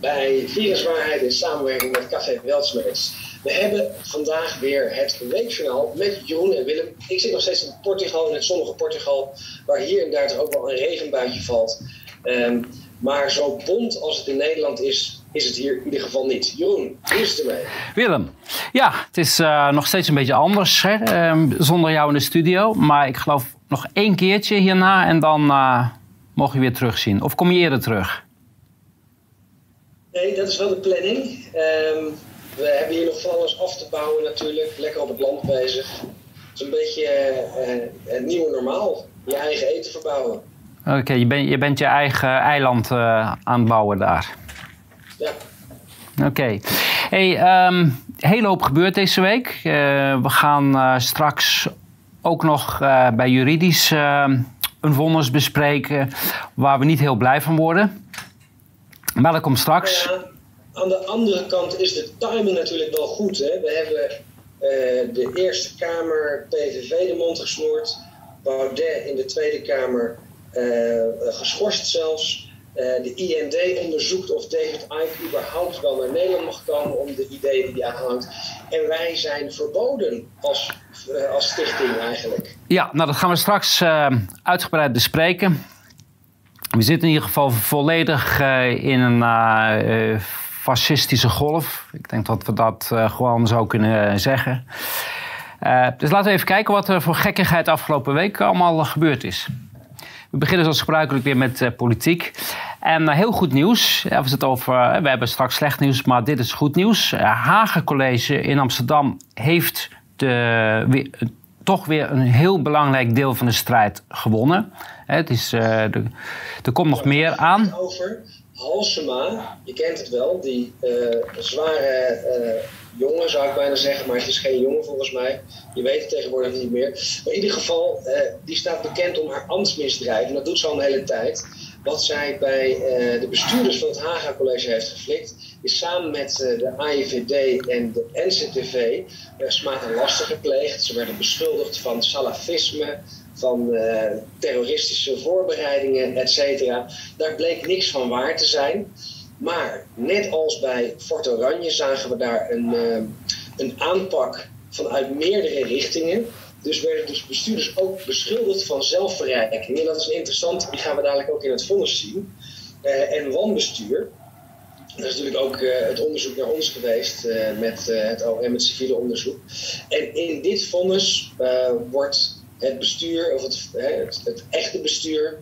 bij Viruswaarheid in samenwerking met Café Weltsmerits. We hebben vandaag weer het weekjournaal met Jeroen en Willem. Ik zit nog steeds in Portugal, in het zonnige Portugal, waar hier en daar toch ook wel een regenbuitje valt. Ehm, maar zo bont als het in Nederland is, is het hier in ieder geval niet. Jeroen, hoe is het ermee? Willem, ja, het is eh, nog steeds een beetje anders hè? Ehm, zonder jou in de studio. Maar ik geloof nog één keertje hierna en dan uh, mogen je weer terugzien. Of kom je eerder terug? Nee, dat is wel de planning. Ehm, we hebben hier nog van alles af te bouwen natuurlijk. Lekker op het land bezig. Het is een beetje uh, het nieuwe normaal. Je eigen eten verbouwen. Oké, je, ben, je bent je eigen eiland uh, aan het bouwen daar. Ja. Oké. Okay. Hey, um, hele hoop gebeurt deze week. Uh, we gaan straks ook nog bij juridisch een vonnis bespreken waar we niet heel blij van worden. Komt straks. Ja, aan de andere kant is de timing natuurlijk wel goed. Hè? We hebben de Eerste Kamer PVV de mond gesnoerd. Baudet in de Tweede Kamer uh, geschorst zelfs. Uh, de IND onderzoekt of David Icke überhaupt wel naar Nederland mag komen om de ideeën die hij aanhangt. En wij zijn verboden als, uh, als stichting eigenlijk. Ja, nou dat gaan we straks uitgebreid bespreken. We zitten in ieder geval volledig in een fascistische golf. Ik denk dat we dat gewoon zo kunnen zeggen. dus laten we even kijken wat er voor gekkigheid afgelopen week allemaal gebeurd is. We beginnen zoals gebruikelijk weer met politiek. En heel goed nieuws. Ja, we, over, we hebben straks slecht nieuws, maar dit is goed nieuws. Hagen College in Amsterdam heeft de, toch weer een heel belangrijk deel van de strijd gewonnen. Het is, er, er komt nog meer aan. Over Halsema, je kent het wel, die zware jongen, zou ik bijna zeggen, maar het is geen jongen volgens mij. Je weet het tegenwoordig niet meer. Maar in ieder geval, die staat bekend om haar ambtsmisdrijf. En dat doet ze al een hele tijd. Wat zij bij de bestuurders van het Haga College heeft geflikt, is samen met de AIVD en de NCTV smaad en lasten gepleegd. Ze werden beschuldigd van salafisme, van terroristische voorbereidingen, et cetera. Daar bleek niks van waar te zijn. Maar net als bij Fort Oranje zagen we daar een, uh, een aanpak vanuit meerdere richtingen. Dus werden dus bestuurders ook beschuldigd van zelfverrijking. En dat is interessant, die gaan we dadelijk ook in het vonnis zien. Uh, en wanbestuur. Dat is natuurlijk ook het onderzoek naar ons geweest met het OM, het civiele onderzoek. En in dit vonnis wordt het bestuur, of het, het, het echte bestuur,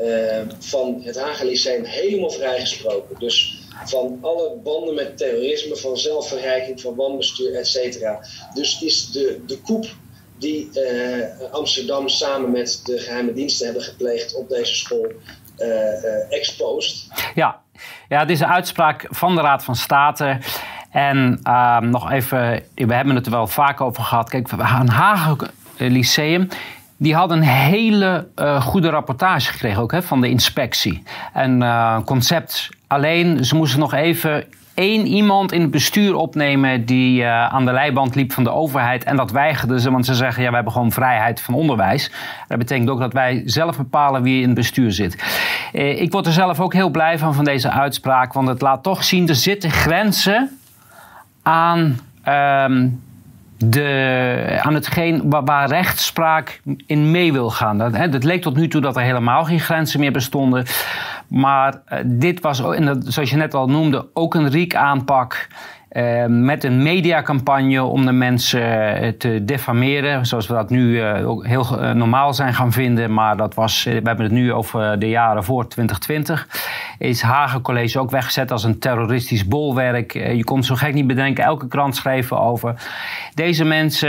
uh, van het Hagen Lyceum helemaal vrijgesproken. Dus van alle banden met terrorisme, van zelfverrijking, van wanbestuur, et cetera. Dus is de, de koep die uh, Amsterdam samen met de geheime diensten hebben gepleegd op deze school uh, exposed. Ja. ja, dit is een uitspraak van de Raad van State. En ehm, nog even, we hebben het er wel vaak over gehad. Kijk, een Hagen Lyceum die hadden een hele uh, goede rapportage gekregen ook hè, van de inspectie. Een uh, concept. Alleen, ze moesten nog even één iemand in het bestuur opnemen die aan de leiband liep van de overheid. En dat weigerden ze, want ze zeggen ja, we hebben gewoon vrijheid van onderwijs. Dat betekent ook dat wij zelf bepalen wie in het bestuur zit. ik word er zelf ook heel blij van, van deze uitspraak, want het laat toch zien, er zitten grenzen aan... Ehm, de, aan hetgeen waar, rechtspraak in mee wil gaan. Dat, hè, leek tot nu toe dat er helemaal geen grenzen meer bestonden. Maar uh, dit was, en dat, zoals je net al noemde, ook een riek aanpak. Uh, met een mediacampagne om de mensen uh, te defameren. Zoals we dat nu uh, ook heel normaal zijn gaan vinden. Maar dat was, we hebben het nu over de jaren voor 2020. Is Hagen College ook weggezet als een terroristisch bolwerk. je kon zo gek niet bedenken. Elke krant schreef over. Deze mensen,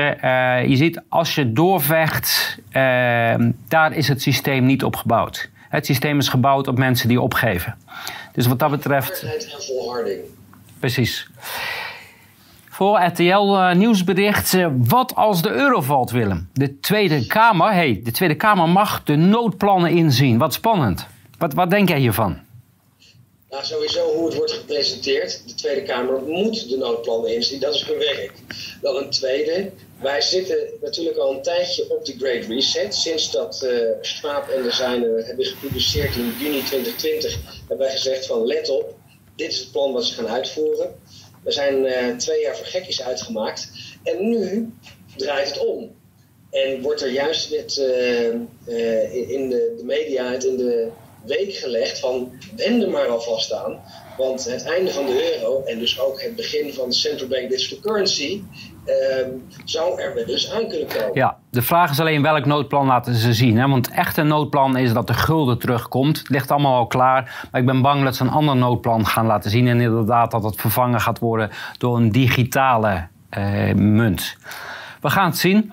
je ziet als je doorvecht, daar is het systeem niet op gebouwd. Het systeem is gebouwd op mensen die opgeven. Dus wat dat betreft. Precies. Voor RTL uh, nieuwsbericht. Uh, wat als de euro valt, Willem? De Tweede Kamer, hey, de Tweede Kamer mag de noodplannen inzien. Wat spannend. Wat, wat denk jij hiervan? Nou, sowieso hoe het wordt gepresenteerd. De Tweede Kamer moet de noodplannen inzien. Dat is hun werk. Dan een tweede. Wij zitten natuurlijk al een tijdje op de Great Reset. Sinds dat uh, Schwab en de zijnen hebben gepubliceerd in juni 2020, hebben wij gezegd van let op dit is het plan wat ze gaan uitvoeren. We zijn twee jaar voor gekkies uitgemaakt. En nu draait het om. En wordt er juist met, in de, de media het in de week gelegd van wend maar alvast aan. Want het einde van de euro en dus ook het begin van de central bank digital currency uh, zou er dus aan kunnen komen. Ja, de vraag is alleen welk noodplan laten ze zien. Hè? Want echt een noodplan is dat de gulden terugkomt. Het ligt allemaal al klaar. Maar ik ben bang dat ze een ander noodplan gaan laten zien. En inderdaad dat het vervangen gaat worden door een digitale uh, munt. We gaan het zien.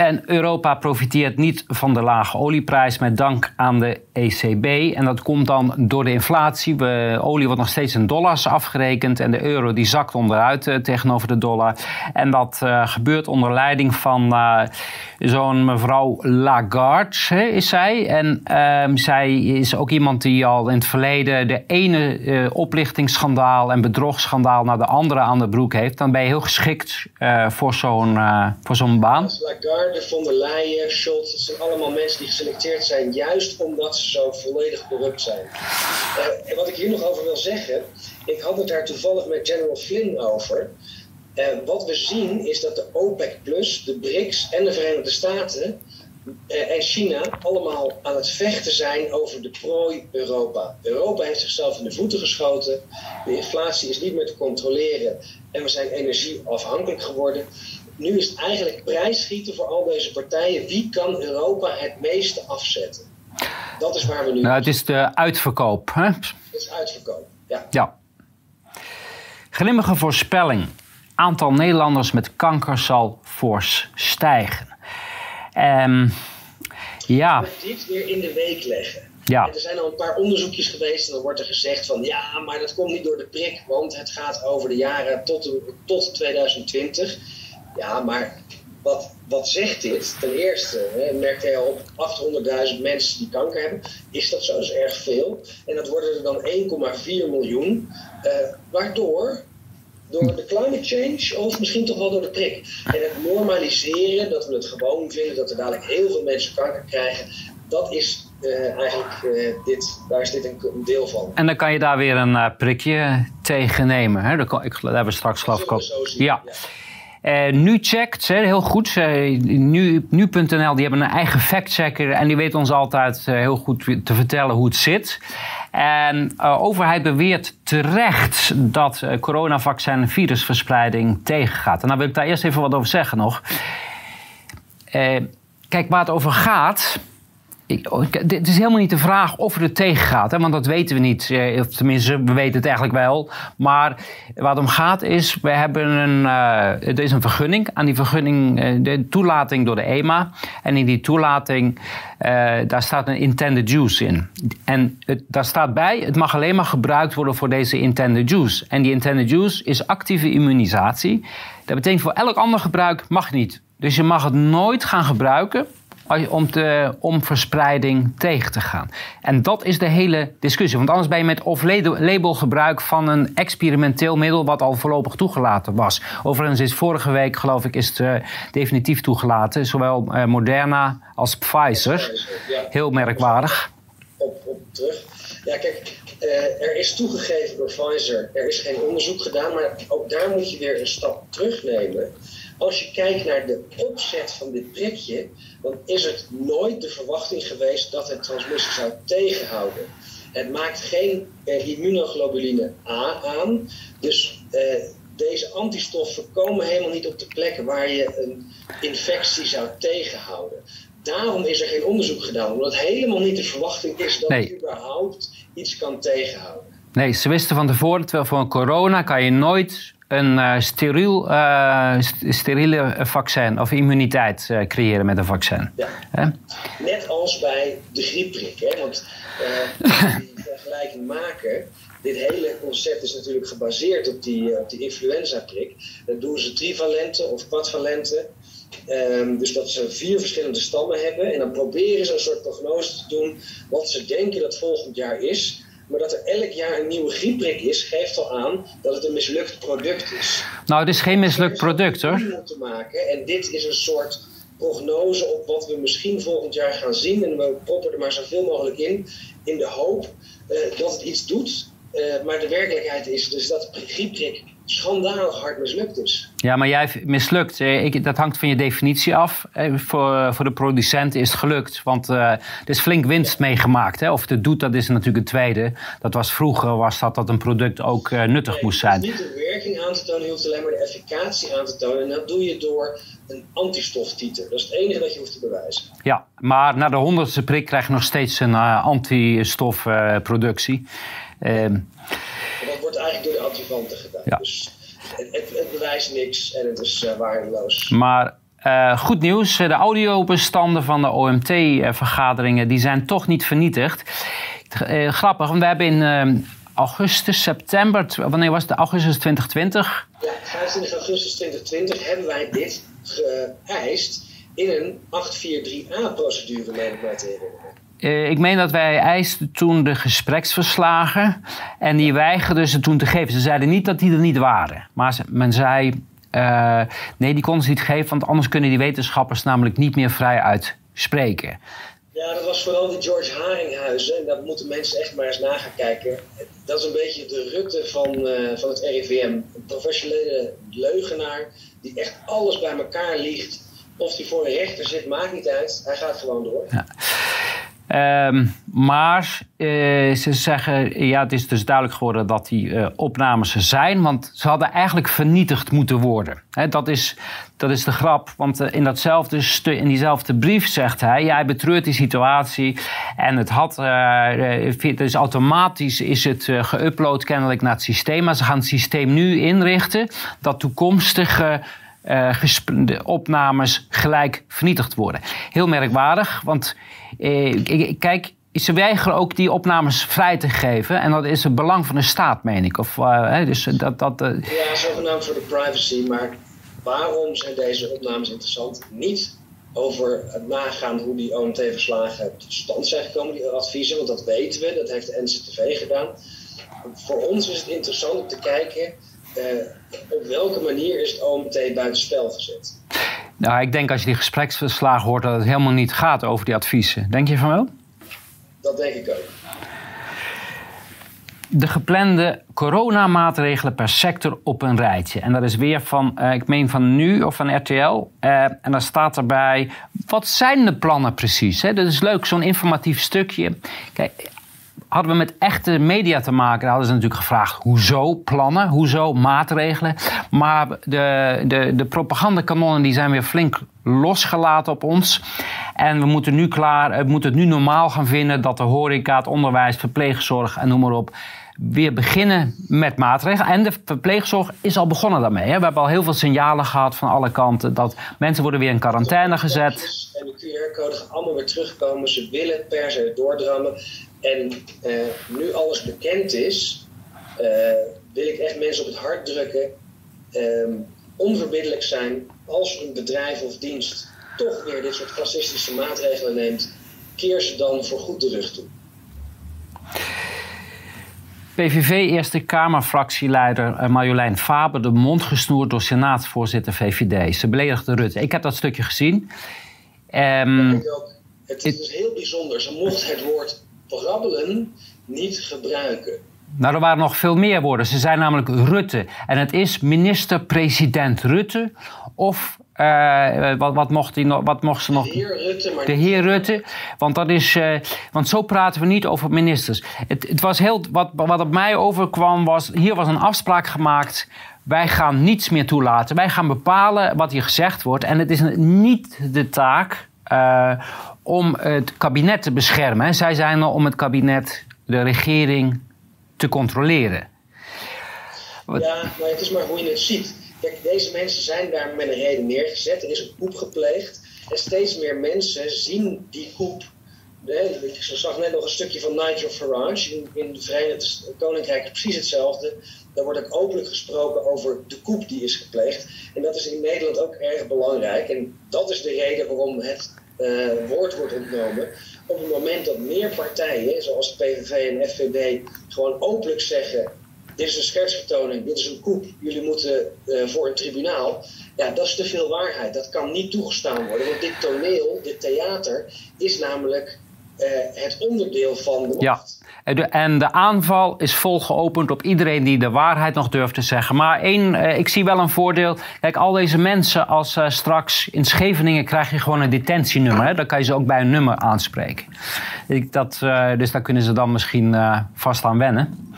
En Europa profiteert niet van de lage olieprijs met dank aan de ECB. En dat komt dan door de inflatie. We, olie wordt nog steeds in dollars afgerekend en de euro die zakt onderuit uh, tegenover de dollar. En dat uh, gebeurt onder leiding van uh, zo'n mevrouw Lagarde, is zij. En ehm, zij is ook iemand die al in het verleden de ene oplichtingsschandaal en bedrogschandaal naar de andere aan de broek heeft. Dan ben je heel geschikt voor zo'n baan. Von der Leyen, dat zijn allemaal mensen die geselecteerd zijn juist omdat ze zo volledig corrupt zijn. Uh, en wat ik hier nog over wil zeggen, ik had het daar toevallig met General Flynn over. Uh, wat we zien is dat de OPEC Plus, de BRICS en de Verenigde Staten uh, en China allemaal aan het vechten zijn over de prooi Europa. Europa heeft zichzelf in de voeten geschoten. De inflatie is niet meer te controleren en we zijn energieafhankelijk geworden. Nu is het eigenlijk prijsschieten voor al deze partijen. Wie kan Europa het meeste afzetten? Dat is waar we nu. Nou, het is de uitverkoop. Hè? Het is uitverkoop, ja. ja. Grimmige voorspelling. Aantal Nederlanders met kanker zal fors stijgen. Um, ja. dit weer in de week leggen. Ja. er zijn al een paar onderzoekjes geweest en dan wordt er gezegd van ja, maar dat komt niet door de prik, want het gaat over de jaren tot, tot 2020. Ja, maar wat, wat zegt dit? Ten eerste hè, merkt hij al op 800.000 mensen die kanker hebben. Is dat zo? Erg veel. En dat worden er dan 1,4 miljoen. Uh, waardoor door de climate change of misschien toch wel door de prik. En het normaliseren, dat we het gewoon vinden dat er dadelijk heel veel mensen kanker krijgen, dat is uh, eigenlijk uh, dit, daar is dit een, een, deel van. En dan kan je daar weer een uh, prikje tegen nemen. Hè? Dat, ik, daar hebben we straks geloof ik ja. Uh, nu checkt, heel goed. Uh, nu.nl nu die hebben een eigen factchecker en die weet ons altijd uh, heel goed te vertellen hoe het zit. En de overheid beweert terecht dat coronavaccin virusverspreiding tegengaat. En daar wil ik daar eerst even wat over zeggen nog. kijk, waar het over gaat het is helemaal niet de vraag of het tegen gaat, hè, want dat weten we niet. Eh, of tenminste, we weten het eigenlijk wel. Maar het om gaat is, we hebben een, uh, er is een vergunning. Aan die vergunning, uh, de toelating door de EMA. En in die toelating, daar staat een intended use in. En daar staat bij, het mag alleen maar gebruikt worden voor deze intended use. En die intended use is actieve immunisatie. Dat betekent voor elk ander gebruik mag niet. Dus je mag het nooit gaan gebruiken om, te, om verspreiding tegen te gaan. En dat is de hele discussie. Want anders ben je met off-label gebruik van een experimenteel middel wat al voorlopig toegelaten was. Overigens is vorige week, geloof ik, is het uh, definitief toegelaten. Zowel uh, Moderna als Pfizer. Heel merkwaardig. Op, op terug. Ja, kijk, uh, er is toegegeven door Pfizer. Er is geen onderzoek gedaan, maar ook daar moet je weer een stap terugnemen. Als je kijkt naar de opzet van dit prikje, dan is het nooit de verwachting geweest dat het transmissie zou tegenhouden. Het maakt geen eh, immunoglobuline A aan. Dus eh, deze antistoffen komen helemaal niet op de plekken waar je een infectie zou tegenhouden. Daarom is er geen onderzoek gedaan, omdat helemaal niet de verwachting is dat nee. het überhaupt iets kan tegenhouden. Nee, ze wisten van tevoren, terwijl voor een corona kan je nooit een uh, steriel, uh, steriele vaccin of immuniteit uh, creëren met een vaccin. Ja. Net als bij de griepprik. Hè? Want die vergelijking maken, dit hele concept is natuurlijk gebaseerd op die, op die influenza-prik. Dan doen ze trivalente of quadvalente. Um, dus dat ze vier verschillende stammen hebben. En dan proberen ze een soort prognose te doen wat ze denken dat volgend jaar is. Maar dat er elk jaar een nieuwe griepprik is, geeft al aan dat het een mislukt product is. Nou, het is geen mislukt product hoor. Te maken. En dit is een soort prognose op wat we misschien volgend jaar gaan zien. En we proppen er maar zoveel mogelijk in, in de hoop uh, dat het iets doet. maar de werkelijkheid is dus dat de griepprik schandalig hard mislukt is. Ja, maar jij mislukt. Ik, dat hangt van je definitie af. Voor, voor de producent is het gelukt. Want uh, er is flink winst meegemaakt. Hè? Of het doet, dat is natuurlijk een tweede. Dat was vroeger was dat, dat een product ook uh, nuttig moest zijn. niet de werking aan te tonen, je hoeft alleen maar de efficacie aan te tonen. En dat doe je door een antistoftiter. Dat is het enige dat je hoeft te bewijzen. Ja, maar na de honderdste prik krijg je nog steeds een uh, antistofproductie. Eigenlijk door de adjuvanten gedaan. Ja. Dus het, het, het, bewijst niks en het is uh, waardeloos. Maar uh, goed nieuws, de audiobestanden van de OMT-vergaderingen die zijn toch niet vernietigd. Uh, grappig, want we hebben in augustus, september, wanneer was het? Augustus 2020? Ja, 25 augustus 2020 hebben wij dit geëist in een 843A-procedure, meen ik mij te herinneren. Uh, ik meen dat wij eisten toen de gespreksverslagen en die weigerden ze toen te geven. Ze zeiden niet dat die er niet waren, maar men zei uh, nee, die konden ze niet geven, want anders kunnen die wetenschappers namelijk niet meer vrij uitspreken. Ja, dat was vooral die George Haringhuizen. En daar moeten mensen echt maar eens na gaan kijken. Dat is een beetje de Rutte van, uh, van het RIVM. Een professionele leugenaar die echt alles bij elkaar liegt. Of hij voor een rechter zit, maakt niet uit. Hij gaat gewoon door. Ja. Um, maar uh, ze zeggen, ja, het is dus duidelijk geworden dat die uh, opnames er zijn, want ze hadden eigenlijk vernietigd moeten worden. Dat, is, dat is de grap, want uh, in, datzelfde in diezelfde brief zegt hij, ja, hij betreurt die situatie en het had, dus automatisch is het geüpload kennelijk naar het systeem, maar ze gaan het systeem nu inrichten dat toekomstige uh, de opnames gelijk vernietigd worden. Heel merkwaardig, want uh, kijk, ze weigeren ook die opnames vrij te geven. En dat is het belang van de staat, meen ik. Of, uh, dus dat, dat, Ja, zogenaamd voor de privacy. Maar waarom zijn deze opnames interessant? Niet over het nagaan hoe die OMT-verslagen tot stand zijn gekomen, die adviezen, want dat weten we, dat heeft de NCTV gedaan. Voor ons is het interessant om te kijken uh, op welke manier is het OMT buitenspel gezet? Nou, ik denk als je die gespreksverslagen hoort dat het helemaal niet gaat over die adviezen. Denk je van wel? Dat denk ik ook. De geplande coronamaatregelen per sector op een rijtje. En dat is weer van, uh, ik meen van nu of van RTL. Uh, eh, en dan staat erbij, wat zijn de plannen precies? Hè? Dat is leuk, zo'n informatief stukje. Kijk, hadden we met echte media te maken, hadden ze natuurlijk gevraagd: hoezo plannen, hoezo maatregelen. Maar de, de, de propagandakanonnen die zijn weer flink losgelaten op ons. En we moeten nu klaar, we moeten het nu normaal gaan vinden dat de horeca, het onderwijs, verpleegzorg en noem maar op weer beginnen met maatregelen. En de verpleegzorg is al begonnen daarmee. Hè. We hebben al heel veel signalen gehad van alle kanten dat mensen worden weer in quarantaine gezet. En de QR-code allemaal weer terugkomen. Ze willen per se doordrammen. En uh, nu alles bekend is, uh, wil ik echt mensen op het hart drukken. Um, onverbiddelijk zijn als een bedrijf of dienst toch weer dit soort fascistische maatregelen neemt. Keer ze dan voor goed de rug toe. PVV Eerste Kamerfractieleider eh, Marjolein Faber de mond gesnoerd door Senaatsvoorzitter VVD. Ze beledigde Rutte. Ik heb dat stukje gezien. Um, ik ook. Het is dus heel bijzonder. Ze mocht het woord brabbelen niet gebruiken. Nou, er waren nog veel meer woorden. Ze zijn namelijk Rutte. En het is minister-president Rutte of uh, wat, wat, mocht die nog, wat mocht ze nog? De heer Rutte. Maar de heer Rutte. Want, dat is, uh, want zo praten we niet over ministers. Het, het was heel, wat, wat op mij overkwam was... Hier was een afspraak gemaakt. Wij gaan niets meer toelaten. Wij gaan bepalen wat hier gezegd wordt. En het is niet de taak uh, om het kabinet te beschermen. Zij zijn er om het kabinet, de regering, te controleren. Ja, maar het is maar hoe je het ziet. Kijk, deze mensen zijn daar met een reden neergezet. Er is een koep gepleegd. En steeds meer mensen zien die koep. ik zag net nog een stukje van Nigel Farage. In, het Verenigd Koninkrijk precies hetzelfde. Daar wordt ook openlijk gesproken over de koep die is gepleegd. En dat is in Nederland ook erg belangrijk. En dat is de reden waarom het uh, woord wordt ontnomen. Op het moment dat meer partijen, zoals PVV en FVD, gewoon openlijk zeggen dit is een schertsvertoning, dit is een koep, jullie moeten uh, voor een tribunaal. Ja, dat is te veel waarheid. Dat kan niet toegestaan worden. Want dit toneel, dit theater, is namelijk het onderdeel van de. Ja. En de aanval is vol geopend op iedereen die de waarheid nog durft te zeggen. Maar één, eh, ik zie wel een voordeel. Kijk, al deze mensen, als uh, straks in Scheveningen krijg je gewoon een detentienummer. Hè? Dan kan je ze ook bij een nummer aanspreken. Ik, dat, uh, dus daar kunnen ze dan misschien vast aan wennen.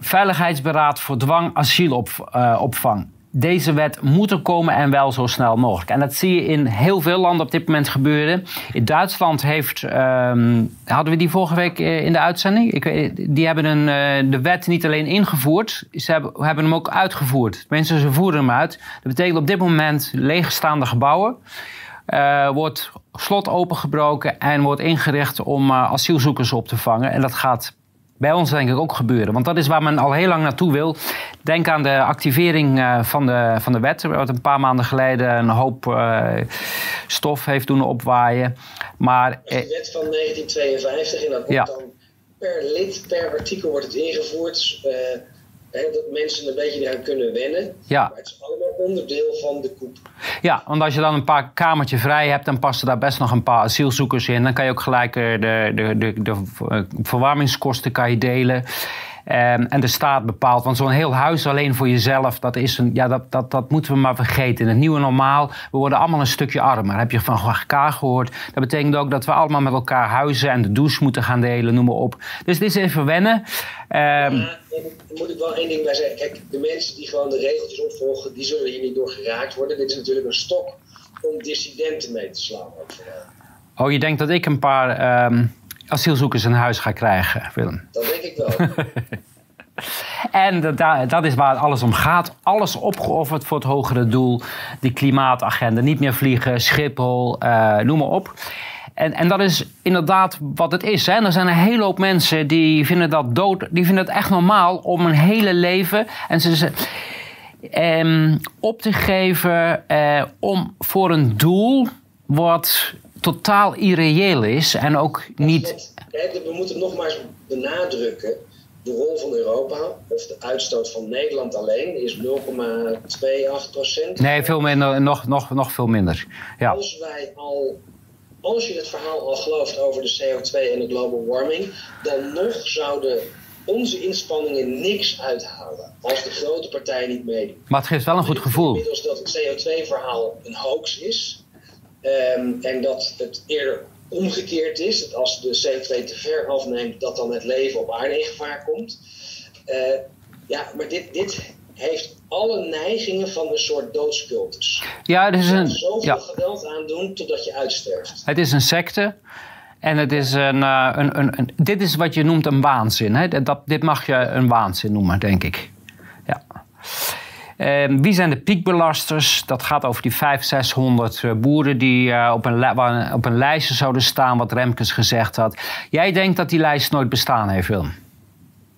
Veiligheidsberaad voor dwang asielopvang deze wet moet er komen en wel zo snel mogelijk. En dat zie je in heel veel landen op dit moment gebeuren. In Duitsland heeft, um, hadden we die vorige week eh, in de uitzending? Ik, die hebben een, uh, de wet niet alleen ingevoerd, ze hebben, hebben hem ook uitgevoerd. Mensen, ze voeren hem uit. Dat betekent op dit moment leegstaande gebouwen. Uh, wordt slot opengebroken en wordt ingericht om asielzoekers op te vangen. En dat gaat bij ons denk ik ook gebeuren. Want dat is waar men al heel lang naartoe wil. Denk aan de activering uh, van, de, van de wet. Wat een paar maanden geleden een hoop uh, stof heeft doen opwaaien. Maar, de wet van 1952 en dat wordt ja. dan per lid, per artikel wordt het ingevoerd. Uh, dat mensen een beetje eraan kunnen wennen. Ja. Maar het is allemaal onderdeel van de koep. Ja, want als je dan een paar kamertje vrij hebt, dan passen daar best nog een paar asielzoekers in. Dan kan je ook gelijk de, de, de, de verwarmingskosten kan je delen. Um, en de staat bepaalt. Want zo'n heel huis alleen voor jezelf, dat, is een, ja, dat, dat, dat moeten we maar vergeten. In het nieuwe normaal, we worden allemaal een stukje armer. Heb je van elkaar gehoord? Dat betekent ook dat we allemaal met elkaar huizen en de douche moeten gaan delen, noem maar op. Dus dit is even wennen. Um, ja, moet ik wel één ding bij zeggen. Kijk, de mensen die gewoon de regeltjes opvolgen, die zullen hier niet door geraakt worden. Dit is natuurlijk een stok om dissidenten mee te slaan. Oh, je denkt dat ik een paar um, asielzoekers in huis ga krijgen, Willem? Dat denk ik wel. En dat, dat is waar alles om gaat. Alles opgeofferd voor het hogere doel. Die klimaatagenda. Niet meer vliegen, Schiphol, uh, noem maar op. En, en dat is inderdaad wat het is. Hè. er zijn een hele hoop mensen die vinden dat dood. Die vinden het echt normaal om een hele leven. En ze, um, op te geven uh, om voor een doel wat totaal irreëel is en ook niet. We moeten nogmaals benadrukken. De rol van Europa, of de uitstoot van Nederland alleen, is 0,28 procent. Nee, veel minder, nog, nog, nog veel minder. Ja. Als wij al als je het verhaal al gelooft over de CO2 en de global warming, dan nog zouden onze inspanningen niks uithalen als de grote partijen niet meedoen. Maar het geeft wel een goed gevoel. Inmiddels dat het CO2-verhaal een hoax is um, en dat het eerder omgekeerd is, dat als de CO2 te ver afneemt, dat dan het leven op aarde in gevaar komt. Uh, ja, maar dit, dit heeft alle neigingen van een soort doodscultus. Ja, het is een. Zoveel ja. geweld aandoen totdat je uitsterft. Het is een secte. En het is een, uh, een, een, een, dit is wat je noemt een waanzin. Hè? Dat, dit mag je een waanzin noemen, denk ik. Ja. Uh, wie zijn de piekbelasters? Dat gaat over die 500, 600 uh, boeren die uh, op, een op een lijstje zouden staan, wat Remkes gezegd had. Jij denkt dat die lijst nooit bestaan heeft, Willem?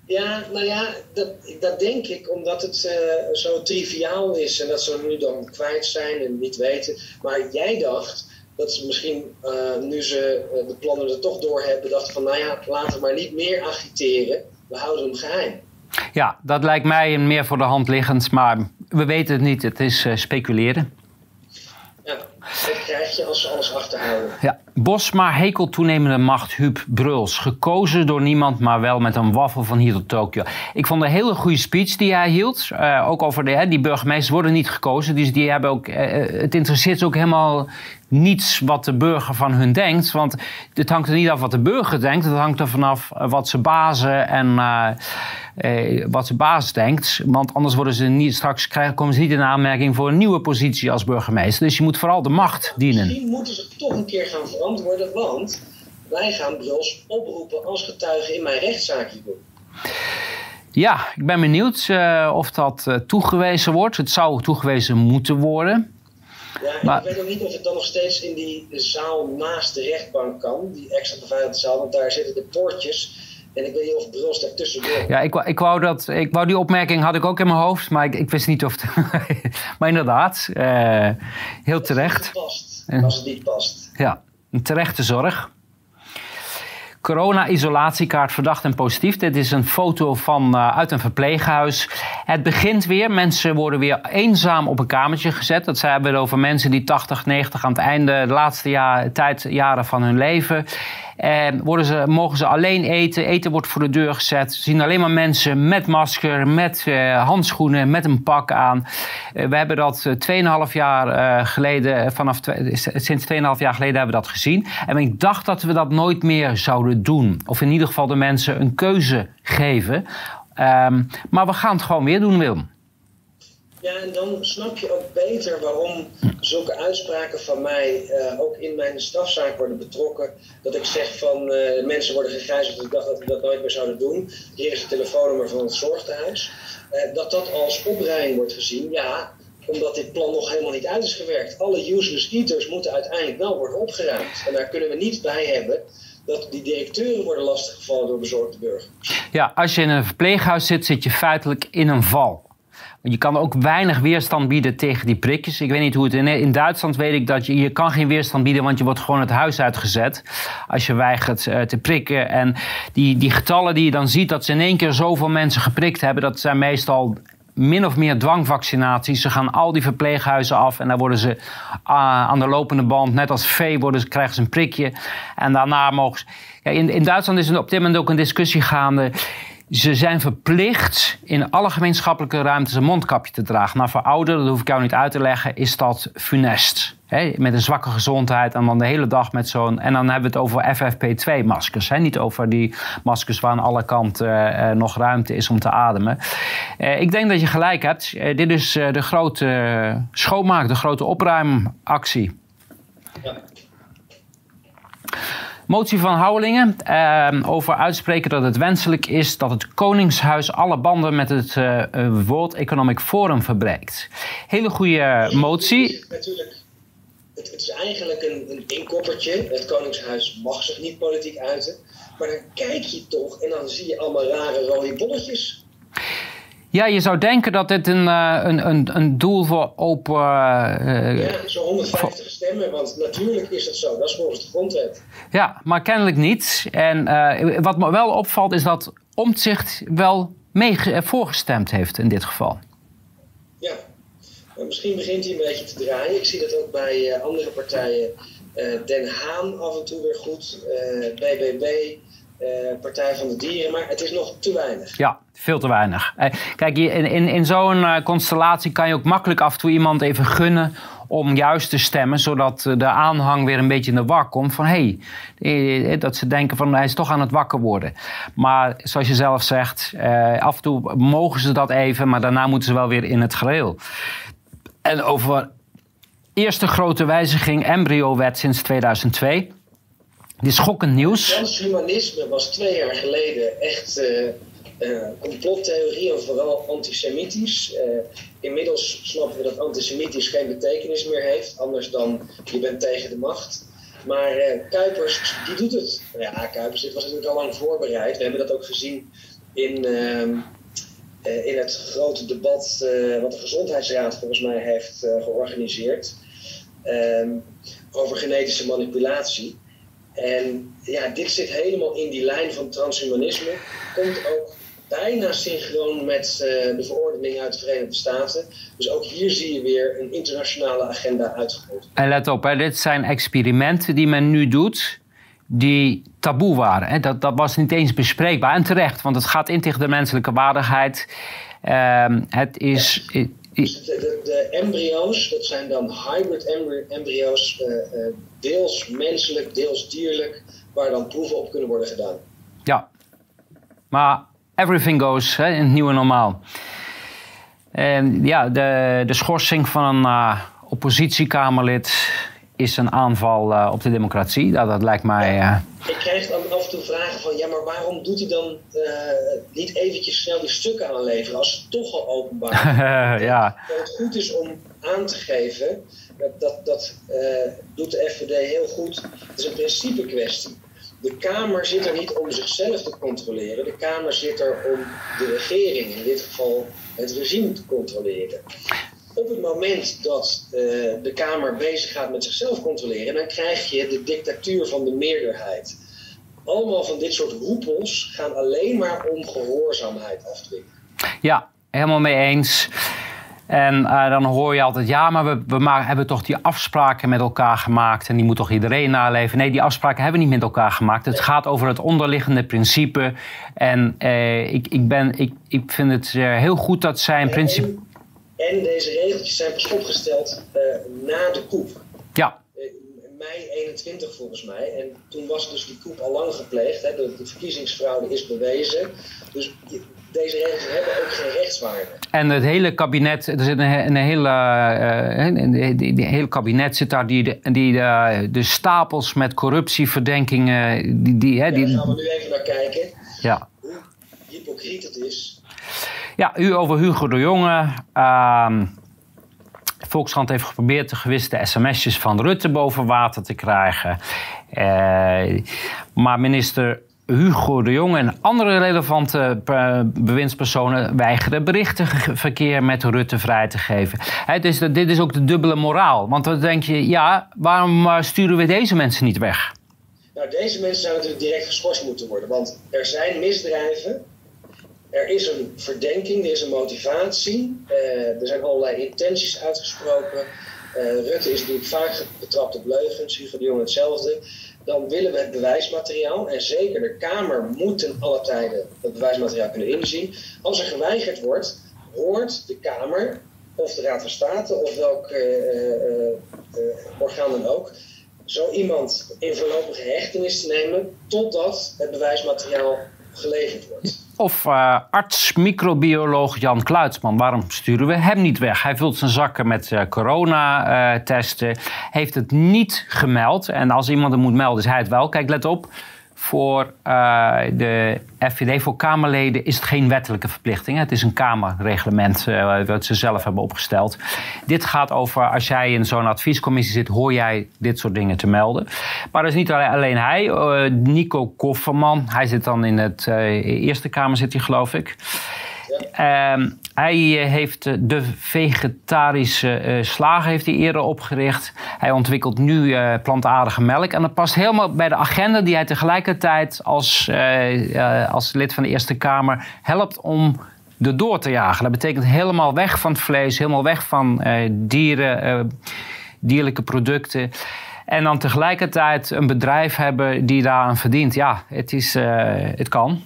Ja, nou ja, dat, dat denk ik omdat het uh, zo triviaal is en dat ze nu dan kwijt zijn en niet weten. Maar jij dacht dat ze misschien, uh, nu ze uh, de plannen er toch door hebben, dachten van nou ja, laten we maar niet meer agiteren, we houden hem geheim. Ja, dat lijkt mij meer voor de hand liggend, maar we weten het niet, het is speculeren. Ja, dat krijg je als ze alles achterhouden. Ja. Bosma hekelt toenemende macht Huub Bruls. Gekozen door niemand, maar wel met een waffel van hier tot Tokio. Ik vond een hele goede speech die hij hield. Uh, ook over de, hè, die burgemeesters worden niet gekozen. Dus die hebben ook, uh, het interesseert ze ook helemaal niets wat de burger van hun denkt. Want het hangt er niet af wat de burger denkt. Het hangt er vanaf wat ze bazen en uh, eh, wat ze baas denkt. Want anders worden ze niet, straks krijgen, komen ze niet in aanmerking voor een nieuwe positie als burgemeester. Dus je moet vooral de macht dienen. Misschien moeten ze toch een keer gaan verantwoorden, want wij gaan Bruls oproepen als getuige in mijn rechtszaak hiervoor. Ja, ik ben benieuwd uh, of dat uh, toegewezen wordt. Het zou toegewezen moeten worden. Ja, maar, ik weet ook niet of het dan nog steeds in die zaal naast de rechtbank kan, die extra beveiligde zaal, want daar zitten de poortjes. En ik weet niet of Bruls daartussen wil. Ja, ik, ik, wou dat, ik wou die opmerking had ik ook in mijn hoofd, maar ik, ik wist niet of het. maar inderdaad, uh, heel terecht. Als het, past, als het niet past. Ja, een terechte zorg. Corona-isolatiekaart verdacht en positief. Dit is een foto van, uh, uit een verpleeghuis. Het begint weer. Mensen worden weer eenzaam op een kamertje gezet. Dat hebben we over mensen die 80, 90 aan het einde, de laatste jaar, tijd, jaren van hun leven. En worden ze, mogen ze alleen eten. Eten wordt voor de deur gezet. Ze zien alleen maar mensen met masker, met uh, handschoenen, met een pak aan. Uh, we hebben dat 2,5 jaar uh, geleden, vanaf sinds 2,5 jaar geleden hebben we dat gezien. En ik dacht dat we dat nooit meer zouden doen. Of in ieder geval de mensen een keuze geven. Um, maar we gaan het gewoon weer doen, Willem. Ja, en dan snap je ook beter waarom zulke uitspraken van mij uh, ook in mijn strafzaak worden betrokken. Dat ik zeg van uh, mensen worden gegijzeld. Ik dacht dat we dat nooit meer zouden doen. Hier is het telefoonnummer van het zorgtehuis. Uh, dat dat als opruiming wordt gezien. Ja, omdat dit plan nog helemaal niet uit is gewerkt. Alle useless eaters moeten uiteindelijk wel worden opgeruimd. En daar kunnen we niet bij hebben dat die directeuren worden lastiggevallen door bezorgde burgers. Ja, als je in een verpleeghuis zit, zit je feitelijk in een val. Je kan ook weinig weerstand bieden tegen die prikjes. Ik weet niet hoe het in, in Duitsland weet ik dat je, je kan geen weerstand bieden, want je wordt gewoon het huis uitgezet als je weigert uh, te prikken. En die, die getallen die je dan ziet, dat ze in één keer zoveel mensen geprikt hebben, dat zijn meestal min of meer dwangvaccinaties. Ze gaan al die verpleeghuizen af en dan worden ze uh, aan de lopende band, net als vee, worden ze, krijgen ze een prikje. En daarna mogen ze. Ja, in, in Duitsland is er op dit moment ook een discussie gaande. Ze zijn verplicht in alle gemeenschappelijke ruimtes een mondkapje te dragen. Nou, voor ouderen, dat hoef ik jou niet uit te leggen, is dat funest. met een zwakke gezondheid en dan de hele dag met zo'n. En dan hebben we het over FFP2-maskers. Niet over die maskers waar aan alle kanten uh, nog ruimte is om te ademen. Uh, ik denk dat je gelijk hebt. Dit is de grote schoonmaak, de grote opruimactie. Ja. Motie van Houwelingen eh, over uitspreken dat het wenselijk is dat het Koningshuis alle banden met het uh, World Economic Forum verbreekt. Hele goede motie. Natuurlijk, het, het is eigenlijk een, een inkoppertje. Het Koningshuis mag zich niet politiek uiten. Maar dan kijk je toch en dan zie je allemaal rare rode bolletjes. Ja, je zou denken dat dit een, uh, een, een, een doel voor open. Uh, ja, zo'n 150 stemmen, want natuurlijk is het zo. Dat is volgens de grondwet. Ja, maar kennelijk niet. En uh, wat me wel opvalt is dat Omtzigt wel mee voorgestemd heeft in dit geval. Ja, maar misschien begint hij een beetje te draaien. Ik zie dat ook bij andere partijen. Den Haan af en toe weer goed. BBB. Partij van de Dieren, maar het is nog te weinig. Ja, veel te weinig. Eh, kijk, in, in, in zo'n uh, constellatie kan je ook makkelijk af en toe iemand even gunnen om juist te stemmen, zodat de aanhang weer een beetje in de war komt van hé, hey, dat ze denken van hij is toch aan het wakker worden. Maar zoals je zelf zegt, eh, af en toe mogen ze dat even, maar daarna moeten ze wel weer in het geheel. En over eerste grote wijziging embryo-wet sinds 2002. Dit is schokkend nieuws. Transhumanisme was twee jaar geleden echt uh, complottheorie en vooral antisemitisch. Uh, inmiddels snappen we dat antisemitisch geen betekenis meer heeft, anders dan je bent tegen de macht. Maar Kuipers, die doet het. Ja, Kuipers, dit was natuurlijk al lang voorbereid. We hebben dat ook gezien in, ehm, in het grote debat wat de Gezondheidsraad volgens mij heeft georganiseerd ehm, over genetische manipulatie. En ja, dit zit helemaal in die lijn van transhumanisme. Komt ook bijna synchroon met uh, de verordening uit de Verenigde Staten. Dus ook hier zie je weer een internationale agenda uitgevoerd. En let op, hè, dit zijn experimenten die men nu doet die taboe waren. Hè. Dat, dat was niet eens bespreekbaar. En terecht, want het gaat in tegen de menselijke waardigheid. Uh, het is... Ja. Dus de, de, embryo's, dat zijn dan hybrid embryo's, uh, uh, deels menselijk, deels dierlijk, waar dan proeven op kunnen worden gedaan. Ja, maar everything goes hè, in het nieuwe normaal. En ja, de, de schorsing van een uh, oppositiekamerlid is een aanval uh, op de democratie. Dat, dat lijkt mij. Uh... Ik krijg dan af en toe vragen van: ja, maar waarom doet hij dan niet eventjes snel die stukken aanleveren als het toch al openbaar ja. Dat het goed is om aan te geven. Dat, dat, dat doet de FVD heel goed. Het is een principe kwestie. De Kamer zit er niet om zichzelf te controleren. De Kamer zit er om de regering, in dit geval het regime, te controleren. Op het moment dat uh, de Kamer bezig gaat met zichzelf controleren, dan krijg je de dictatuur van de meerderheid. Allemaal van dit soort roepels gaan alleen maar om gehoorzaamheid afdwingen. Ja, helemaal mee eens. En uh, dan hoor je altijd, ja, maar we, we maken, hebben toch die afspraken met elkaar gemaakt en die moet toch iedereen naleven? Nee, die afspraken hebben we niet met elkaar gemaakt. Het gaat over het onderliggende principe. En uh, ik, ik, ben, ik, ik vind het uh, heel goed dat zij een principe. En, en, deze regeltjes zijn pas opgesteld na de koep. Ja. Mei 21 volgens mij. En toen was dus die koep al lang gepleegd. Hè. De, de verkiezingsfraude is bewezen. Dus deze regels hebben ook geen rechtswaarde. En het hele kabinet, er zit een, een hele, uh, die, die, hele kabinet zit daar, die, die de, de stapels met corruptieverdenkingen. Die, die, hè, die, daar gaan we nu even naar kijken. Ja. Hoe hypocriet het is. Ja, u over Hugo de Jonge. Uh, Volkskrant heeft geprobeerd de gewiste sms'jes van Rutte boven water te krijgen. Uh, maar minister Hugo de Jong en andere relevante uh, bewindspersonen weigeren berichtenverkeer met Rutte vrij te geven. Is, dit is ook de dubbele moraal. Want dan denk je, ja, waarom uh, sturen we deze mensen niet weg? Nou, deze mensen zouden natuurlijk direct geschorst moeten worden. Want er zijn misdrijven, er is een verdenking, er is een motivatie, uh, er zijn allerlei intenties uitgesproken. Rutte is natuurlijk vaak betrapt op leugens, Hugo de Jong hetzelfde dan willen we het bewijsmateriaal. En zeker de Kamer moet ten alle tijden het bewijsmateriaal kunnen inzien. Als er geweigerd wordt, hoort de Kamer of de Raad van State of welk uh, orgaan dan ook, zo iemand in voorlopige hechtenis te nemen totdat het bewijsmateriaal geleverd wordt. Of uh, arts-microbioloog Jan Kluitsman. Waarom sturen we hem niet weg? Hij vult zijn zakken met uh, coronatesten. Uh, heeft het niet gemeld. En als iemand het moet melden, is hij het wel. Kijk, let op voor uh, de FVD, voor Kamerleden, is het geen wettelijke verplichting. Het is een Kamerreglement uh, wat ze zelf hebben opgesteld. Dit gaat over, als jij in zo'n adviescommissie zit, hoor jij dit soort dingen te melden. Maar dat is niet alleen hij. Uh, Nico Kofferman, hij zit dan in het Eerste Kamer, zit hij geloof ik. Uh, hij heeft de vegetarische uh, slagen heeft hij eerder opgericht. Hij ontwikkelt nu plantaardige melk. En dat past helemaal bij de agenda die hij tegelijkertijd als, als lid van de Eerste Kamer helpt om er door te jagen. Dat betekent helemaal weg van het vlees, helemaal weg van dieren, dierlijke producten. En dan tegelijkertijd een bedrijf hebben die daaraan verdient. Ja, het, is, het kan.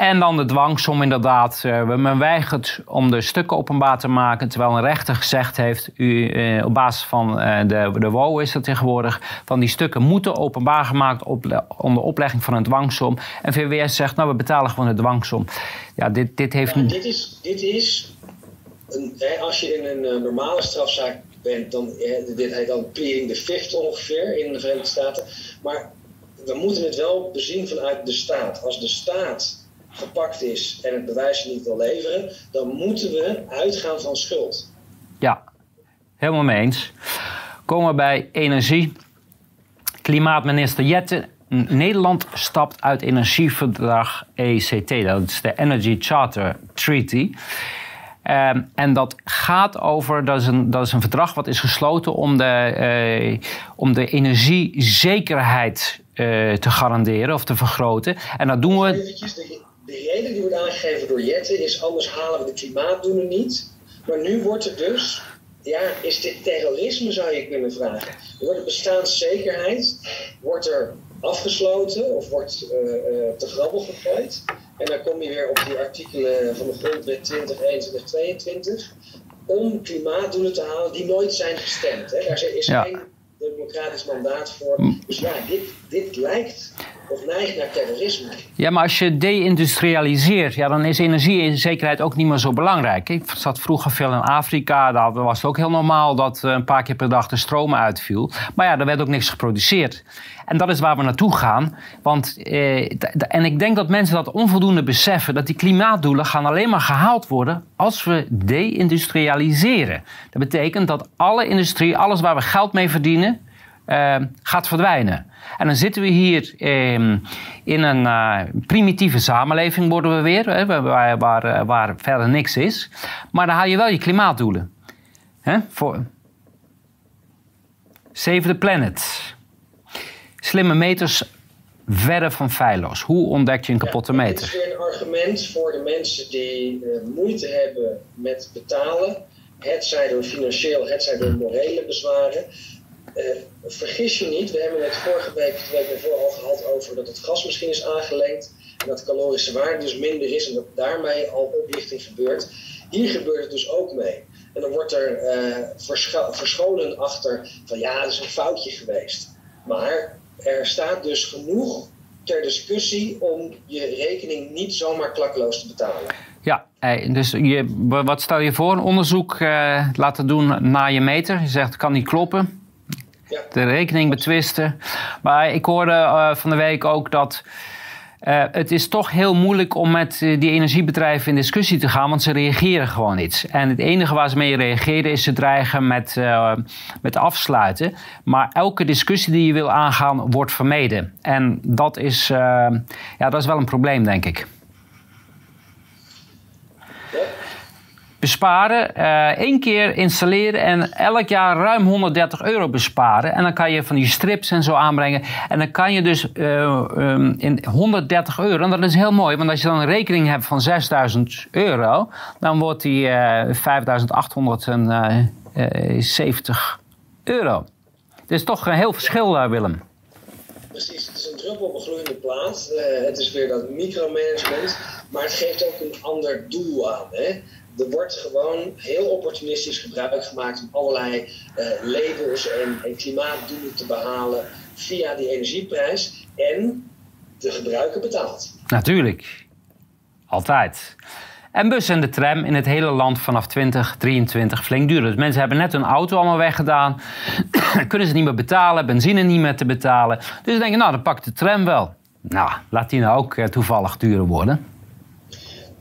En dan de dwangsom inderdaad. Uh, men weigert om de stukken openbaar te maken. Terwijl een rechter gezegd heeft, u, uh, op basis van uh, de, de WO is dat tegenwoordig... van die stukken moeten openbaar gemaakt op, onder oplegging van een dwangsom. En VWS zegt, nou we betalen gewoon de dwangsom. Ja, dit, dit heeft... Ja, dit is, dit is een, hè, als je in een normale strafzaak bent... dan hè, dit heet dan pleading the fifth ongeveer in de Verenigde Staten. Maar we moeten het wel bezien vanuit de staat. Als de staat gepakt is en het bewijs niet wil leveren, dan moeten we uitgaan van schuld. Ja, helemaal mee eens. Komen we bij energie. Klimaatminister Jette. Nederland stapt uit energieverdrag ECT, dat is de Energy Charter Treaty. Um, en dat gaat over, dat is, een, dat is een verdrag wat is gesloten om de, uh, om de energiezekerheid uh, te garanderen of te vergroten. En dat doen we. Eventjes, de, de reden die wordt aangegeven door Jette is anders halen we de klimaatdoelen niet. Maar nu wordt er dus, ja, is dit terrorisme zou je kunnen vragen. Er wordt de bestaanszekerheid, wordt er afgesloten of wordt uh, uh, te grabbel gegooid. En dan kom je weer op die artikelen van de grondwet 2021, 22 om klimaatdoelen te halen die nooit zijn gestemd. Hè. Daar is ja. geen democratisch mandaat voor. Dus ja, dit, dit lijkt of neigt naar terrorisme. Ja, maar als je deindustrialiseert, ja, dan is energiezekerheid ook niet meer zo belangrijk. Ik zat vroeger veel in Afrika, daar was het ook heel normaal dat een paar keer per dag de stroom uitviel. Maar ja, er werd ook niks geproduceerd. En dat is waar we naartoe gaan. Want, eh, en ik denk dat mensen dat onvoldoende beseffen, dat die klimaatdoelen gaan alleen maar gehaald worden als we deindustrialiseren. Dat betekent dat alle industrie, alles waar we geld mee verdienen, uh, gaat verdwijnen. En dan zitten we hier uh, in een uh, primitieve samenleving, worden we weer, hè, waar, waar, waar, verder niks is. Maar dan haal je wel je klimaatdoelen. Hè? Voor... Save the planet. Slimme meters verre van feilloos? Hoe ontdek je een kapotte meter? Het is weer een argument voor de mensen die uh, moeite hebben met betalen. Het zij door financieel, het zij door morele bezwaren. Uh, vergis je niet, we hebben het vorige week, de week ervoor al gehad over dat het gas misschien is aangelengd. En dat de calorische waarde dus minder is en dat daarmee al oplichting gebeurt. Hier gebeurt het dus ook mee. En dan wordt er uh, verscholen achter van ja, dat is een foutje geweest. Maar er staat dus genoeg ter discussie om je rekening niet zomaar klakloos te betalen. Ja, dus je, wat stel je voor? Een onderzoek uh, laten doen naar je meter. Je zegt, het kan niet kloppen. Ja. De rekening betwisten. Maar ik hoorde uh, van de week ook dat uh, het is toch heel moeilijk om met uh, die energiebedrijven in discussie te gaan, want ze reageren gewoon niet. En het enige waar ze mee reageren is ze dreigen met, uh, met afsluiten. Maar elke discussie die je wil aangaan, wordt vermeden. En dat is, ja, dat is wel een probleem, denk ik. Besparen. Uh, één keer installeren en elk jaar ruim 130 euro besparen. En dan kan je van die strips en zo aanbrengen. En dan kan je dus uh, um, in 130 euro. En dat is heel mooi, want als je dan een rekening hebt van 6000 euro, dan wordt die uh, 5870 euro. Dat is toch een heel verschil, Willem. Precies, het is een druppel op een gloeiende plaat. het is weer dat micromanagement, maar het geeft ook een ander doel aan. Hè? Er wordt gewoon heel opportunistisch gebruik gemaakt om allerlei uh, labels en, en klimaatdoelen te behalen via die energieprijs. En de gebruiker betaalt. Natuurlijk. Altijd. En bus en de tram in het hele land vanaf 2023 flink duurder. Dus mensen hebben net hun auto allemaal weggedaan. kunnen ze niet meer betalen, benzine niet meer te betalen. Dus ze denken, nou, dan pak ik de tram wel. Nou, laat die nou ook eh, toevallig duurder worden.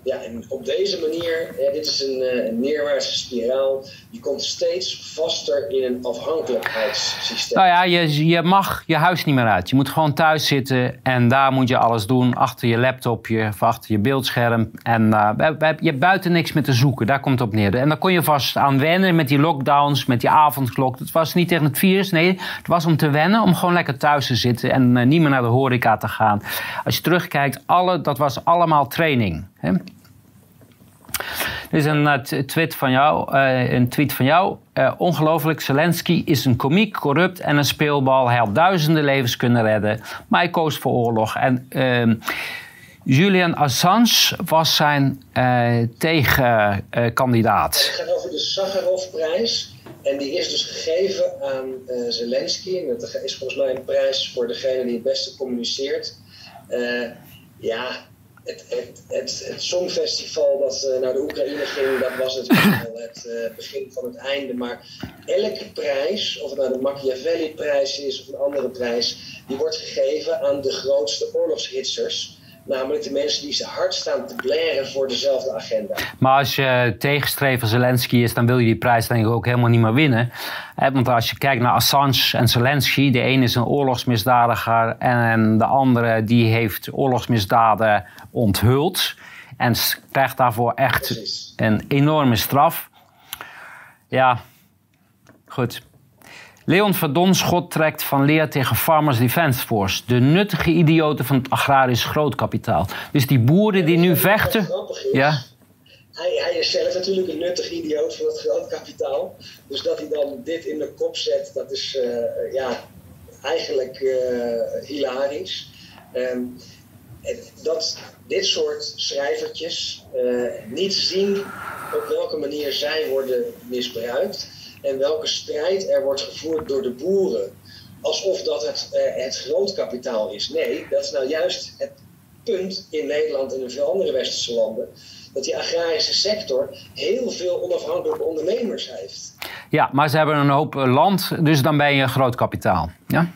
Ja, en op deze manier, dit is een, uh, een neerwaartse spiraal. Je komt steeds vaster in een afhankelijkheidssysteem. Nou ja, je, je mag je huis niet meer uit. Je moet gewoon thuis zitten en daar moet je alles doen. Achter je laptopje of achter je beeldscherm. En uh, je hebt buiten niks meer te zoeken. Daar komt het op neer. En dan kon je vast aan wennen met die lockdowns, met die avondklok. Het was niet tegen het virus, nee. Het was om te wennen, om gewoon lekker thuis te zitten en uh, niet meer naar de horeca te gaan. Als je terugkijkt, alle, dat was allemaal training. Hè? Dit is een uh, tweet van jou. Een tweet van jou. Ongelooflijk, Zelensky is een komiek, corrupt en een speelbal. Hij had duizenden levens kunnen redden, maar hij koos voor oorlog. En ehm, Julian Assange was zijn tegenkandidaat. het gaat over de Sakharovprijs. En die is dus gegeven aan Zelensky. En dat is volgens mij een prijs voor degene die het beste communiceert. ja, het, het, het, het Songfestival dat uh, naar de Oekraïne ging, dat was natuurlijk al het uh, begin van het einde. Maar elke prijs, of het nou de Machiavelli-prijs is of een andere prijs, die wordt gegeven aan de grootste oorlogshitsers. Namelijk de mensen die ze hard staan te blaren voor dezelfde agenda. Maar als je tegenstrever Zelensky is, dan wil je die prijs denk ik ook helemaal niet meer winnen. Want als je kijkt naar Assange en Zelensky, de een is een oorlogsmisdadiger en de andere die heeft oorlogsmisdaden onthuld. En krijgt daarvoor echt een enorme straf. Ja, goed. Leon Verdonschot trekt van leer tegen Farmers Defence Force. De nuttige idioten van het agrarisch grootkapitaal. Dus die boeren die nu vechten. Ja. Hij, hij, is zelf natuurlijk een nuttig idioot van het grootkapitaal. Dus dat hij dan dit in de kop zet, dat is uh, ja, eigenlijk uh, hilarisch. Um, dat dit soort schrijvertjes uh, niet zien op welke manier zij worden misbruikt en welke strijd er wordt gevoerd door de boeren. Alsof dat het, uh, het grootkapitaal is. Nee, dat is nou juist het punt in Nederland en in veel andere westerse landen. Dat die agrarische sector heel veel onafhankelijke ondernemers heeft. Ja, maar ze hebben een hoop land, dus dan ben je een groot kapitaal. Ja?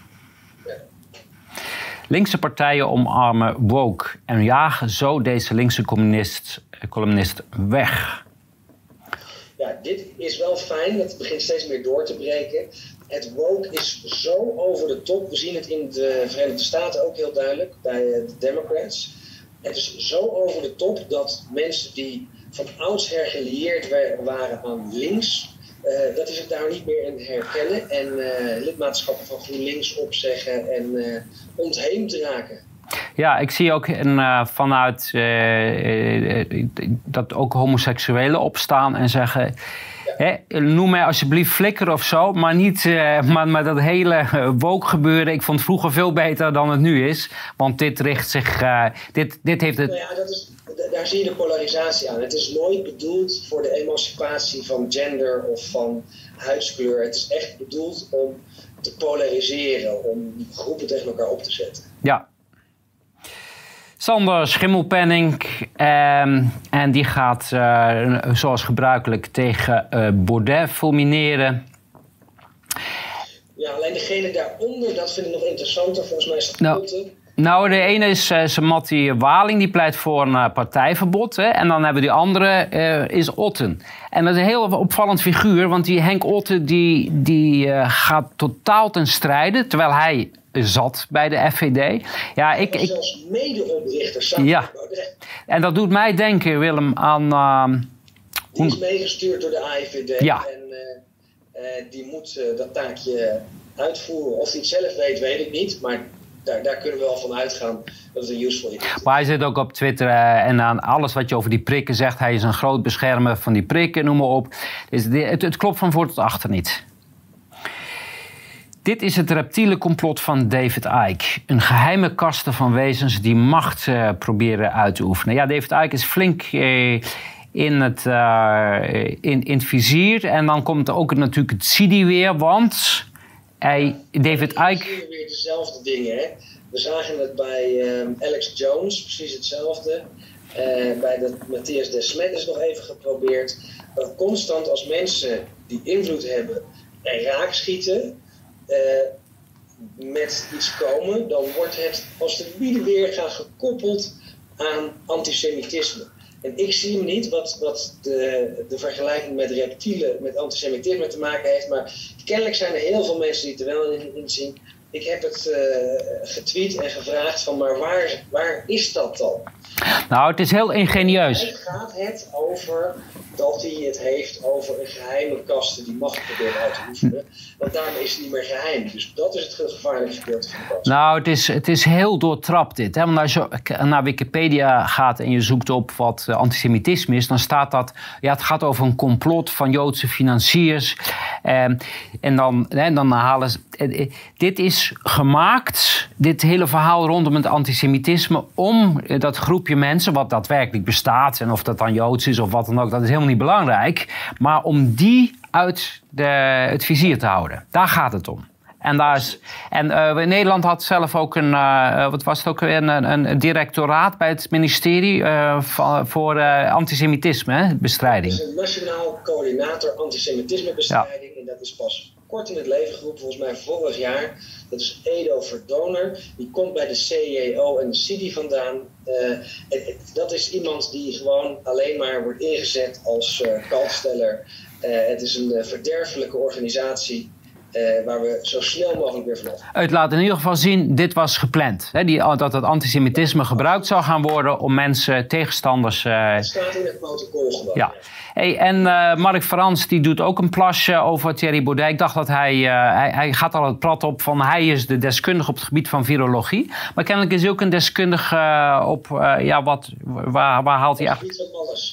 Linkse partijen omarmen woke en jagen zo deze linkse columnist, columnist weg dit is wel fijn. Het begint steeds meer door te breken. Het woke is zo over de top. We zien het in de Verenigde Staten ook heel duidelijk bij de Democrats. Het is zo over de top dat mensen die van oudsher gelieerd waren aan links, uh, dat is het daar niet meer in herkennen en uh, lidmaatschappen van GroenLinks opzeggen en uh, ontheemd raken. Ja, ik zie ook in, vanuit dat ook homoseksuelen opstaan en zeggen. Noem mij alsjeblieft flikker of zo, maar niet maar, maar dat hele woke gebeuren. Ik vond het vroeger veel beter dan het nu is. Want dit richt zich. dit, dit heeft het. Nou ja, dat is, daar zie je de polarisatie aan. Het is nooit bedoeld voor de emancipatie van gender of van huidskleur. Het is echt bedoeld om te polariseren, om groepen tegen elkaar op te zetten. Ja. Sander Schimmelpenning. Eh, en die gaat uh, zoals gebruikelijk tegen uh, Baudet fulmineren. Ja, alleen degene daaronder, dat vind ik nog interessanter. Volgens mij is het nou. Nou, de ene is uh, Samatti Waling, die pleit voor een uh, partijverbod. Hè? En dan hebben we die andere, uh, is Otten. En dat is een heel opvallend figuur, want die Henk Otten die, die gaat totaal ten strijde, terwijl hij zat bij de FVD. Ja, ik, ik, zelfs mede-oprichter Ja, en dat doet mij denken, Willem, aan... die is meegestuurd door de AIVD ja. en die moet dat taakje uitvoeren. Of hij het zelf weet, weet ik niet, maar daar, daar kunnen we wel van uitgaan dat het een useful is. Maar hij zit ook op Twitter uh, en aan alles wat je over die prikken zegt. Hij is een groot beschermer van die prikken, noem maar op. Dus het, het klopt van voor tot achter niet. Dit is het reptiele complot van David Icke. Een geheime kaste van wezens die macht uh, proberen uit te oefenen. Ja, David Icke is flink uh, in, het, uh, in, in het vizier. En dan komt ook natuurlijk het CIDI weer, want hij, David Icke... weer dezelfde dingen, hè? We zagen het bij Alex Jones, precies hetzelfde. Bij de Matthias Desmet is nog even geprobeerd. Dat constant als mensen die invloed hebben en raak schieten... Uh, met iets komen, dan wordt het als de wielen weer gaan gekoppeld aan antisemitisme. En ik zie hem niet wat, wat de, de vergelijking met reptielen, met antisemitisme te maken heeft. Maar kennelijk zijn er heel veel mensen die er wel in, zien. Ik heb het uh, getweet en gevraagd van, maar waar, waar is dat dan? Nou, het is heel ingenieus. Het gaat het over dat hij het heeft over een geheime kasten die macht proberen uit te oefenen. Want daarmee is het niet meer geheim. Dus dat is het gevaarlijke gedeelte van de kast. Nou, het is, het is heel doortrapt dit. Hè? Want als je naar Wikipedia gaat en je zoekt op wat eh, antisemitisme is, dan staat dat, ja, het gaat over een complot van Joodse financiers. Eh, en dan, hè, dan halen ze, eh, eh, dit is gemaakt, dit hele verhaal rondom het antisemitisme, om dat groepje mensen, wat daadwerkelijk bestaat, en of dat dan Joods is of wat dan ook, dat is helemaal niet belangrijk. Maar om die uit de, het vizier te houden. Daar gaat het om. En, daar is, en uh, Nederland had zelf ook een, uh, wat was het ook, een, een, een directoraat bij het ministerie uh, voor antisemitisme bestrijding. Het is een nationaal coördinator antisemitismebestrijding ja. en dat is pas kort in het leven geroepen, volgens mij vorig jaar. Dat is Edo Verdoner. Die komt bij de CEO en de CIDI vandaan. Uh, dat is iemand die gewoon alleen maar wordt ingezet als uh, kalksteller. Uh, het is een verderfelijke organisatie. Waar we zo snel mogelijk weer vanaf. Het laat in ieder geval zien, dit was gepland. Hè? Die, dat het antisemitisme gebruikt zou gaan worden om mensen, tegenstanders... Het staat in het protocol gewoon. Ja. Hey, en uh, Mark Frans die doet ook een plasje over Thierry Baudet. Ik dacht dat hij, uh, hij, hij, gaat al het plat op van hij is de deskundige op het gebied van virologie. Maar kennelijk is hij ook een deskundige uh, op, ja, wat, waar, waar haalt hij eigenlijk...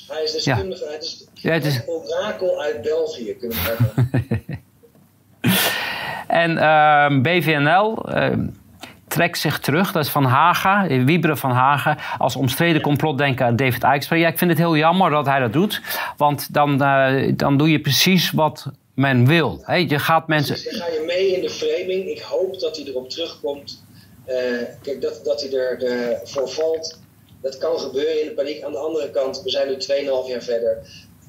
Hij is deskundige, ja. hij is, ja, het is een orakel uit België, kunnen we zeggen. en ehm, BVNL ehm, trekt zich terug. Dat is Van Haga, Wieberen van Haga, als omstreden complotdenker aan David Icke. Ja, ik vind het heel jammer dat hij dat doet. Want dan, uh, dan doe je precies wat men wil. Je gaat mensen... Ga je mee in de framing. Ik hoop dat hij erop terugkomt. Uh, kijk, dat, dat hij ervoor valt. Dat kan gebeuren in de paniek. Aan de andere kant, we zijn nu 2,5 jaar verder.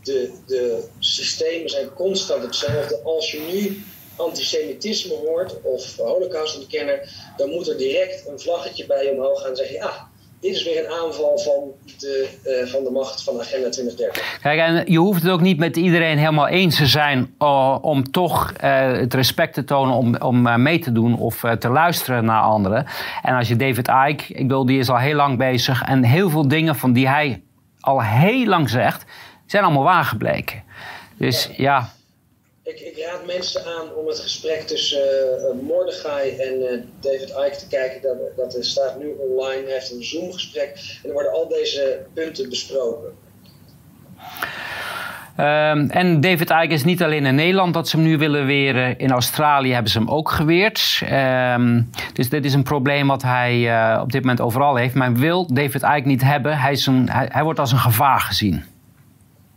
De, de systemen zijn constant hetzelfde. Als je nu antisemitisme hoort of holocaust-ontkenner, dan moet er direct een vlaggetje bij je omhoog gaan en zeggen: ah, dit is weer een aanval van de, uh, van de macht van Agenda 2030. Kijk, en je hoeft het ook niet met iedereen helemaal eens te zijn uh, om toch uh, het respect te tonen om, om mee te doen of te luisteren naar anderen. En als je David Icke, ik bedoel, die is al heel lang bezig en heel veel dingen van die hij al heel lang zegt, zijn allemaal waar gebleken. Dus ja. ja Ik, raad mensen aan om het gesprek tussen uh, en uh, David Icke te kijken. Dat, dat staat nu online. Hij heeft een Zoom-gesprek. En er worden al deze punten besproken. Um, en David Icke is niet alleen in Nederland dat ze hem nu willen weren. In Australië hebben ze hem ook geweerd. Um, dus dit is een probleem wat hij op dit moment overal heeft. Maar wil David Icke niet hebben. Hij, is een, hij, hij wordt als een gevaar gezien.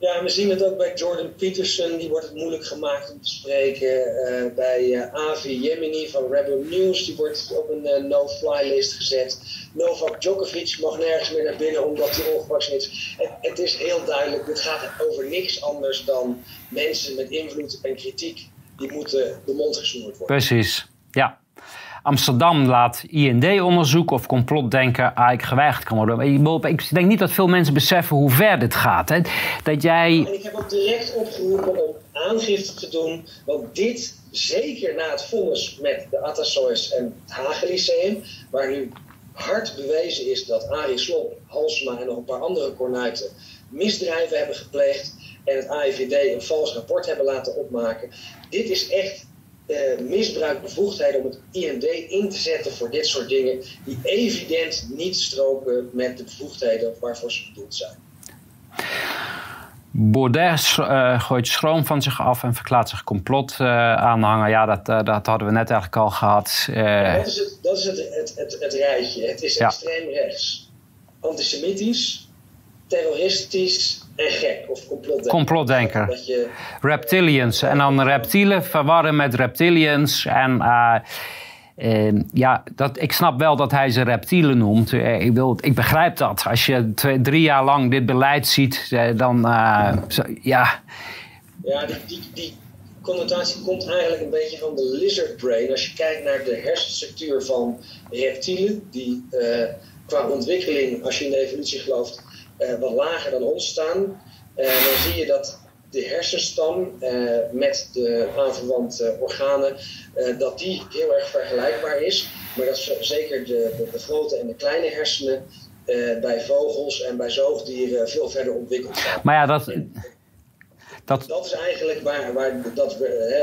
Ja, we zien het ook bij Jordan Peterson, die wordt het moeilijk gemaakt om te spreken. Uh, bij uh, Avi Yemini van Rebel News, die wordt op een uh, no-fly list gezet. Novak Djokovic mag nergens meer naar binnen omdat hij ongevaccineerd is. Het, het is heel duidelijk, dit gaat over niks anders dan mensen met invloed en kritiek. Die moeten de mond gesnoerd worden. Precies, ja. Amsterdam laat IND-onderzoek of complotdenken eigenlijk geweigerd kan worden. Ik denk niet dat veel mensen beseffen hoe ver dit gaat. Hè? Dat jij... En ik heb ook direct opgeroepen om aangifte te doen, want dit, zeker na het vonnis met de Atassois en het Hagen Lyceum, waar nu hard bewezen is dat Arie Slob, Halsma en nog een paar andere kornuiten misdrijven hebben gepleegd en het AIVD een vals rapport hebben laten opmaken. Dit is echt uh, misbruik bevoegdheden om het IND in te zetten voor dit soort dingen die evident niet stroken met de bevoegdheden waarvoor ze bedoeld zijn. Baudet uh, gooit schroom van zich af en verklaart zich complot uh, aanhanger. Ja, dat, uh, dat hadden we net eigenlijk al gehad. Ja, dat is, het, dat is het, het, het, het rijtje. Het is ja. extreem rechts. Antisemitisch, terroristisch en gek. Of complotdenker. Complotdenker. Dat je, Reptilians. En dan reptielen verwarren met reptilians. En uh, uh, ja, dat, ik snap wel dat hij ze reptielen noemt. Uh, ik, wil, ik begrijp dat. Als je twee, drie jaar lang dit beleid ziet, dan zo, ja. Ja, die, die, die connotatie komt eigenlijk een beetje van de lizard brain. Als je kijkt naar de hersenstructuur van reptielen, die qua ontwikkeling, als je in de evolutie gelooft, wat lager dan ons staan, uh, dan zie je dat de hersenstam uh, met de aanverwante organen, dat die heel erg vergelijkbaar is. Maar dat zeker de, de, de, grote en de kleine hersenen bij vogels en bij zoogdieren veel verder ontwikkeld zijn. Maar ja, dat... Dat, dat is eigenlijk waar, waar dat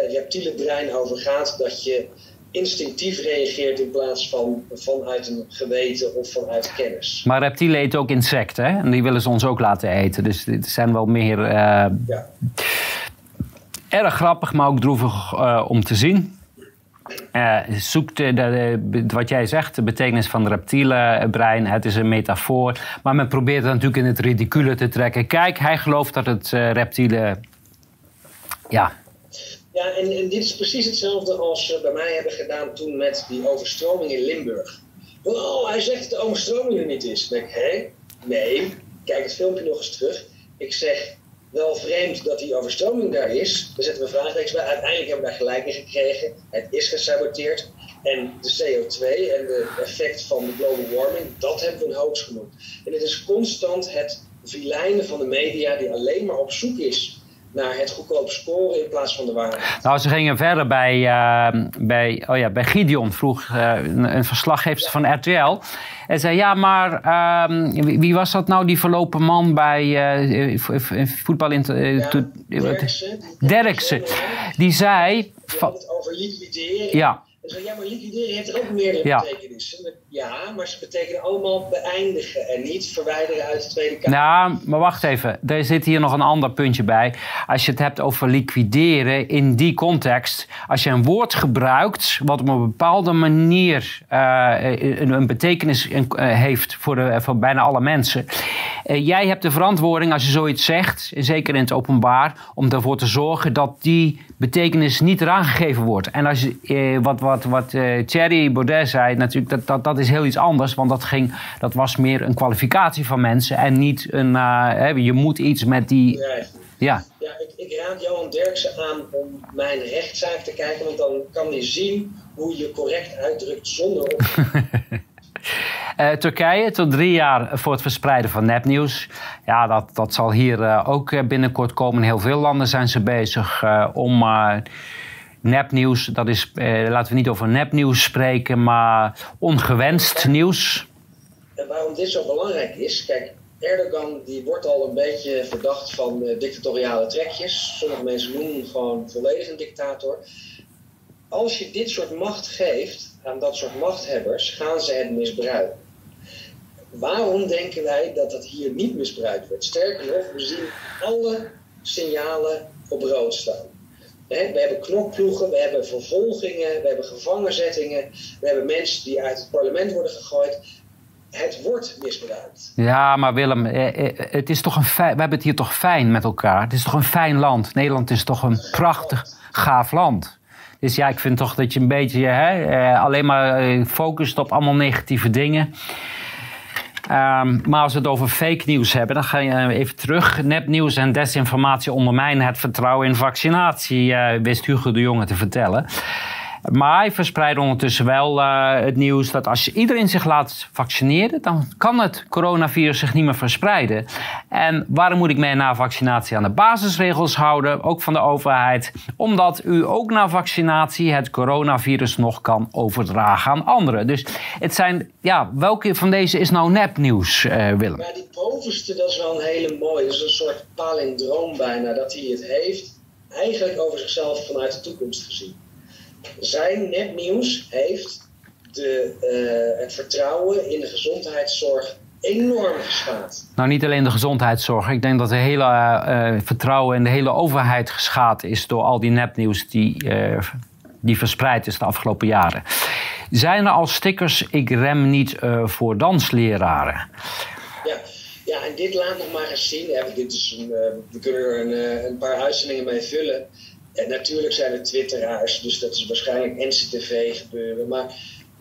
reptiele brein over gaat. Dat je instinctief reageert in plaats van vanuit een geweten of vanuit kennis. Maar reptielen eten ook insecten, hè? En die willen ze ons ook laten eten. Dus dit zijn wel meer... Uh, ja. Erg grappig, maar ook droevig uh, om te zien. Uh, zoekt de, de, wat jij zegt, de betekenis van reptielenbrein. Het is een metafoor. Maar men probeert het natuurlijk in het ridicule te trekken. Kijk, hij gelooft dat het reptielen... Ja, ja, en, dit is precies hetzelfde als ze bij mij hebben gedaan toen met die overstroming in Limburg. Oh, hij zegt dat de overstroming er niet is. Dan denk ik, hé, nee, kijk het filmpje nog eens terug. Ik zeg, wel vreemd dat die overstroming daar is. Dan zetten we vraagtekens bij. Uiteindelijk hebben we daar gelijk in gekregen. Het is gesaboteerd. En de CO2 en de effect van de global warming, dat hebben we een hoax genoemd. En het is constant het vilijnen van de media die alleen maar op zoek is naar het goedkoop scoren in plaats van de waarheid. Nou, ze gingen verder bij, uh, bij, oh ja, bij Gideon, vroeg uh, een, een verslaggever van RTL. En zei, ja, maar uh, wie, wie, was dat nou, die verlopen man bij uh, voetbal... In, ja, Derksen. Die zei... Die het over liquideren. Ja. Zei, ja, maar liquideren heeft ook meerdere ja. betekenissen. Ja, maar ze betekenen allemaal beëindigen en niet verwijderen uit de Tweede Kamer. Nou, maar wacht even. Er zit hier nog een ander puntje bij. Als je het hebt over liquideren in die context. Als je een woord gebruikt wat op een bepaalde manier uh, een, een, betekenis uh, heeft voor, de, voor bijna alle mensen. Uh, jij hebt de verantwoording als je zoiets zegt, zeker in het openbaar, om ervoor te zorgen dat die betekenis niet eraan gegeven wordt. En als je, wat, wat, wat Thierry Baudet zei, natuurlijk, dat, dat, dat is heel iets anders. Want dat, ging, dat was meer een kwalificatie van mensen en niet een. Uh, je moet iets met die. Ja, ja. ja ik, ik, raad Johan Derksen aan om mijn rechtszaak te kijken, want dan kan hij zien hoe je correct uitdrukt zonder op. Uh, Turkije tot drie jaar voor het verspreiden van nepnieuws. Ja, dat, dat zal hier uh, ook binnenkort komen. Heel veel landen zijn ze bezig om nepnieuws, dat is, eh, laten we niet over nepnieuws spreken, maar ongewenst nieuws. En waarom dit zo belangrijk is, kijk, Erdogan die wordt al een beetje verdacht van dictatoriale trekjes. Sommige mensen noemen hem gewoon volledig een dictator. Als je dit soort macht geeft aan dat soort machthebbers, gaan ze het misbruiken. Waarom denken wij dat dat hier niet misbruikt wordt? Sterker nog, we zien alle signalen op rood staan. We hebben knokploegen, we hebben vervolgingen, we hebben gevangenzettingen, we hebben mensen die uit het parlement worden gegooid. Het wordt misbruikt. Ja, maar Willem, eh, eh, het is toch een we hebben het hier toch fijn met elkaar. Het is toch een fijn land. Nederland is toch een prachtig, gaaf land. Dus ja, ik vind toch dat je een beetje hè, eh, alleen maar focust op allemaal negatieve dingen. Um, maar als we het over fake nieuws hebben, dan ga je even terug. Nepnieuws en desinformatie ondermijnen het vertrouwen in vaccinatie, wist Hugo de Jonge te vertellen. Maar hij verspreidt ondertussen wel uh, het nieuws dat als iedereen zich laat vaccineren, dan kan het coronavirus zich niet meer verspreiden. En waarom moet ik mij na vaccinatie aan de basisregels houden, ook van de overheid? Omdat u ook na vaccinatie het coronavirus nog kan overdragen aan anderen. Dus het zijn, ja, welke van deze is nou nepnieuws, uh, Willem? Ja, die bovenste, dat is wel een hele mooie. Dat is een soort palindroom bijna, dat hij het heeft. Eigenlijk over zichzelf vanuit de toekomst gezien zijn nepnieuws heeft de, uh, het vertrouwen in de gezondheidszorg enorm geschaad. Nou, niet alleen de gezondheidszorg. Ik denk dat de hele uh, vertrouwen in de hele overheid geschaad is door al die nepnieuws die, uh, die verspreid is de afgelopen jaren. Zijn er al stickers, ik rem niet voor dansleraren? Ja. ja, en dit laat nog maar eens zien. dit is een, we kunnen er een, een paar uitzendingen mee vullen. En natuurlijk zijn er twitteraars, dus dat is waarschijnlijk NCTV gebeuren. Maar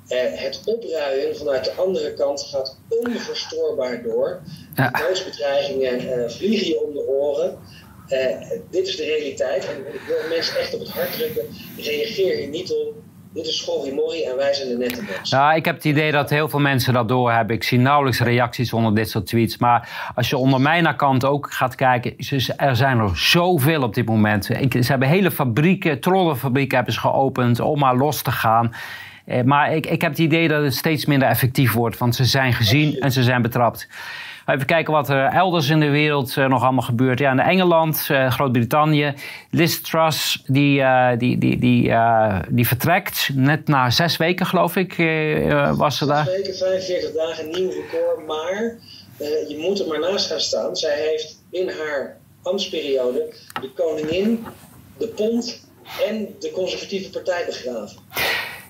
eh, het opruien vanuit de andere kant gaat onverstoorbaar door. Ja. Doodsbedreigingen eh, vliegen je om de oren. Eh, dit is de realiteit. En ik wil mensen echt op het hart drukken. Reageer hier niet op. Dit is Morrie en wij zijn de nette mensen. Ja, ik heb het idee dat heel veel mensen dat doorhebben. Ik zie nauwelijks reacties onder dit soort tweets. Maar als je onder mijn account ook gaat kijken... er zijn er zoveel op dit moment. ze hebben hele fabrieken, trollenfabrieken hebben ze geopend... om maar los te gaan. Eh, maar ik, ik heb het idee dat het steeds minder effectief wordt. Want ze zijn gezien en ze zijn betrapt. Even kijken wat er elders in de wereld uh, nog allemaal gebeurt. Ja, in Engeland, uh, Groot-Brittannië. Liz Truss, die, uh, die, die, die, die vertrekt. Net na zes weken, geloof ik, was ze daar. Zes weken, 45 dagen, nieuw record. Maar je moet er maar naast gaan staan. Zij heeft in haar ambtsperiode de koningin, de pond en de conservatieve partij begraven.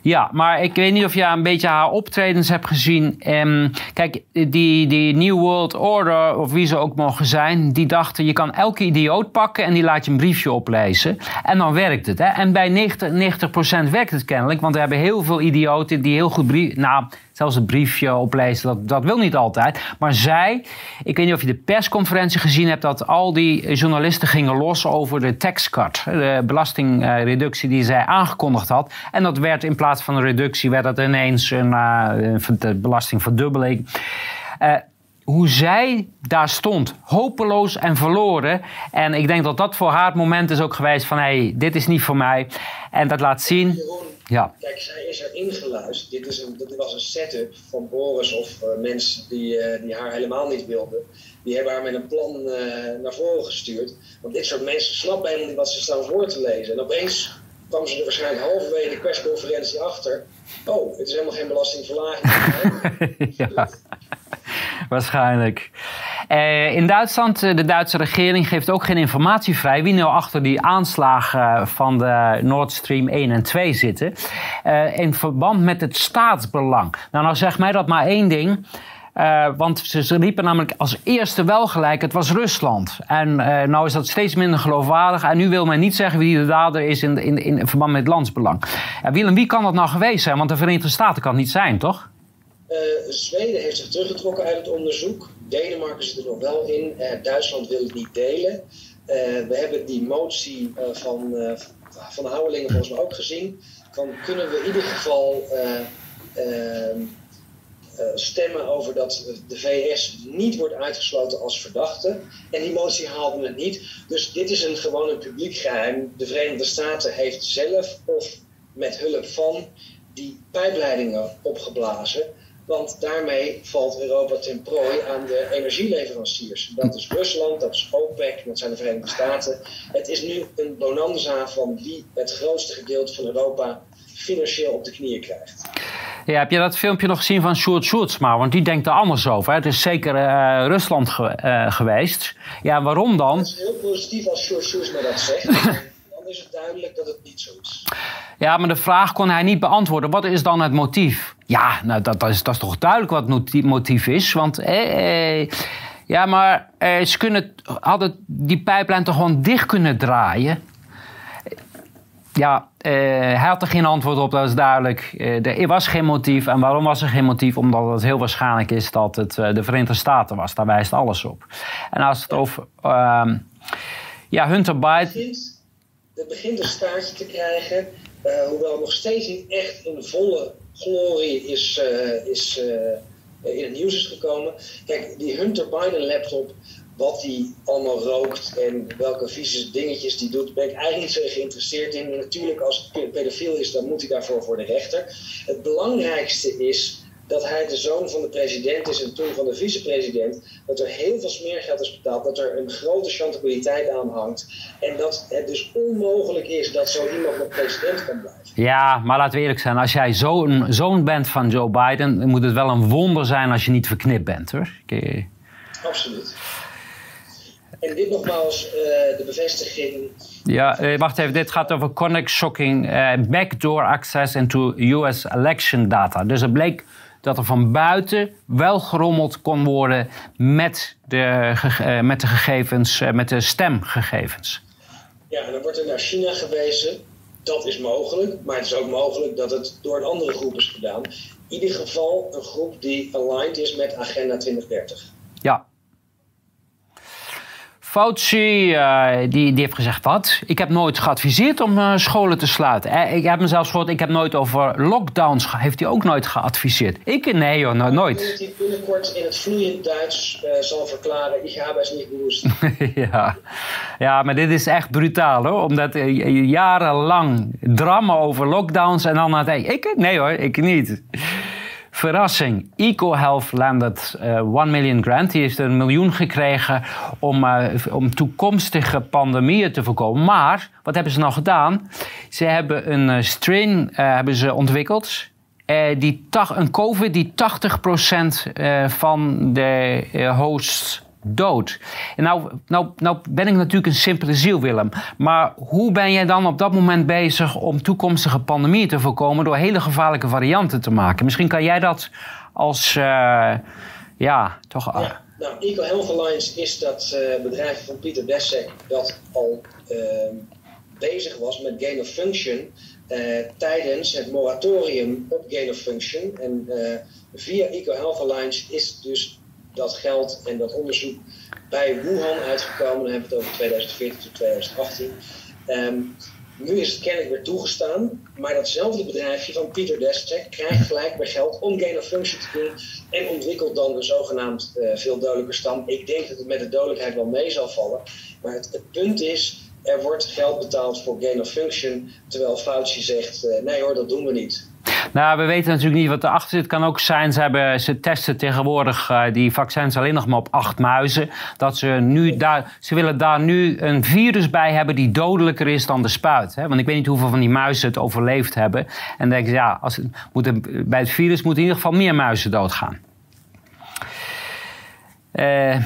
Ja, maar ik weet niet of je een beetje haar optredens hebt gezien. Um, kijk, die, die New World Order, of wie ze ook mogen zijn, die dachten: je kan elke idioot pakken en die laat je een briefje oplezen. En dan werkt het. Hè? En bij 90%, 90 werkt het kennelijk, want we hebben heel veel idioten die heel goed brief. Nou, zelfs een briefje oplezen, dat, dat wil niet altijd. Maar zij, ik weet niet of je de persconferentie gezien hebt, dat al die journalisten gingen los over de tax cut, de belastingreductie die zij aangekondigd had. En dat werd in plaats van een reductie, werd dat ineens een, een belastingverdubbeling. Uh, hoe zij daar stond, hopeloos en verloren. En ik denk dat dat voor haar het moment is ook geweest van... hé, hey, dit is niet voor mij. En dat laat zien... Ja. Kijk, zij is er ingeluisterd. Dit, is een, dit was een setup van Boris of uh, mensen die, uh, die haar helemaal niet wilden. Die hebben haar met een plan uh, naar voren gestuurd. Want dit soort mensen snappen helemaal niet wat ze staan voor te lezen. En opeens kwam ze er waarschijnlijk halverwege de persconferentie achter. Oh, het is helemaal geen belastingverlaging. ja. Waarschijnlijk. Uh, in Duitsland, de Duitse regering geeft ook geen informatie vrij wie nou achter die aanslagen van de Nord Stream 1 en 2 zitten. In verband met het staatsbelang. Nou, nou zegt mij dat maar één ding. Want ze, riepen namelijk als eerste wel gelijk, het was Rusland. En uh, nou is dat steeds minder geloofwaardig. En nu wil men niet zeggen wie de dader is in, in, in verband met landsbelang. Uh, Willem, wie kan dat nou geweest zijn? Want de Verenigde Staten kan het niet zijn, toch? Zweden heeft zich teruggetrokken uit het onderzoek. Denemarken zit er nog wel in. Duitsland wil het niet delen. we hebben die motie van, van de Houwelingen volgens mij ook gezien. Dan kunnen we in ieder geval eh, stemmen over dat de VS niet wordt uitgesloten als verdachte. En die motie haalde het niet. Dus dit is een gewoon een publiek geheim. De Verenigde Staten heeft zelf of met hulp van die pijpleidingen opgeblazen. Want daarmee valt Europa ten prooi aan de energieleveranciers. Dat is Rusland, dat is OPEC, dat zijn de Verenigde Staten. Het is nu een bonanza van wie het grootste gedeelte van Europa financieel op de knieën krijgt. Ja, heb je dat filmpje nog gezien van Sjoerd maar? Want die denkt er anders over. Hè? Het is zeker uh, Rusland ge uh, geweest. Ja, waarom dan? Het is heel positief als Sjoerd Sjoerdsma dat zegt. is het duidelijk dat het niet zo is. Ja, maar de vraag kon hij niet beantwoorden. Wat is dan het motief? Ja, nou, dat, dat, is, dat is toch duidelijk wat het motief is. Want... Eh, eh, ja, maar eh, ze kunnen, hadden die pijplijn toch gewoon dicht kunnen draaien? Ja, uh, hij had er geen antwoord op, dat is duidelijk. Uh, er was geen motief. En waarom was er geen motief? Omdat het heel waarschijnlijk is dat het de Verenigde Staten was. Daar wijst alles op. En als het over ehm, ja, Hunter Biden... Het begint, een staartje te krijgen. hoewel nog steeds niet echt een volle glorie is, is, in het nieuws is gekomen. Kijk, die Hunter Biden laptop wat hij allemaal rookt en welke vieze dingetjes die doet, ben ik eigenlijk niet zo geïnteresseerd in. natuurlijk, als het pedofiel is, dan moet hij daarvoor voor de rechter. Het belangrijkste is dat hij de zoon van de president is en toen van de vicepresident. Dat er heel veel smeergeld is betaald, dat er een grote chantabiliteit aan hangt. En dat het dus onmogelijk is dat zo iemand nog president kan blijven. Ja, maar laten we eerlijk zijn. Als jij zo'n zoon bent van Joe Biden, moet het wel een wonder zijn als je niet verknipt bent hoor. Absoluut. En dit nogmaals uh, de bevestiging. Ja, uh, wacht even. Dit gaat over connect shocking uh, backdoor access into US election data. Dus het bleek dat er van buiten wel gerommeld kon worden met de, met de gegevens, met de stemgegevens. Ja, en dan wordt er naar China gewezen. Dat is mogelijk, maar het is ook mogelijk dat het door een andere groep is gedaan. In ieder geval een groep die aligned is met Agenda 2030. Ja, Fauci uh, die, die heeft gezegd wat? Ik heb nooit geadviseerd om uh, scholen te sluiten. Eh, ik heb mezelf gehoord, ik heb nooit over lockdowns, heeft hij ook nooit geadviseerd. Ik? Nee hoor, no, nooit. Dat hij binnenkort in het vloeiend Duits zal verklaren, ik heb het niet bewust. ja. ja, maar dit is echt brutaal hoor. Omdat jarenlang drama over lockdowns en dan het ik? Nee hoor, ik niet. Verrassing. EcoHealth landed uh, eh, 1 million grant. Die heeft een miljoen gekregen om, uh, om toekomstige pandemieën te voorkomen. Maar wat hebben ze nou gedaan? Ze hebben een uh, strain hebben ze ontwikkeld. die een COVID die 80% van de hosts dood. En nou, nou, nou ben ik natuurlijk een simpele ziel, Willem. Maar hoe ben jij dan op dat moment bezig om toekomstige pandemieën te voorkomen door hele gevaarlijke varianten te maken? Misschien kan jij dat als, uh, ja, toch... Ja, nou, Eco Health Alliance is dat uh, bedrijf van Pieter Dessek dat al uh, bezig was met gain of function tijdens het moratorium op gain of function. En via Eco Health Alliance is dus dat geld en dat onderzoek bij Wuhan uitgekomen. Dan hebben we het over 2014 tot 2018. Ehm, nu is het kennelijk weer toegestaan, maar datzelfde bedrijfje van Pieter Destek krijgt gelijk weer geld om gain of function te doen en ontwikkelt dan een zogenaamd uh, veel dodelijker stam. Ik denk dat het met de dodelijkheid wel mee zal vallen, maar het, het punt is, er wordt geld betaald voor gain of function, terwijl Fauci zegt, uh, nee hoor, dat doen we niet. Nou, we weten natuurlijk niet wat erachter zit. Het kan ook zijn, ze, hebben, ze testen tegenwoordig uh, die vaccins alleen nog maar op acht muizen. Dat ze nu daar, ze willen daar nu een virus bij hebben die dodelijker is dan de spuit. Hè? Want ik weet niet hoeveel van die muizen het overleefd hebben. En dan denk ja, als het, moet bij het virus moeten in ieder geval meer muizen doodgaan. Uh,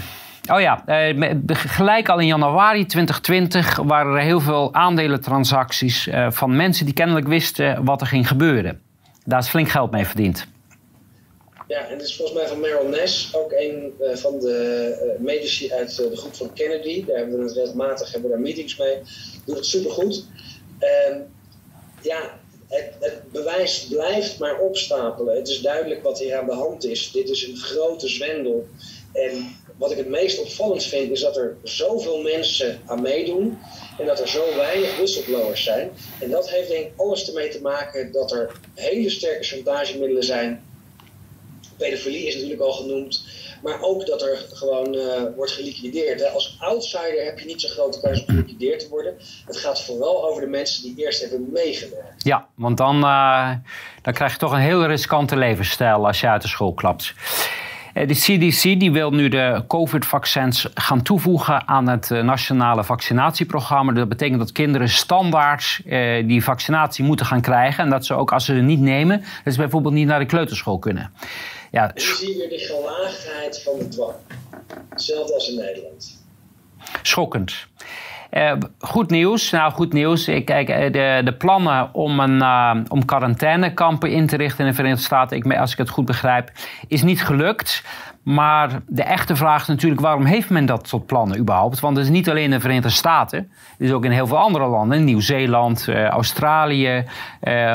Oh ja, eh, gelijk al in januari 2020 waren er heel veel aandelentransacties eh, van mensen die kennelijk wisten wat er ging gebeuren. Daar is flink geld mee verdiend. Ja, en het is volgens mij van Merrill Nash, ook een uh, van de uh, medici uit de groep van Kennedy. Daar hebben we het regelmatig hebben we daar meetings mee. Doet het supergoed. Uh, ja, het, het, bewijs blijft maar opstapelen. Het is duidelijk wat hier aan de hand is. Dit is een grote zwendel. En wat ik het meest opvallend vind, is dat er zoveel mensen aan meedoen en dat er zo weinig whistleblowers zijn. En dat heeft denk ik alles ermee te maken dat er hele sterke chantagemiddelen zijn Pedofilie is natuurlijk al genoemd. Maar ook dat er gewoon uh, wordt geliquideerd. Als outsider heb je niet zo'n grote kans om geliquideerd te worden. Het gaat vooral over de mensen die eerst hebben meegewerkt. Ja, want dan, uh, dan krijg je toch een heel riskante levensstijl als je uit de school klapt. Eh, de CDC die wil nu de COVID-vaccins gaan toevoegen aan het nationale vaccinatieprogramma. Dat betekent dat kinderen standaard eh, die vaccinatie moeten gaan krijgen. En dat ze ook als ze het niet nemen, dat ze bijvoorbeeld niet naar de kleuterschool kunnen. Ja. En zie je de gelaagdheid van de dwang. Hetzelfde als in Nederland. Schokkend. Uh, goed nieuws. Nou, goed nieuws. Ik, kijk, eh, de, de plannen om, een, uh, om quarantainekampen in te richten in de Verenigde Staten, ik, als ik het goed begrijp, is niet gelukt. Maar de echte vraag is natuurlijk, waarom heeft men dat tot plannen überhaupt? Want het is niet alleen in de Verenigde Staten. Het is ook in heel veel andere landen. Nieuw-Zeeland, Australië,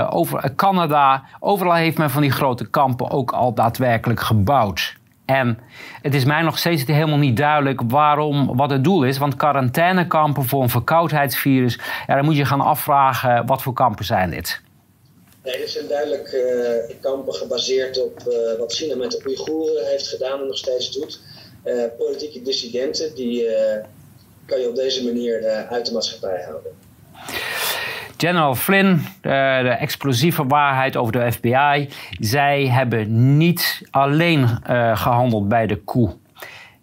over, Canada. Overal heeft men van die grote kampen ook al daadwerkelijk gebouwd. En het is mij nog steeds helemaal niet duidelijk waarom, wat het doel is. Want quarantainekampen voor een verkoudheidsvirus, ja, dan moet je gaan afvragen wat voor kampen zijn dit. Nee, dit zijn duidelijk uh, kampen gebaseerd op uh, wat China met de Oeigoeren heeft gedaan en nog steeds doet. Uh, politieke dissidenten, die kan je op deze manier uit de maatschappij houden. General Flynn, de, de, explosieve waarheid over de FBI. Zij hebben niet alleen uh, gehandeld bij de coup.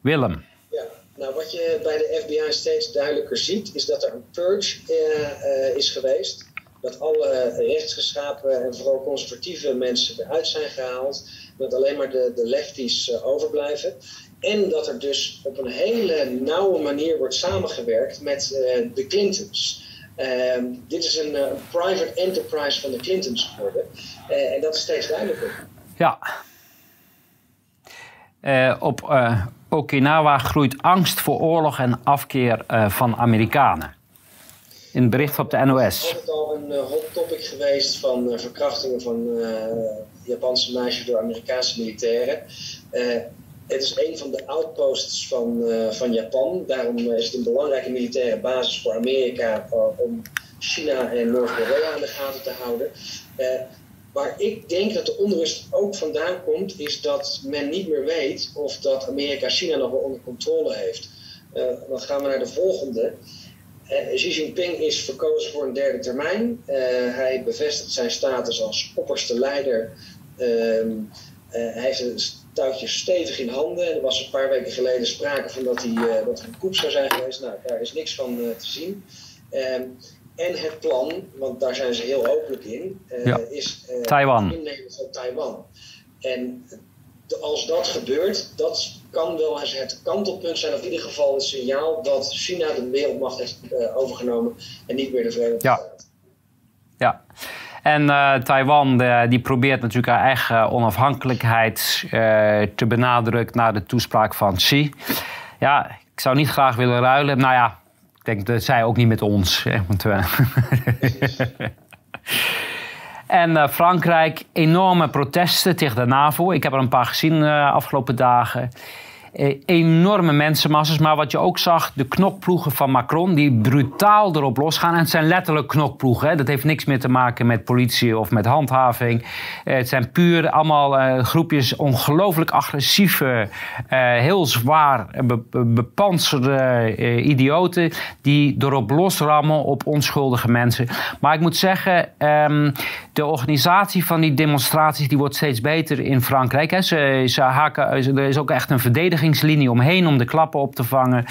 Willem. Ja, nou wat je bij de FBI steeds duidelijker ziet, is dat er een purge uh, is geweest. Dat alle rechtsgeschapen en vooral conservatieve mensen eruit zijn gehaald. Dat alleen maar de, de lefties overblijven. En dat er dus op een hele nauwe manier wordt samengewerkt met de Clintons. Uh, dit is een, uh, private enterprise van de Clintons geworden. Uh, en dat is steeds duidelijker. Ja. Uh, op Okinawa groeit angst voor oorlog en afkeer van Amerikanen. In het bericht op de NOS. Het is al een hot topic geweest van verkrachtingen van Japanse meisjes door Amerikaanse militairen. Het is een van de outposts van, uh, van Japan. Daarom is het een belangrijke militaire basis voor Amerika uh, om China en Noord-Korea aan de gaten te houden. Uh, waar ik denk dat de onrust ook vandaan komt, is dat men niet meer weet of dat Amerika China nog wel onder controle heeft. dan gaan we naar de volgende. Xi Jinping is verkozen voor een derde termijn. hij bevestigt zijn status als opperste leider. Ehm, hij heeft een touwtje stevig in handen. Er was een paar weken geleden sprake van dat, hij, uh, dat een koep zou zijn geweest. Nou, daar is niks van uh, te zien. Um, en het plan, want daar zijn ze heel openlijk in, ja. is Taiwan. het innemen van Taiwan. En de, als dat gebeurt, dat kan wel eens het kantelpunt zijn, of in ieder geval een signaal dat China de wereldmacht heeft overgenomen en niet meer de Verenigde ja. Staten. Ja. En uh, Taiwan die probeert natuurlijk haar eigen onafhankelijkheid uh, te benadrukken na de toespraak van Xi. Ja, ik zou niet graag willen ruilen. Nou ja, ik denk dat zij ook niet met ons. Hè, want, en Frankrijk, enorme protesten tegen de NAVO. Ik heb er een paar gezien de afgelopen dagen. Eh, enorme mensenmasses. Maar wat je ook zag, de knokploegen van Macron, die brutaal erop losgaan. En het zijn letterlijk knokploegen. Hè. Dat heeft niks meer te maken met politie of met handhaving. Eh, het zijn puur allemaal uh, groepjes ongelooflijk agressieve, heel zwaar be bepanserde idioten. die erop losrammen op onschuldige mensen. Maar ik moet zeggen, um, de organisatie van die demonstraties die wordt steeds beter in Frankrijk. Hè. Ze, ze haken, er is ook echt een verdediging verdedigingslinie omheen om de klappen op te vangen.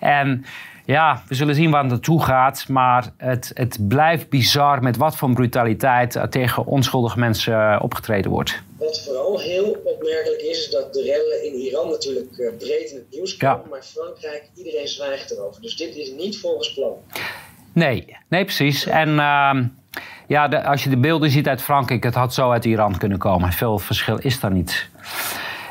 En ja, we zullen zien waar het naartoe gaat. Maar het, het blijft bizar met wat voor brutaliteit tegen onschuldige mensen eh, opgetreden wordt. Wat vooral heel opmerkelijk is, is dat de rellen in Iran natuurlijk eh, breed in het nieuws komen. Ja. Maar Frankrijk, iedereen zwijgt erover. Dus dit is niet volgens plan. Nee, nee precies. En uh, ja, de, als je de beelden ziet uit Frankrijk, het had zo uit Iran kunnen komen. Veel verschil is daar niet.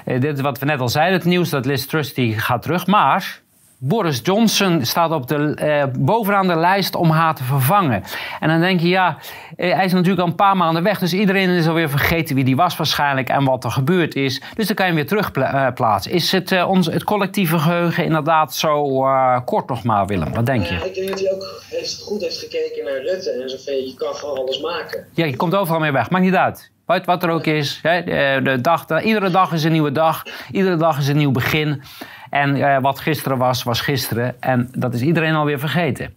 Eh, dit is wat we net al zeiden, het nieuws dat Liz Truss die gaat terug. Maar Boris Johnson staat op de, eh, bovenaan de lijst om haar te vervangen. En dan denk je, ja, eh, hij is natuurlijk al een paar maanden weg. Dus iedereen is alweer vergeten wie die was waarschijnlijk en wat er gebeurd is. Dus dan kan je hem weer terugplaatsen. is het, ons, het collectieve geheugen inderdaad zo kort nog maar, Willem? Wat denk je? ik denk dat hij ook heeft, goed heeft gekeken naar Rutte en zo je kan gewoon alles maken. Ja, je komt overal mee weg. Maakt niet uit. Wat, wat er ook is. Hè? De dag, iedere dag is een nieuwe dag. Iedere dag is een nieuw begin. En wat gisteren was, was gisteren. En dat is iedereen alweer vergeten.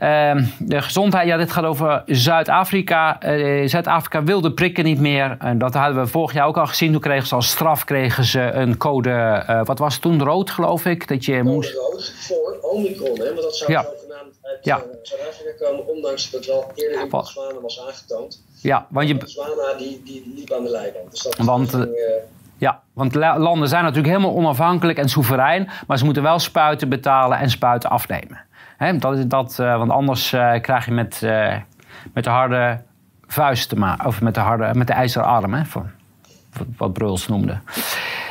Ehm, de gezondheid, ja, dit gaat over Zuid-Afrika. Uh, Zuid-Afrika wilde prikken niet meer. En dat hadden we vorig jaar ook al gezien. Toen kregen ze als straf kregen ze een code, uh, wat was het toen, rood geloof ik? Dat je moest... rood voor Omicron, hè? want dat zou ja. Ja. uh, Zuid-Afrika komen, ondanks dat wel eerder in Botswana was aangetoond. Ja, want je... Botswana die, die liep aan de leiband. Dus dat want, ging, ja, want landen zijn natuurlijk helemaal onafhankelijk en soeverein, maar ze moeten wel spuiten betalen en spuiten afnemen. Dat is dat, want anders krijg je met, met de harde vuist te maken. Of met de, harde, met de ijzeren arm, hè, van, wat Bruls noemde.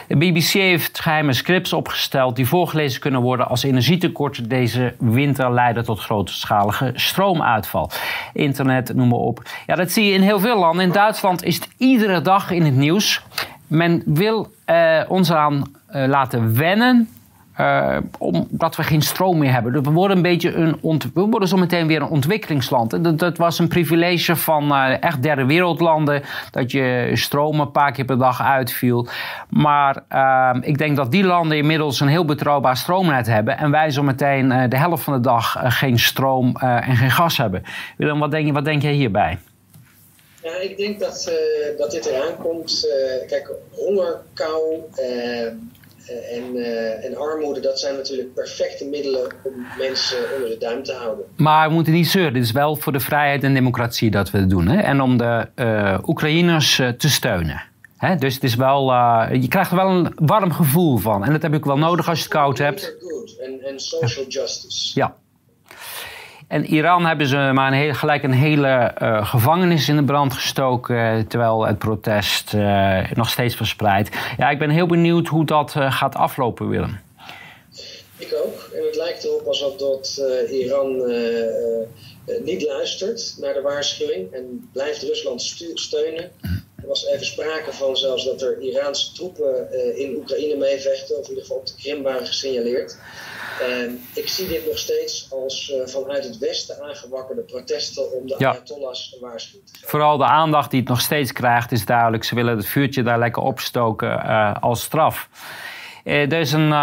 De BBC heeft geheime scripts opgesteld die voorgelezen kunnen worden als energietekorten deze winter leiden tot grootschalige stroomuitval. Internet, noem maar op. Ja, dat zie je in heel veel landen. In Duitsland is het iedere dag in het nieuws. Men wil uh, ons aan uh, laten wennen uh, omdat we geen stroom meer hebben. Dus we worden een beetje een we worden zo meteen weer een ontwikkelingsland. Dat, dat was een privilege van uh, echt derde wereldlanden. Dat je stroom een paar keer per dag uitviel. Maar uh, ik denk dat die landen inmiddels een heel betrouwbaar stroomnet hebben. En wij zo meteen de helft van de dag geen stroom en geen gas hebben. Willem, wat denk, je, wat denk jij hierbij? Ik denk dat, dat dit eraan komt. kijk, honger, kou eh, en, uh, en, armoede, dat zijn natuurlijk perfecte middelen om mensen onder de duim te houden. Maar we moeten niet zeuren. Dit is wel voor de vrijheid en democratie dat we het doen. Hè? En om de uh, Oekraïners te steunen. Hè? Dus het is wel, je krijgt er wel een warm gevoel van. En dat heb ik wel nodig als je het koud hebt. En social justice. Ja. En Iran hebben ze maar een hele, gelijk een hele uh, gevangenis in de brand gestoken. Terwijl het protest uh, nog steeds verspreidt. Ja, ik ben heel benieuwd hoe dat uh, gaat aflopen, Willem. Ik ook. En het lijkt erop alsof dat Iran niet luistert naar de waarschuwing. En blijft Rusland steunen. Er was even sprake van zelfs dat er Iraanse troepen in Oekraïne meevechten. Of in ieder geval op de Krim waren gesignaleerd. En ik zie dit nog steeds als uh, vanuit het Westen aangewakkerde protesten om de ja. Ayatollahs te geven. Vooral de aandacht die het nog steeds krijgt is duidelijk. Ze willen het vuurtje daar lekker opstoken uh, als straf. Uh, er is een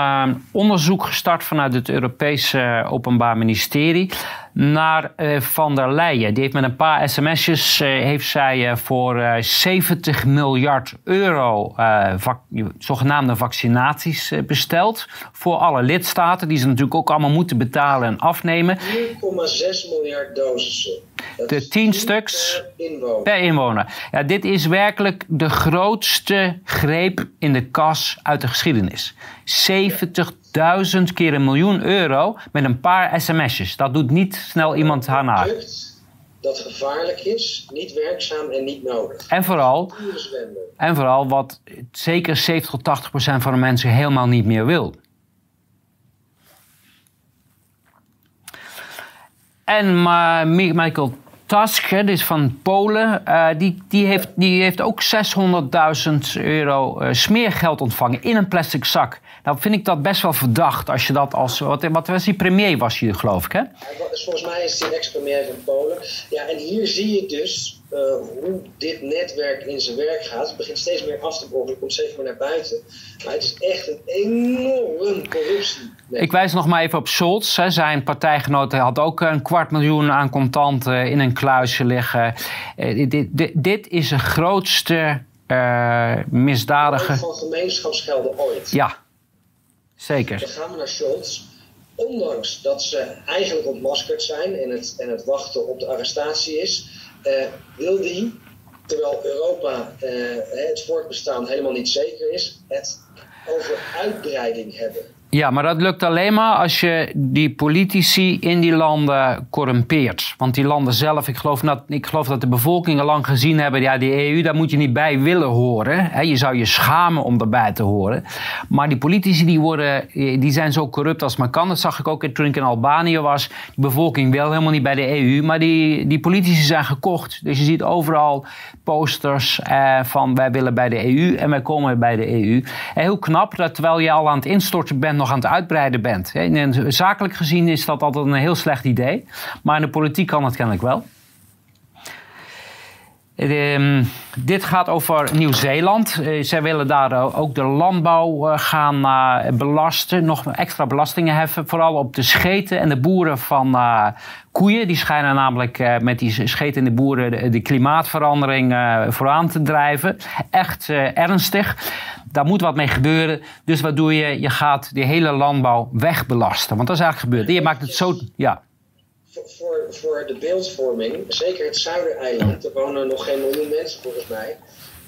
onderzoek gestart vanuit het Europese Openbaar Ministerie naar Van der Leyen. Die heeft met een paar sms'jes heeft zij voor 70 miljard euro zogenaamde vaccinaties besteld. Voor alle lidstaten, die ze natuurlijk ook allemaal moeten betalen en afnemen. 4,6 miljard dosissen. De 10 stuks per inwoner. per inwoner. Ja, dit is werkelijk de grootste greep in de kas uit de geschiedenis. 70 duizend keer een miljoen euro met een paar sms'jes. Dat doet niet snel iemand haar naar. Dat gevaarlijk is, niet werkzaam en niet nodig. En vooral, en vooral wat zeker 70 tot 80 procent van de mensen helemaal niet meer wil. En Michael Tusk, dit is van Polen, uh, die, die, heeft, die heeft ook 600.000 euro uh, smeergeld ontvangen in een plastic zak. Nou vind ik dat best wel verdacht als je dat als... Wat, wat was die premier was hier geloof ik hè? volgens mij is hij ex-premier van Polen. Ja, en hier zie je dus uh, hoe dit netwerk in zijn werk gaat. Het begint steeds meer af te brokkelen, het komt steeds meer naar buiten. Maar het is echt een enorm corruptie. Ik wijs nog maar even op Scholz. Hè. Zijn partijgenoot had ook een kwart miljoen aan contanten in een kluisje liggen. Uh, dit, dit, dit, is de grootste uh, misdadige... Van gemeenschapsgelden ooit. Ja, Zeker. Dan gaan we naar Scholz. Ondanks dat ze eigenlijk ontmaskerd zijn en het, en het wachten op de arrestatie is, uh, wil die, terwijl Europa uh, het voortbestaan helemaal niet zeker is, het over uitbreiding hebben. Ja, maar dat lukt alleen maar als je die politici in die landen corrumpeert. Want die landen zelf, ik geloof dat, ik geloof dat de bevolking al lang gezien hebben... ja, die EU, daar moet je niet bij willen horen. Je zou je schamen om erbij te horen. Maar die politici die, worden, die zijn zo corrupt als maar kan. Dat zag ik ook toen ik in Albanië was. De bevolking wil helemaal niet bij de EU, maar die, die politici zijn gekocht. Dus je ziet overal posters eh, van wij willen bij de EU en wij komen bij de EU. En heel knap dat terwijl je al aan het instorten bent aan het uitbreiden bent. En zakelijk gezien is dat altijd een heel slecht idee. Maar in de politiek kan het kennelijk wel. Ehm, dit gaat over Nieuw-Zeeland. Uh, zij willen daar ook de landbouw gaan belasten, nog extra belastingen heffen. Vooral op de scheten en de boeren van koeien. Die schijnen namelijk met die schetende boeren de, de klimaatverandering vooraan te drijven. Echt ernstig. Daar moet wat mee gebeuren. Dus wat doe je? Je gaat die hele landbouw wegbelasten. Want dat is eigenlijk gebeurd. Je maakt het zo. Ja voor, voor de beeldvorming, zeker het Zuidereiland, er wonen nog geen miljoen mensen volgens mij.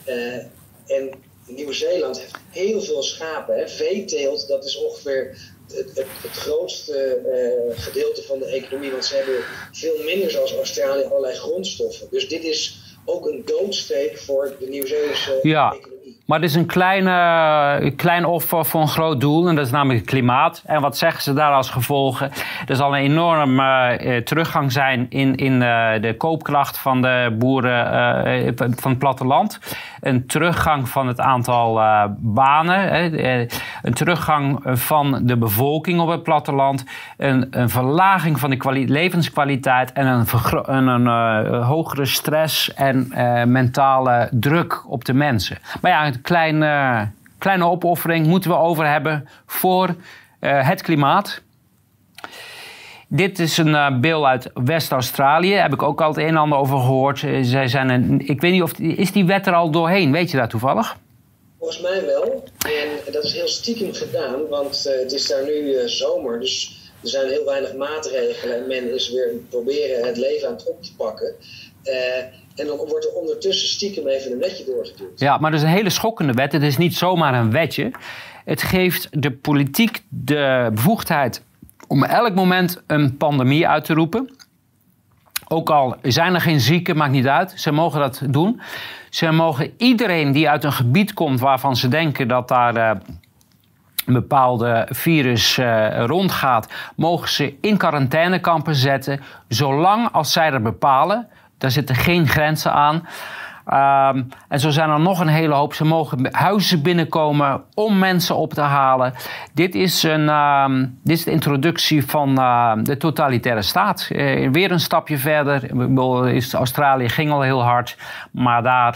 Uh, en Nieuw-Zeeland heeft heel veel schapen. Hè. Veeteelt, dat is ongeveer het, het, het grootste uh, gedeelte van de economie. Want ze hebben veel minder, zoals Australië, allerlei grondstoffen. Dus dit is ook een doodsteek voor de Nieuw-Zeelandse ja. economie. Maar het is een kleine, klein offer voor een groot doel, en dat is namelijk het klimaat. En wat zeggen ze daar als gevolgen? Er zal een enorm uh, teruggang zijn in, in uh, de koopkracht van de boeren van het platteland. Een teruggang van het aantal banen. een teruggang van de bevolking op het platteland. Een, een verlaging van de levenskwaliteit. En een, een, een hogere stress en mentale druk op de mensen. Maar ja, kleine, kleine opoffering moeten we over hebben voor het klimaat. Dit is een uh, beeld uit West-Australië. Daar heb ik ook al het een en ander over gehoord. Uh, zij zijn een, ik weet niet of... Is die wet er al doorheen? Weet je dat toevallig? Volgens mij wel. En dat is heel stiekem gedaan. Want het is daar nu zomer. Dus er zijn heel weinig maatregelen. En men is weer proberen het leven aan het op te pakken. En dan wordt er ondertussen stiekem even een wetje doorgeduwd. Ja, maar dat is een hele schokkende wet. Het is niet zomaar een wetje. Het geeft de politiek de bevoegdheid om elk moment een pandemie uit te roepen. Ook al zijn er geen zieken, maakt niet uit. Ze mogen dat doen. Ze mogen iedereen die uit een gebied komt waarvan ze denken dat daar uh, een bepaalde virus uh, rondgaat, mogen ze in quarantainekampen zetten, zolang als zij er bepalen daar zitten geen grenzen aan. Um, en zo zijn er nog een hele hoop. Ze mogen huizen binnenkomen om mensen op te halen. Dit is, een, um, dit is de introductie van uh, de totalitaire staat. Uh, weer een stapje verder. Is Australië ging al heel hard. Maar daar,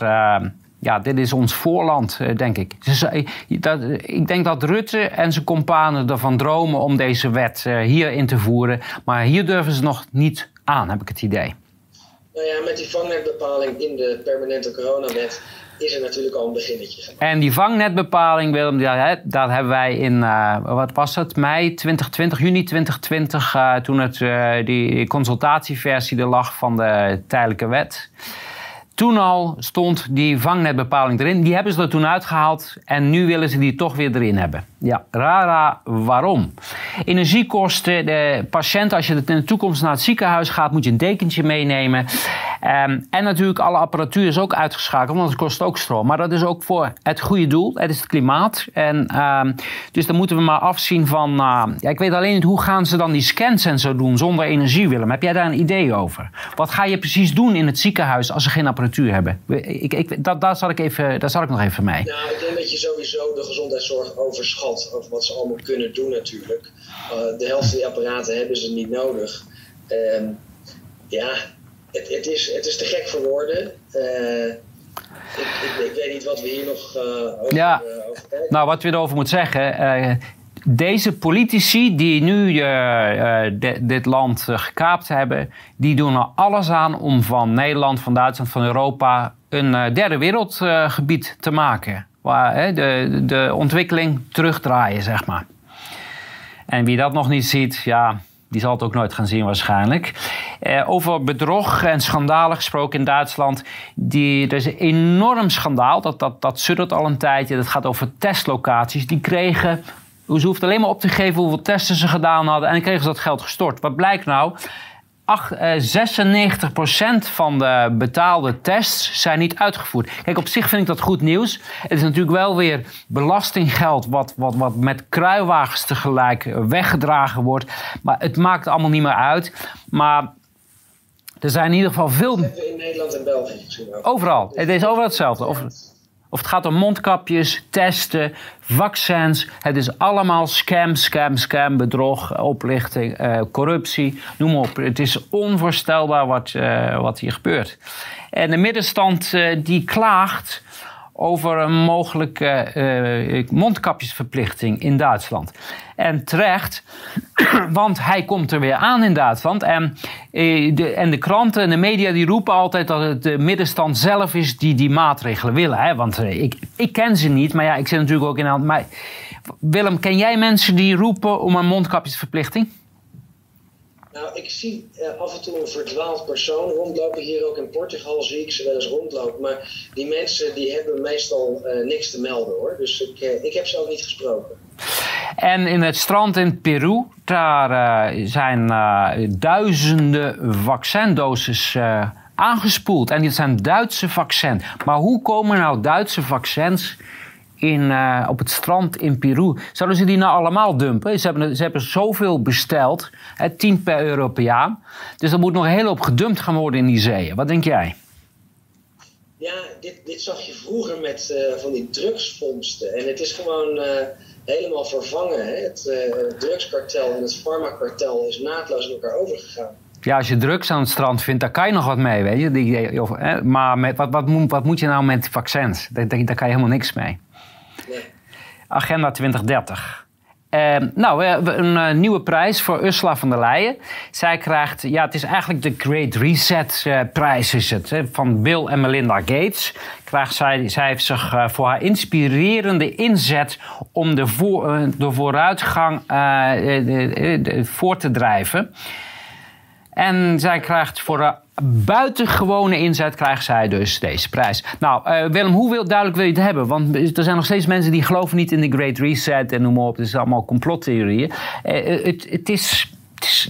ja, dit is ons voorland, eh, denk ik. Dus, dat, ik denk dat Rutte en zijn companen ervan dromen om deze wet hier in te voeren. Maar hier durven ze nog niet aan, heb ik het idee. Nou ja, met die vangnetbepaling in de permanente coronawet is er natuurlijk al een beginnetje En die vangnetbepaling, Willem, dat hebben wij in, uh, wat was het, mei 2020, juni 2020, uh, toen het, uh, die consultatieversie er lag van de tijdelijke wet. Toen al stond die vangnetbepaling erin. Die hebben ze er toen uitgehaald en nu willen ze die toch weer erin hebben. Ja, rara, waarom? Energiekosten, de patiënt, als je in de toekomst naar het ziekenhuis gaat, moet je een dekentje meenemen. Ehm, en natuurlijk, alle apparatuur is ook uitgeschakeld, want het kost ook stroom. Maar dat is ook voor het goede doel, het is het klimaat. En, ehm, dus dan moeten we maar afzien van. Uh, ja, ik weet alleen niet hoe gaan ze dan die scans en zo doen zonder energie, Willem. Heb jij daar een idee over? Wat ga je precies doen in het ziekenhuis als ze geen apparatuur hebben? Ik, ik, dat, daar, zal ik even, daar zal ik nog even mee. Nou, ik denk dat je sowieso de gezondheidszorg overschat over wat ze allemaal kunnen doen, natuurlijk. Uh, de helft van die apparaten hebben ze niet nodig. Uh, ja, het, het, is, het is te gek voor woorden. Uh, ik, ik, ik, weet niet wat we hier nog uh, over, ja. Over Nou, wat we erover moeten zeggen. deze politici die nu dit land gekaapt hebben, die doen er alles aan om van Nederland, van Duitsland, van Europa een derde wereldgebied te maken. Waar de, de ontwikkeling terugdraaien, zeg maar. En wie dat nog niet ziet, ja, die zal het ook nooit gaan zien waarschijnlijk. Eh, over bedrog en schandalen gesproken in Duitsland. Die, er is een enorm schandaal. Dat, dat, dat suddert al een tijdje. Dat gaat over testlocaties. Die kregen... Ze hoeft alleen maar op te geven hoeveel testen ze gedaan hadden. En dan kregen ze dat geld gestort. Wat blijkt nou? 8, eh, 96% van de betaalde tests zijn niet uitgevoerd. Kijk, op zich vind ik dat goed nieuws. Het is natuurlijk wel weer belastinggeld wat, wat, wat met kruiwagens tegelijk weggedragen wordt. Maar het maakt allemaal niet meer uit. Maar er zijn in ieder geval veel. in Nederland en België Overal. Het is overal hetzelfde. Over... Of het gaat om mondkapjes, testen, vaccins. Het is allemaal scam, scam, scam, bedrog, oplichting, uh, corruptie. Noem op. Het is onvoorstelbaar wat, uh, wat hier gebeurt. En de middenstand uh, die klaagt over een mogelijke uh, mondkapjesverplichting in Duitsland. En terecht, want hij komt er weer aan in Duitsland. En, uh, de, en de kranten en de media die roepen altijd dat het de middenstand zelf is die die maatregelen willen. Hè? Want ik, ik ken ze niet, maar ja, ik zit natuurlijk ook in. Maar Willem, ken jij mensen die roepen om een mondkapjesverplichting? Nou, ik zie uh, af en toe een verdwaald persoon rondlopen. Hier ook in Portugal zie ik ze wel eens rondlopen. Maar die mensen die hebben meestal uh, niks te melden hoor. Dus ik, uh, ik heb ze ook niet gesproken. En in het strand in Peru, daar zijn duizenden vaccindoses aangespoeld. En dit zijn Duitse vaccins. Maar hoe komen nou Duitse vaccins in, uh, op het strand in Peru. Zouden ze die nou allemaal dumpen? Ze hebben, ze hebben zoveel besteld, hè, 10 per Europeaan. Dus er moet nog een hele hoop gedumpt gaan worden in die zeeën. Wat denk jij? Ja, dit, dit zag je vroeger met uh, van die drugsvondsten. En het is gewoon uh, helemaal vervangen. Hè? Het drugskartel en het farmakartel is naadloos in elkaar overgegaan. Ja, als je drugs aan het strand vindt, daar kan je nog wat mee, weet je. Die, of, hè? Maar met, wat, wat, moet, wat moet je nou met vaccins? Daar, daar kan je helemaal niks mee. Agenda 2030. Uh, nou, een uh, nieuwe prijs voor Ursula von der Leyen. Zij krijgt, ja, het is eigenlijk de Great Reset uh, prijs is het, hè, van Bill en Melinda Gates. Krijgt zij, zij heeft zich voor haar inspirerende inzet om de, voor, vooruitgang voor te drijven. En zij krijgt voor de buitengewone inzet krijgt zij dus deze prijs. Nou, uh, Willem, hoe wil, duidelijk wil je het hebben? Want er zijn nog steeds mensen die geloven niet in de Great Reset en noem maar op. Het is allemaal complottheorieën. Uh, het, het, is,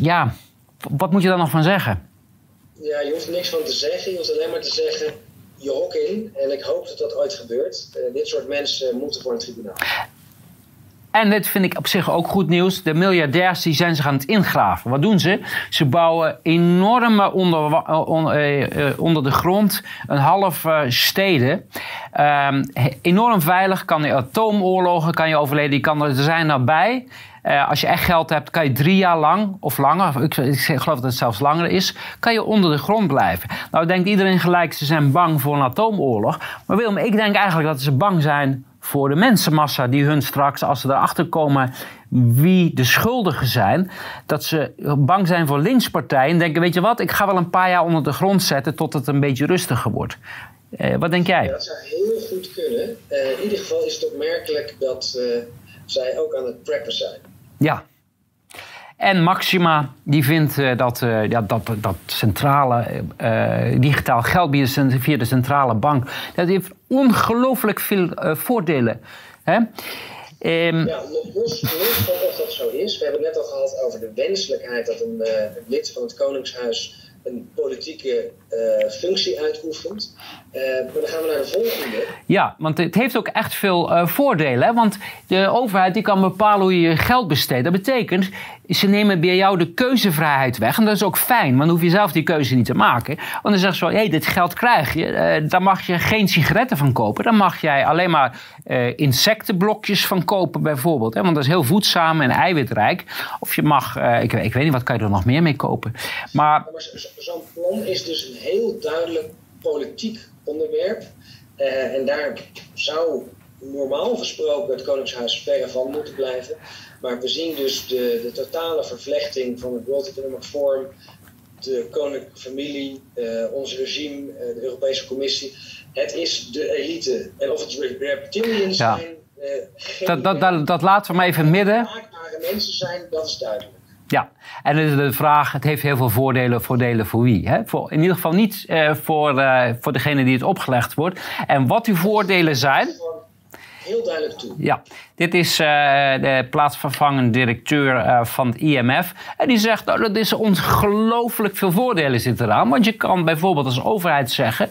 ja, wat moet je daar nog van zeggen? Ja, je hoeft er niks van te zeggen. Je hoeft alleen maar te zeggen, je hok in. En ik hoop dat dat ooit gebeurt. Dit soort mensen moeten voor een tribunaal. En dit vind ik op zich ook goed nieuws. De miljardairs die zijn zich aan het ingraven. Wat doen ze? Ze bouwen enorme onder, onder, uh, onder de grond een half steden. Um, enorm veilig. Kan je atoomoorlogen kan je overleden. Die kan er zijn nabij. Uh, als je echt geld hebt, kan je drie jaar lang of langer, ik, ik geloof dat het zelfs langer is, kan je onder de grond blijven. Nou denkt iedereen gelijk, ze zijn bang voor een atoomoorlog. Maar Willem, ik denk eigenlijk dat ze bang zijn voor de mensenmassa die hun straks, als ze erachter komen wie de schuldigen zijn, dat ze bang zijn voor lynchpartijen en denken, weet je wat, ik ga wel een paar jaar onder de grond zetten tot het een beetje rustiger wordt. Eh, wat denk jij? Ja, dat zou heel goed kunnen. Uh, in ieder geval is het opmerkelijk dat uh, zij ook aan het preppen zijn. Ja, en Maxima, die vindt uh, dat, uh, ja, dat, dat centrale uh, digitaal geld via de centrale bank, dat heeft ongelooflijk veel voordelen. Hè? Um, ja, los, los van of dat zo is. We hebben net al gehad over de wenselijkheid dat een, lid van het Koningshuis een politieke functie uitoefent. Uh, maar dan gaan we naar de volgende. Ja, want het heeft ook echt veel uh, voordelen. Hè? Want de overheid die kan bepalen hoe je je geld besteedt. Dat betekent, ze nemen bij jou de keuzevrijheid weg. En dat is ook fijn, want dan hoef je zelf die keuze niet te maken. Want dan zeggen ze hé, hey, dit geld krijg je. Uh, daar mag je geen sigaretten van kopen. Dan mag jij alleen maar insectenblokjes van kopen bijvoorbeeld. Hè? Want dat is heel voedzaam en eiwitrijk. Of je mag, ik, ik, weet niet, wat kan je er nog meer mee kopen? Maar, maar zo'n plan is dus een heel duidelijk politiek onderwerp. Uh, en daar zou normaal gesproken het Koningshuis verre van moeten blijven. Maar we zien dus de, de totale vervlechting van het World Economic Forum, de koninklijke familie, uh, ons regime, uh, de Europese Commissie. Het is de elite. En of het reptilians ja. zijn. dat, dat, dat, dat laten we maar even midden. Maakbare mensen zijn, dat is duidelijk. Ja, en is de vraag, het heeft heel veel voordelen. Voordelen voor wie? Hè? Voor, in ieder geval niet uh, voor, uh, voor degene die het opgelegd wordt. En wat die voordelen zijn... Heel duidelijk toe. Ja, dit is uh, de plaatsvervangend directeur van het IMF. En die zegt, nou, dat is ongelooflijk veel voordelen zitten eraan. Want je kan bijvoorbeeld als overheid zeggen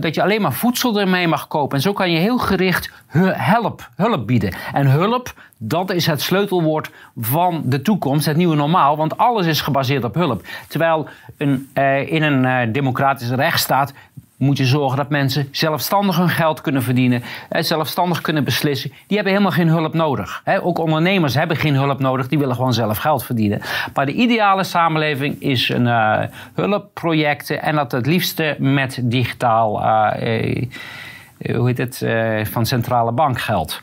dat je alleen maar voedsel ermee mag kopen. En zo kan je heel gericht hulp, hulp bieden. En hulp, dat is het sleutelwoord van de toekomst, het nieuwe normaal, want alles is gebaseerd op hulp. Terwijl een, uh, in een uh, democratische rechtsstaat moet je zorgen dat mensen zelfstandig hun geld kunnen verdienen, zelfstandig kunnen beslissen. Die hebben helemaal geen hulp nodig. Ook ondernemers hebben geen hulp nodig, die willen gewoon zelf geld verdienen. Maar de ideale samenleving is een hulpprojecten en dat het liefste met digitaal, hoe heet het, van centrale bankgeld.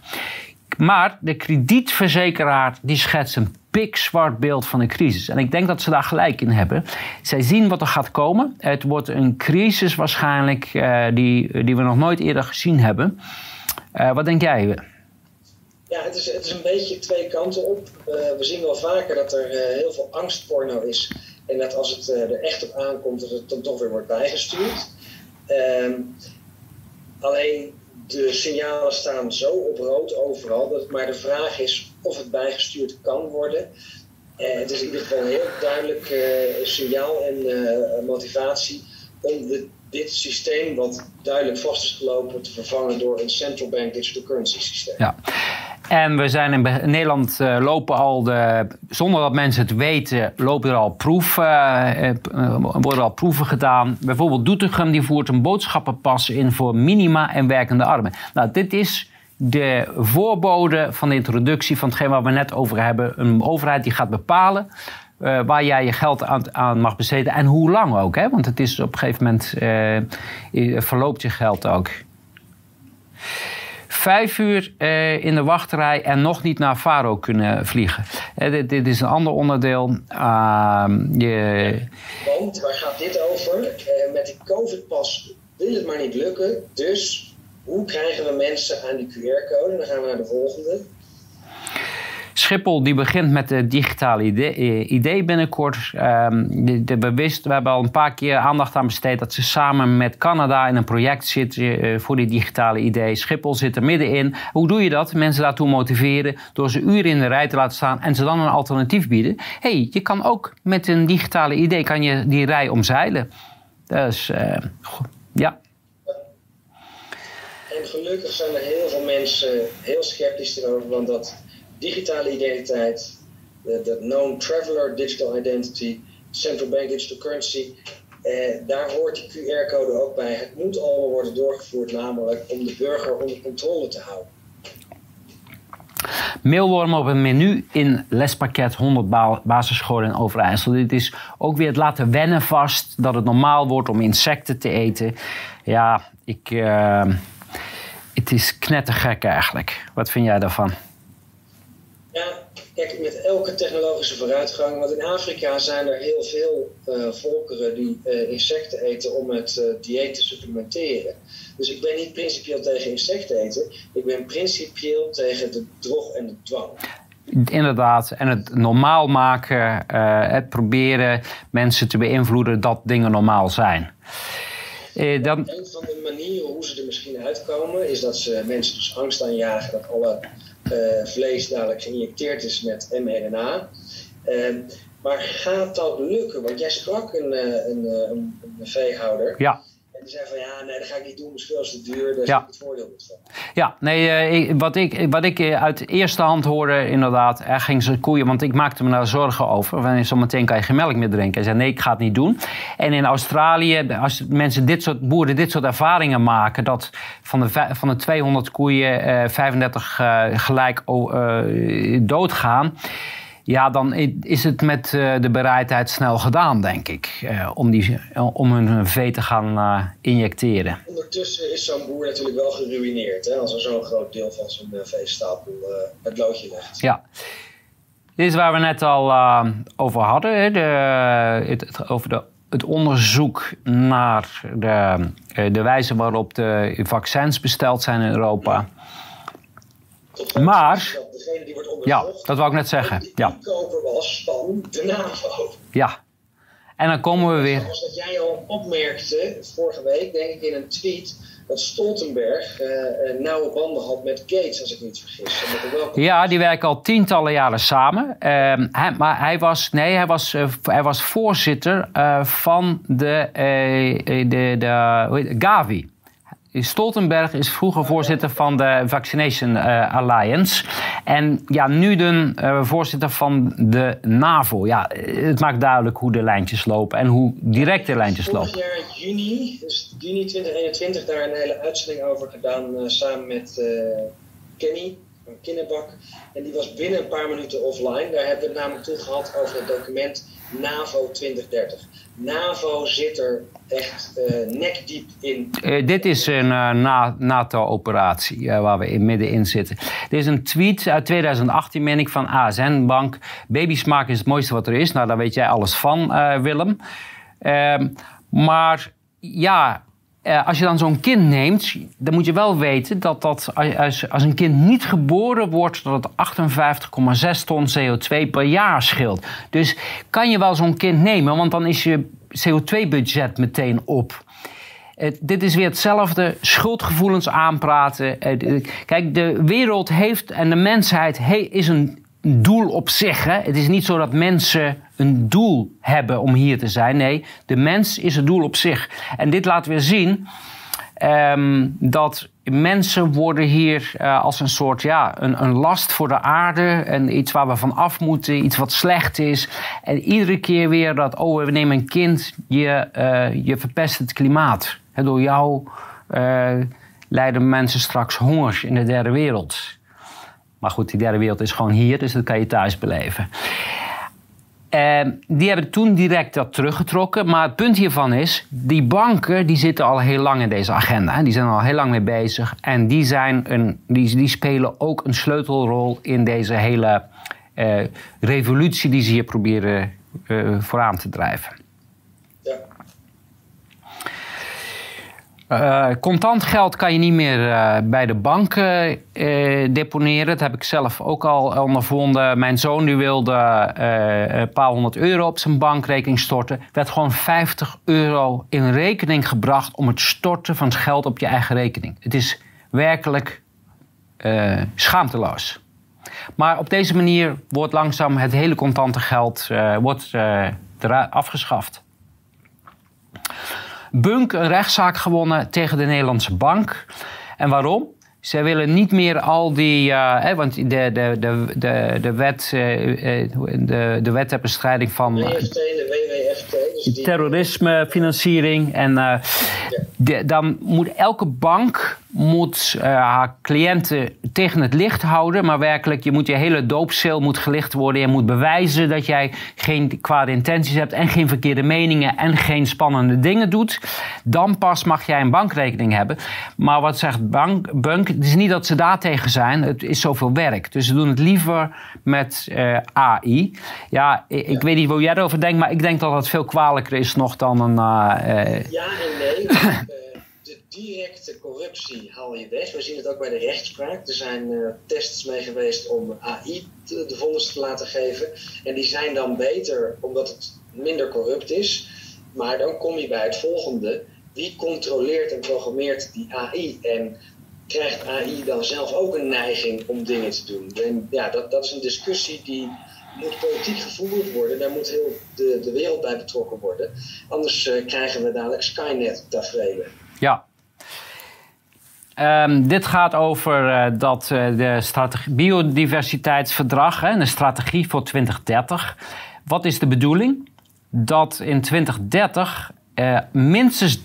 Maar de kredietverzekeraar die schetst een pikzwart beeld van een crisis. En ik denk dat ze daar gelijk in hebben. Zij zien wat er gaat komen. Het wordt een crisis waarschijnlijk uh, die, die we nog nooit eerder gezien hebben. Uh, wat denk jij? Ja, het is, het is een beetje twee kanten op. Uh, we zien wel vaker dat er heel veel angstporno is. En dat als het er echt op aankomt, dat het dan toch weer wordt bijgestuurd. Ehm, alleen de signalen staan zo op rood overal. Dat, maar de vraag is of het bijgestuurd kan worden. Eh, het is in ieder geval een heel duidelijk uh, signaal en uh, motivatie om dit systeem, wat duidelijk vast is gelopen, te vervangen door een central bank digital currency systeem. Ja. En we zijn in Nederland uh, lopen al de, zonder dat mensen het weten, lopen er al proeven, uh, worden al proeven gedaan. Bijvoorbeeld Doetinchem die voert een boodschappenpas in voor minima en werkende armen. Nou, dit is de voorbode van de introductie van hetgeen waar we net over hebben. Een overheid die gaat bepalen waar jij je geld aan, mag besteden en hoe lang ook. Hè? Want het is op een gegeven moment verloopt je geld ook. Vijf uur uh, in de wachtrij en nog niet naar Faro kunnen vliegen. Dit, dit, is een ander onderdeel. je... Want waar gaat dit over? met de COVID-pas wil het maar niet lukken. Dus hoe krijgen we mensen aan die QR-code? Dan gaan we naar de volgende. Schiphol die begint met de digitale idee, eh, binnenkort. Um, de, de, we, hebben al een paar keer aandacht aan besteed dat ze samen met Canada in een project zitten uh, voor die digitale idee. Schiphol zit er middenin. Hoe doe je dat? Mensen daartoe motiveren door ze uren in de rij te laten staan en ze dan een alternatief bieden. hey, je kan ook met een digitale idee kan je die rij omzeilen. Dus uh, ja, gelukkig zijn er heel veel mensen heel sceptisch erover, want dat digitale identiteit, de known traveler digital identity, central bank digital currency, eh, daar hoort die QR-code ook bij. Het moet allemaal worden doorgevoerd, namelijk om de burger onder controle te houden. Meelworm op een menu in lespakket 100 basisscholen in Overijssel. Dit is ook weer het laten wennen vast dat het normaal wordt om insecten te eten. Ja, ik. Uh het is knettergek eigenlijk. Wat vind jij daarvan? Ja, kijk, met elke technologische vooruitgang, want in Afrika zijn er heel veel uh, volkeren die uh, insecten eten om het uh, dieet te supplementeren. Dus ik ben niet principieel tegen insecten eten, ik ben principieel tegen de drog en de dwang. Inderdaad, en het normaal maken, het proberen mensen te beïnvloeden dat dingen normaal zijn. Eh, dan... Een van de manieren hoe ze er misschien uitkomen is dat ze mensen dus angst aanjagen dat alle vlees dadelijk geïnjecteerd is met mRNA. Ehm, maar gaat dat lukken? Want jij sprak een, eh, een, eh, een, een veehouder. Ja. En die zei van ja, nee, dat ga ik niet doen, dat is te duur, daar ja. ik het voordeel niet van. Ja, nee, wat, ik, wat ik uit eerste hand hoorde inderdaad, er ging ze koeien, want ik maakte me daar zorgen over. Wanneer zometeen kan je geen melk meer drinken. Hij zei nee, ik ga het niet doen. En in Australië, als mensen dit soort, boeren dit soort ervaringen maken, dat van de, van de 200 koeien uh, 35 uh, gelijk uh, doodgaan ja, dan is het met uh, de bereidheid snel gedaan, denk ik. Uh, om, die, om hun vee te gaan injecteren. Ondertussen is zo'n boer natuurlijk wel geruineerd. Hè, als er zo'n groot deel van zijn veestapel het loodje legt. Ja. Dit is waar we net al over hadden. Hè, de, het, over de, het onderzoek naar de, de wijze waarop de vaccins besteld zijn in Europa. Maar degene die wordt onderzocht. Ja, dat wou ik net zeggen. Die ja. koper was van de NAVO. Ja. En dan komen we weer. Zoals dat jij al opmerkte vorige week, denk ik in een tweet, dat Stoltenberg uh, nauwe banden had met Gates, als ik niet vergis. Ja, die werken al tientallen jaren samen. Uh, hij, maar hij was, nee, hij was, uh, hij was voorzitter van de, de, de, de Gavi. Stoltenberg is vroeger voorzitter van de Vaccination uh, Alliance. En ja, nu de uh, voorzitter van de NAVO. Ja, het maakt duidelijk hoe de lijntjes lopen en hoe direct de lijntjes lopen. Vorig jaar juni, dus juni 2021, daar een hele uitzending over gedaan samen met Kenny van Kinnebak. En die was binnen een paar minuten offline. Daar hebben we het namelijk toe gehad over het document NAVO 2030. NAVO zit er echt uh, nekdiep in. Uh, dit is een uh, NATO-operatie waar we in middenin zitten. Dit is een tweet uit 2018, meen ik, van ASN Bank. Baby's is het mooiste wat er is. Nou, daar weet jij alles van, Willem. Ehm, maar ja, uh, als je dan zo'n kind neemt, dan moet je wel weten dat, dat als, als een kind niet geboren wordt, dat het 58,6 ton CO2 per jaar scheelt. Dus kan je wel zo'n kind nemen, want dan is je CO2-budget meteen op. Uh, dit is weer hetzelfde, schuldgevoelens aanpraten. Uh, kijk, de wereld heeft en de mensheid he, is een doel op zich. Het is niet zo dat mensen een doel hebben om hier te zijn. Nee, de mens is het doel op zich. En dit laat weer zien um, dat mensen worden hier uh, als een soort ja, een, een, last voor de aarde. En iets waar we van af moeten, iets wat slecht is. En iedere keer weer dat, oh, we nemen een kind, je, uh, je verpest het klimaat. Door jou uh, lijden mensen straks honger in de derde wereld. Maar goed, die derde wereld is gewoon hier, dus dat kan je thuis beleven. Uh, die hebben toen direct dat teruggetrokken. Maar het punt hiervan is, die banken die zitten al heel lang in deze agenda. Die zijn al heel lang mee bezig. En die, zijn een, die, die spelen ook een sleutelrol in deze hele uh, revolutie die ze hier proberen uh, vooraan te drijven. Uh, contant geld kan je niet meer uh, bij de bank uh, deponeren. Dat heb ik zelf ook al ondervonden. Mijn zoon die wilde een paar honderd euro op zijn bankrekening storten. werd gewoon 50 euro in rekening gebracht om het storten van het geld op je eigen rekening. Het is werkelijk schaamteloos. Maar op deze manier wordt langzaam het hele contante geld wordt, afgeschaft. Bunk een rechtszaak gewonnen tegen de Nederlandse bank. En waarom? Zij willen niet meer al die. Uh, want de, de, de, de, de wet. Uh, de, de wet ter bestrijding van. WFT, de WWFT. Dus terrorismefinanciering. En uh, de, dan moet elke bank moet, haar cliënten tegen het licht houden. Maar werkelijk, je moet je hele doopcel moet gelicht worden. Je moet bewijzen dat jij geen kwade intenties hebt. En geen verkeerde meningen. En geen spannende dingen doet. Dan pas mag jij een bankrekening hebben. Maar wat zegt bank, Bunk? Het is niet dat ze daartegen zijn. Het is zoveel werk. Dus ze doen het liever met uh, AI. Ja, ik, weet niet hoe jij erover denkt. Maar ik denk dat het veel kwalijker is nog dan een... Uh, ja en nee. directe corruptie haal je weg. We zien het ook bij de rechtspraak. Er zijn uh, tests mee geweest om AI de vonnis te laten geven. En die zijn dan beter omdat het minder corrupt is. Maar dan kom je bij het volgende. Wie controleert en programmeert die AI? En krijgt AI dan zelf ook een neiging om dingen te doen? En ja, dat, dat is een discussie die moet politiek gevoerd worden. Daar moet heel de, de wereld bij betrokken worden. Anders uh, krijgen we dadelijk Skynet-tafereelen. Ja. Um, dit gaat over uh, dat uh, de biodiversiteitsverdrag, hè, de strategie voor 2030. Wat is de bedoeling? Dat in 2030 uh, minstens 30%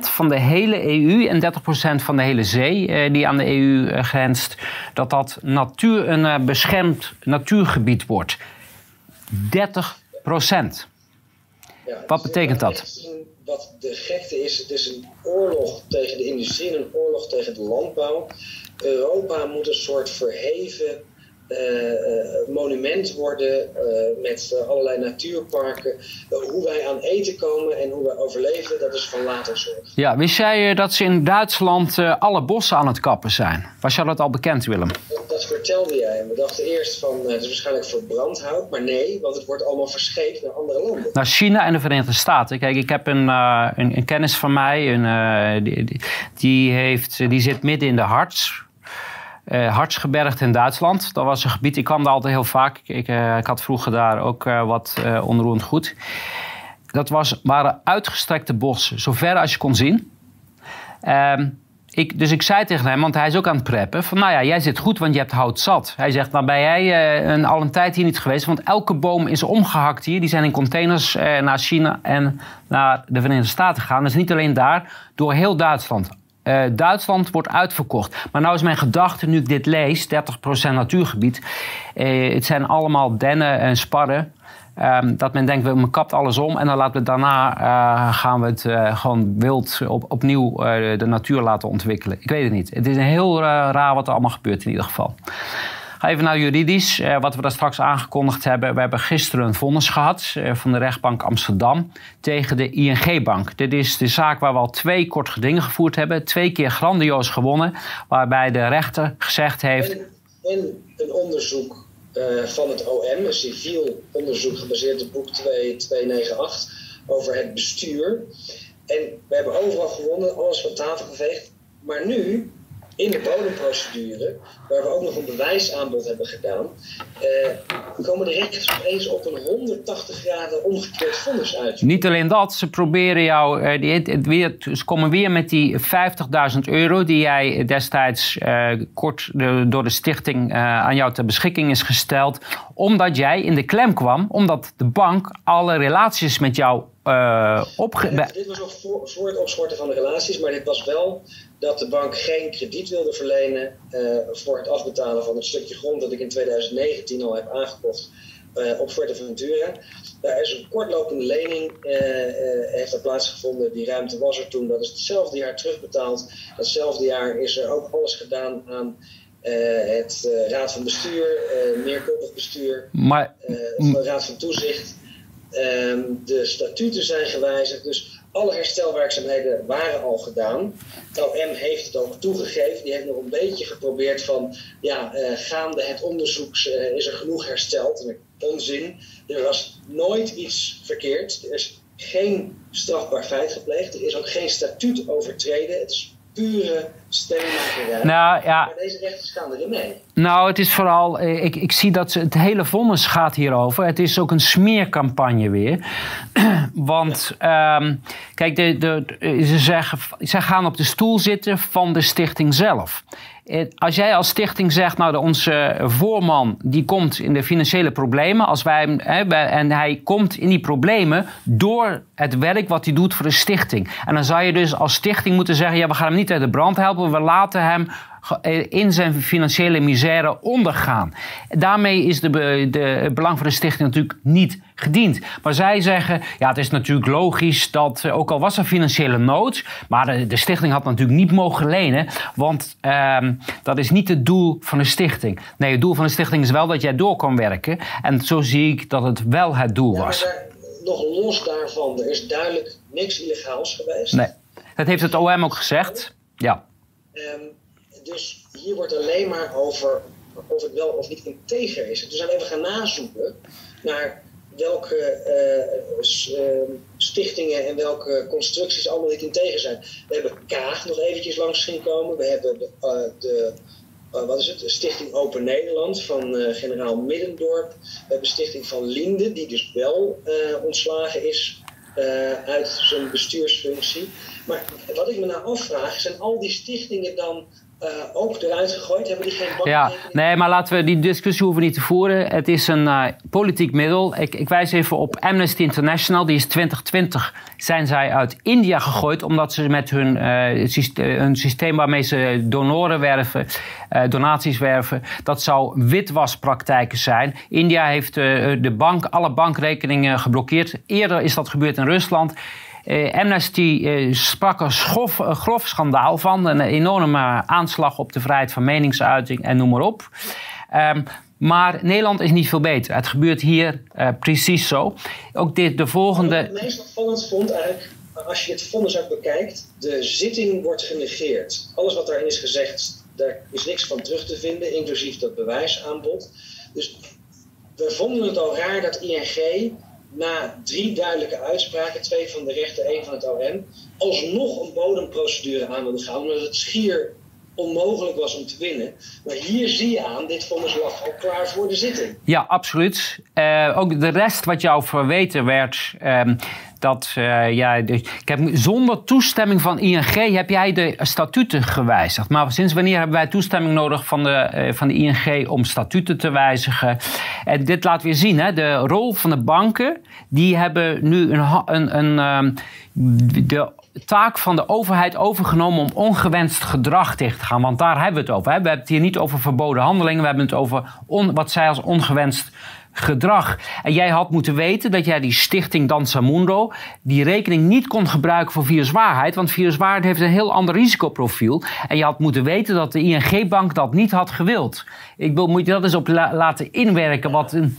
van de hele EU en 30% van de hele zee die aan de EU grenst, dat dat natuur, een beschermd natuurgebied wordt. 30%. Ja, Wat betekent dat? Wat de gekte is, het is een oorlog tegen de industrie en een oorlog tegen de landbouw. Europa moet een soort verheven monument worden uh, met allerlei natuurparken. hoe wij aan eten komen en hoe we overleven, dat is van later zorg. Ja, wist jij dat ze in Duitsland alle bossen aan het kappen zijn? Was jou dat al bekend, Willem? Dat, vertelde jij. We dachten eerst van het is waarschijnlijk verbrand hout, maar nee, want het wordt allemaal verscheept naar andere landen. Naar China en de Verenigde Staten. Kijk, ik heb een, een, een kennis van mij, een, die, die, heeft, die zit midden in de harts uh, in Duitsland. Dat was een gebied, ik kwam daar altijd heel vaak. Ik, ik had vroeger daar ook uh, wat onroerend goed. Dat was, waren uitgestrekte bossen, zover als je kon zien. Ehm, ik, dus ik zei tegen hem, want hij is ook aan het preppen, van nou ja, jij zit goed, want je hebt hout zat. Hij zegt, nou ben jij een, al een tijd hier niet geweest, want elke boom is omgehakt hier. Die zijn in containers naar China en naar de Verenigde Staten gegaan. Dus niet alleen daar, door heel Duitsland. Uh, Duitsland wordt uitverkocht. Maar nou is mijn gedachte, nu ik dit lees, 30% natuurgebied. het zijn allemaal dennen en sparren. Um, dat men denkt, we kapt alles om en dan laten we daarna uh, gaan we het gewoon wild op, opnieuw de natuur laten ontwikkelen. Ik weet het niet. Het is heel raar wat er allemaal gebeurt in ieder geval. Ga even naar juridisch, wat we daar straks aangekondigd hebben. We hebben gisteren een vonnis gehad van de rechtbank Amsterdam tegen de ING-bank. Dit is de zaak waar we al twee kort gedingen gevoerd hebben. Twee keer grandioos gewonnen, waarbij de rechter gezegd heeft... En, en een onderzoek uh, van het OM, een civiel onderzoek gebaseerd op boek 2298 over het bestuur. En we hebben overal gewonnen, alles van tafel geveegd. Maar nu in de bodemprocedure, waar we ook nog een bewijsaanbod hebben gedaan, uh, komen de rechters opeens op een 180 graden omgekeerd vonnis uit. Niet alleen dat, ze proberen jou, uh, die, weer, ze komen weer met die 50.000 euro die jij destijds uh, kort de, door de stichting aan jou ter beschikking is gesteld, omdat jij in de klem kwam, omdat de bank alle relaties met jou uh, opge... dit was nog voor, voor, het opschorten van de relaties, maar dit was wel dat de bank geen krediet wilde verlenen uh, voor het afbetalen van het stukje grond dat ik in 2019 al heb aangekocht uh, op Fuerteventura. Daar is een kortlopende lening heeft er plaatsgevonden. Die ruimte was er toen. Dat is hetzelfde jaar terugbetaald. Datzelfde jaar is er ook alles gedaan aan het raad van bestuur, meerkoppig bestuur, maar, de raad van toezicht. Ehm, de statuten zijn gewijzigd. Dus alle herstelwerkzaamheden waren al gedaan. OM heeft het ook toegegeven. Die heeft nog een beetje geprobeerd van... ja, uh, gaande het onderzoek uh, is er genoeg hersteld. Onzin. Er was nooit iets verkeerd. Er is geen strafbaar feit gepleegd. Er is ook geen statuut overtreden. Het is pure stemmakerij. Nou, ja. Maar deze rechters gaan erin mee. Nou, het is vooral, eh, ik, ik zie dat het hele vonnis gaat hierover. Het is ook een smeercampagne weer. Want, ehm, kijk, de, de, ze, zeggen, ze gaan op de stoel zitten van de stichting zelf. Eh, als jij als stichting zegt, nou, onze voorman die komt in de financiële problemen, als wij, hè, en hij komt in die problemen door het werk wat hij doet voor de stichting. En dan zou je dus als stichting moeten zeggen, ja, we gaan hem niet uit de brand helpen, we laten hem in zijn financiële misère ondergaan. Daarmee is de, de, het belang van de stichting natuurlijk niet gediend. Maar zij zeggen, ja, het is natuurlijk logisch dat, eh, ook al was er financiële nood, maar de, de stichting had natuurlijk niet mogen lenen, want ehm, dat is niet het doel van de stichting. Nee, het doel van de stichting is wel dat jij door kan werken. En zo zie ik dat het wel het doel was. nog los daarvan, er is duidelijk niks illegaals geweest. Nee, dat heeft het OM ook gezegd. Ja. Um, dus hier wordt alleen maar over of het wel of niet integer is. Dus zijn even gaan nazoeken naar welke uh, stichtingen en welke constructies allemaal niet integer zijn. We hebben Kaag nog eventjes langs zien komen. We hebben de, uh, de wat is het? Stichting Open Nederland van generaal Middendorp. We hebben Stichting van Linde, die dus wel ontslagen is uit zijn bestuursfunctie. Maar wat ik me nou afvraag, zijn al die stichtingen dan uh, ook eruit gegooid? Hebben die geen Ja, nee, maar laten we die discussie hoeven niet te voeren. Het is een uh, politiek middel. Ik, ik, wijs even op Amnesty International. Die is 2020 zijn zij uit India gegooid... omdat ze met hun, uh, systeem, hun systeem waarmee ze donoren werven... donaties werven, dat zou witwaspraktijken zijn. India heeft de bank, alle bankrekeningen geblokkeerd. Eerder is dat gebeurd in Rusland... Uh, Amnesty uh, sprak een schof, uh, grof schandaal van. Een enorme aanslag op de vrijheid van meningsuiting en noem maar op. Um, maar Nederland is niet veel beter. Het gebeurt hier precies zo. Ook dit, de volgende. Ik het meest opvallend vond eigenlijk, als je het vonnis ook bekijkt, de zitting wordt genegeerd. Alles wat daarin is gezegd, daar is niks van terug te vinden, inclusief dat bewijsaanbod. Dus we vonden het al raar dat ING na drie duidelijke uitspraken, twee van de rechter, één van het OM, alsnog een bodemprocedure aan wilde gaan, omdat het schier onmogelijk was om te winnen. Maar hier zie je aan, dit vonnis lag al klaar voor de zitting. Ja, absoluut. Uh, ook de rest wat jou verweten werd, um, dat uh, ja, ik heb, zonder toestemming van ING heb jij de statuten gewijzigd. Maar sinds wanneer hebben wij toestemming nodig van de, uh, van de ING om statuten te wijzigen? En dit laat weer zien, hè, de rol van de banken, die hebben nu een, een, een, een de taak van de overheid overgenomen om ongewenst gedrag tegen te gaan. Want daar hebben we het over. Hè? We hebben het hier niet over verboden handelingen. We hebben het over on, wat zij als ongewenst gedrag. En jij had moeten weten dat jij die stichting Dansamundo die rekening niet kon gebruiken voor viruswaarheid, want viruswaarheid heeft een heel ander risicoprofiel. En je had moeten weten dat de ING-bank dat niet had gewild. Ik wil, moet je dat eens op laten inwerken. Wat een...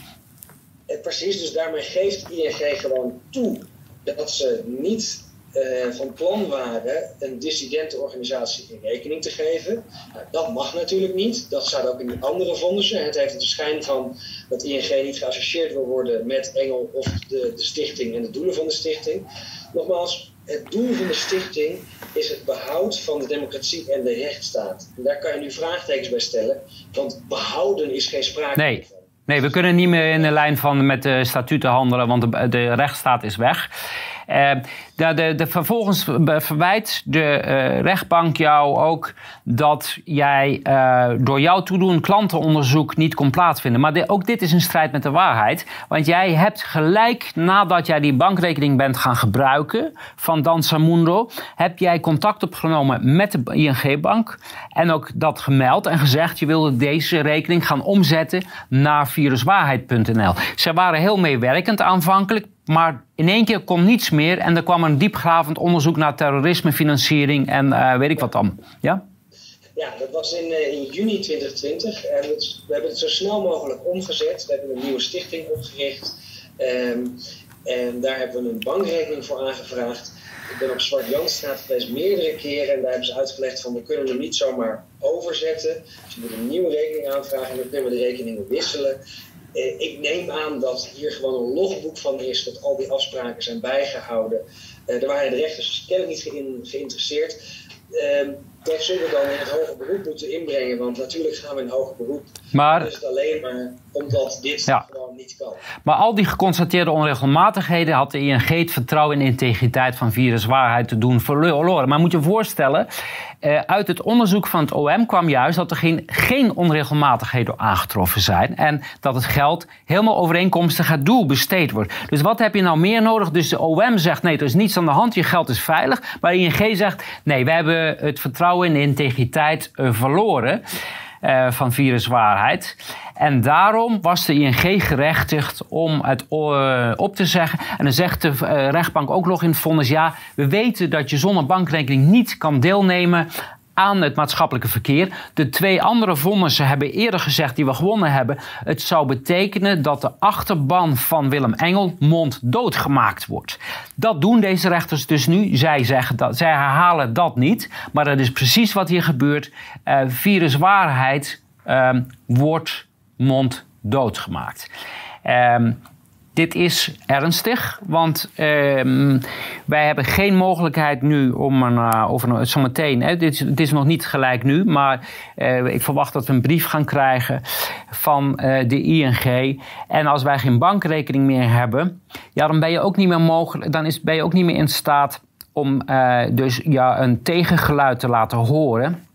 Precies, dus daarmee geeft ING gewoon toe dat ze niet uh, van plan waren een dissidentenorganisatie in rekening te geven. Nou, dat mag natuurlijk niet. Dat staat ook in die andere vonnissen. Het heeft het schijn van dat ING niet geassocieerd wil worden met Engel of de, de stichting en de doelen van de stichting. Nogmaals, het doel van de stichting is het behoud van de democratie en de rechtsstaat. En daar kan je nu vraagtekens bij stellen, want behouden is geen sprake nee. van. Nee, we kunnen niet meer in de lijn van met de statuten handelen, want de, de rechtsstaat is weg. Uh, de, de, de, vervolgens verwijt de uh, rechtbank jou ook dat jij uh, door jouw toedoen klantenonderzoek niet kon plaatsvinden. Maar ook dit is een strijd met de waarheid. Want jij hebt gelijk nadat jij die bankrekening bent gaan gebruiken van Dansamundo, heb jij contact opgenomen met de ING-bank en ook dat gemeld en gezegd je wilde deze rekening gaan omzetten naar viruswaarheid.nl. Ze waren heel meewerkend aanvankelijk, maar in één keer kon niets meer en er kwam een diepgravend onderzoek naar terrorismefinanciering en uh, weet ik wat dan. Ja? Ja, dat was in, uh, in juni 2020 en we hebben het zo snel mogelijk omgezet. We hebben een nieuwe stichting opgericht um, en daar hebben we een bankrekening voor aangevraagd. Ik ben op Zwart Janstraat geweest meerdere keren en daar hebben ze uitgelegd van we kunnen hem niet zomaar overzetten. Dus je moet een nieuwe rekening aanvragen en dan kunnen we de rekeningen wisselen. Eh, ik neem aan dat hier gewoon een logboek van is, dat al die afspraken zijn bijgehouden. Uh, daar waren de rechters dus niet geïnteresseerd. Dat zullen we dan in het hoger beroep moeten inbrengen, want natuurlijk gaan we in hoger beroep. Maar het alleen maar omdat dit gewoon niet kan. Maar al die geconstateerde onregelmatigheden had de ING het vertrouwen in integriteit van viruswaarheid te doen verloren. Maar moet je je voorstellen, eh, uit het onderzoek van het OM kwam juist dat er geen, geen onregelmatigheden aangetroffen zijn. En dat het geld helemaal overeenkomstig het doel besteed wordt. Dus wat heb je nou meer nodig? Dus de OM zegt nee, er is niets aan de hand, je geld is veilig. Maar ING zegt nee, we hebben het vertrouwen in de integriteit uh, verloren. Uh, van viruswaarheid. En daarom was de ING gerechtigd om het uh, op te zeggen. En dan zegt de rechtbank ook nog in het vonnis: ja, we weten dat je zonder bankrekening niet kan deelnemen aan het maatschappelijke verkeer. De twee andere vonnissen hebben eerder gezegd die we gewonnen hebben. Het zou betekenen dat de achterban van Willem Engel monddood gemaakt wordt. Dat doen deze rechters dus nu. Zij zeggen dat, zij herhalen dat niet. Maar dat is precies wat hier gebeurt. Uh, viruswaarheid uh, wordt monddood gemaakt. Uh, dit is ernstig, want ehm, wij hebben geen mogelijkheid nu om een, uh, over zometeen, hè, dit, is nog niet gelijk nu, maar uh, ik verwacht dat we een brief gaan krijgen van uh, de ING. En als wij geen bankrekening meer hebben, ja, dan ben je ook niet meer mogelijk, dan is, ben je ook niet meer in staat om dus ja, een tegengeluid te laten horen.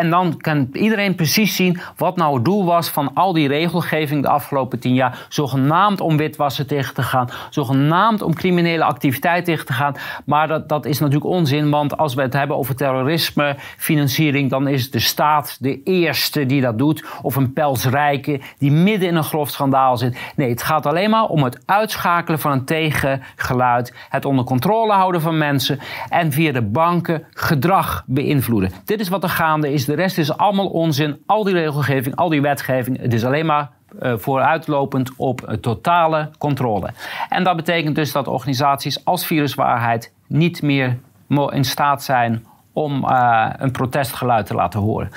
En dan kan iedereen precies zien wat nou het doel was van al die regelgeving de afgelopen tien jaar. Zogenaamd om witwassen tegen te gaan. Zogenaamd om criminele activiteit tegen te gaan. Maar dat, dat is natuurlijk onzin, want als we het hebben over terrorisme, financiering, dan is de staat de eerste die dat doet. Of een pelsrijke die midden in een grof schandaal zit. Nee, het gaat alleen maar om het uitschakelen van een tegengeluid. Het onder controle houden van mensen. En via de banken gedrag beïnvloeden. Dit is wat er gaande is de rest is allemaal onzin. Al die regelgeving, al die wetgeving. Het is alleen maar uh, vooruitlopend op totale controle. En dat betekent dus dat organisaties als Viruswaarheid niet meer in staat zijn om uh, een protestgeluid te laten horen.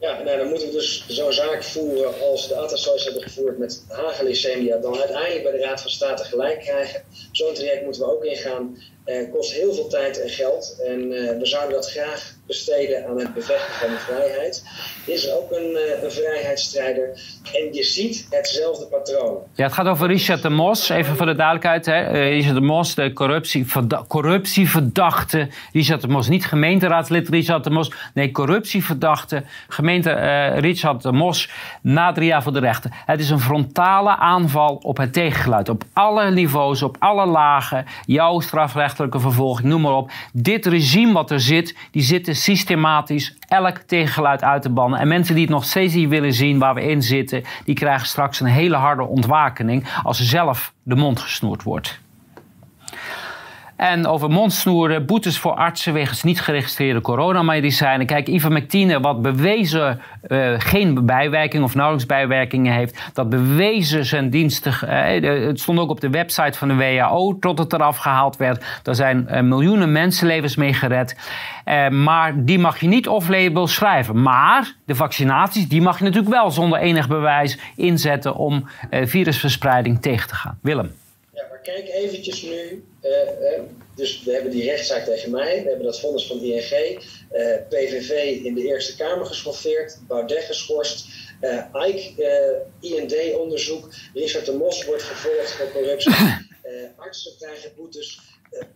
Ja, nou, dan moeten we dus zo'n zaak voeren als de Atassois hebben gevoerd met Hagen Lycemia, dan uiteindelijk bij de Raad van State gelijk krijgen, Zo'n traject moeten we ook ingaan. Uh, kost heel veel tijd en geld. En we zouden dat graag besteden aan het bevechten van de vrijheid. Is ook een, een vrijheidsstrijder. En je ziet hetzelfde patroon. Ja, het gaat over Richard de Mos. Even voor de duidelijkheid. Hè. Richard de Mos, de corruptieverda corruptieverdachte. Richard de Mos, niet gemeenteraadslid Richard de Mos. Nee, corruptieverdachte. Gemeente Richard de Mos. Na drie jaar voor de rechter. Het is een frontale aanval op het tegengeluid. Op alle niveaus, op alle lagen. Jouw vervolging, noem maar op. Dit regime wat er zit, die zitten systematisch elk tegengeluid uit te bannen. En mensen die het nog steeds niet willen zien waar we in zitten, die krijgen straks een hele harde ontwakening als zelf de mond gesnoerd wordt. En over mondsnoeren, boetes voor artsen wegens niet geregistreerde coronamedicijnen. Kijk, ivermectine, wat bewezen uh, geen bijwerking of nauwelijks bijwerkingen heeft, dat bewezen zijn dienstig. Uh, het stond ook op de website van de WHO tot het eraf gehaald werd. Daar zijn uh, miljoenen mensenlevens mee gered. maar die mag je niet off-label schrijven. Maar de vaccinaties, die mag je natuurlijk wel zonder enig bewijs inzetten om virusverspreiding tegen te gaan. Willem. Kijk eventjes nu uh, dus we hebben die rechtszaak tegen mij, we hebben dat vonnis van ING, uh, eh, PVV in de Eerste Kamer geschoffeerd, Baudet geschorst, Ike IND-onderzoek, Richard de Mos wordt vervolgd voor corruptie, artsen krijgen boetes.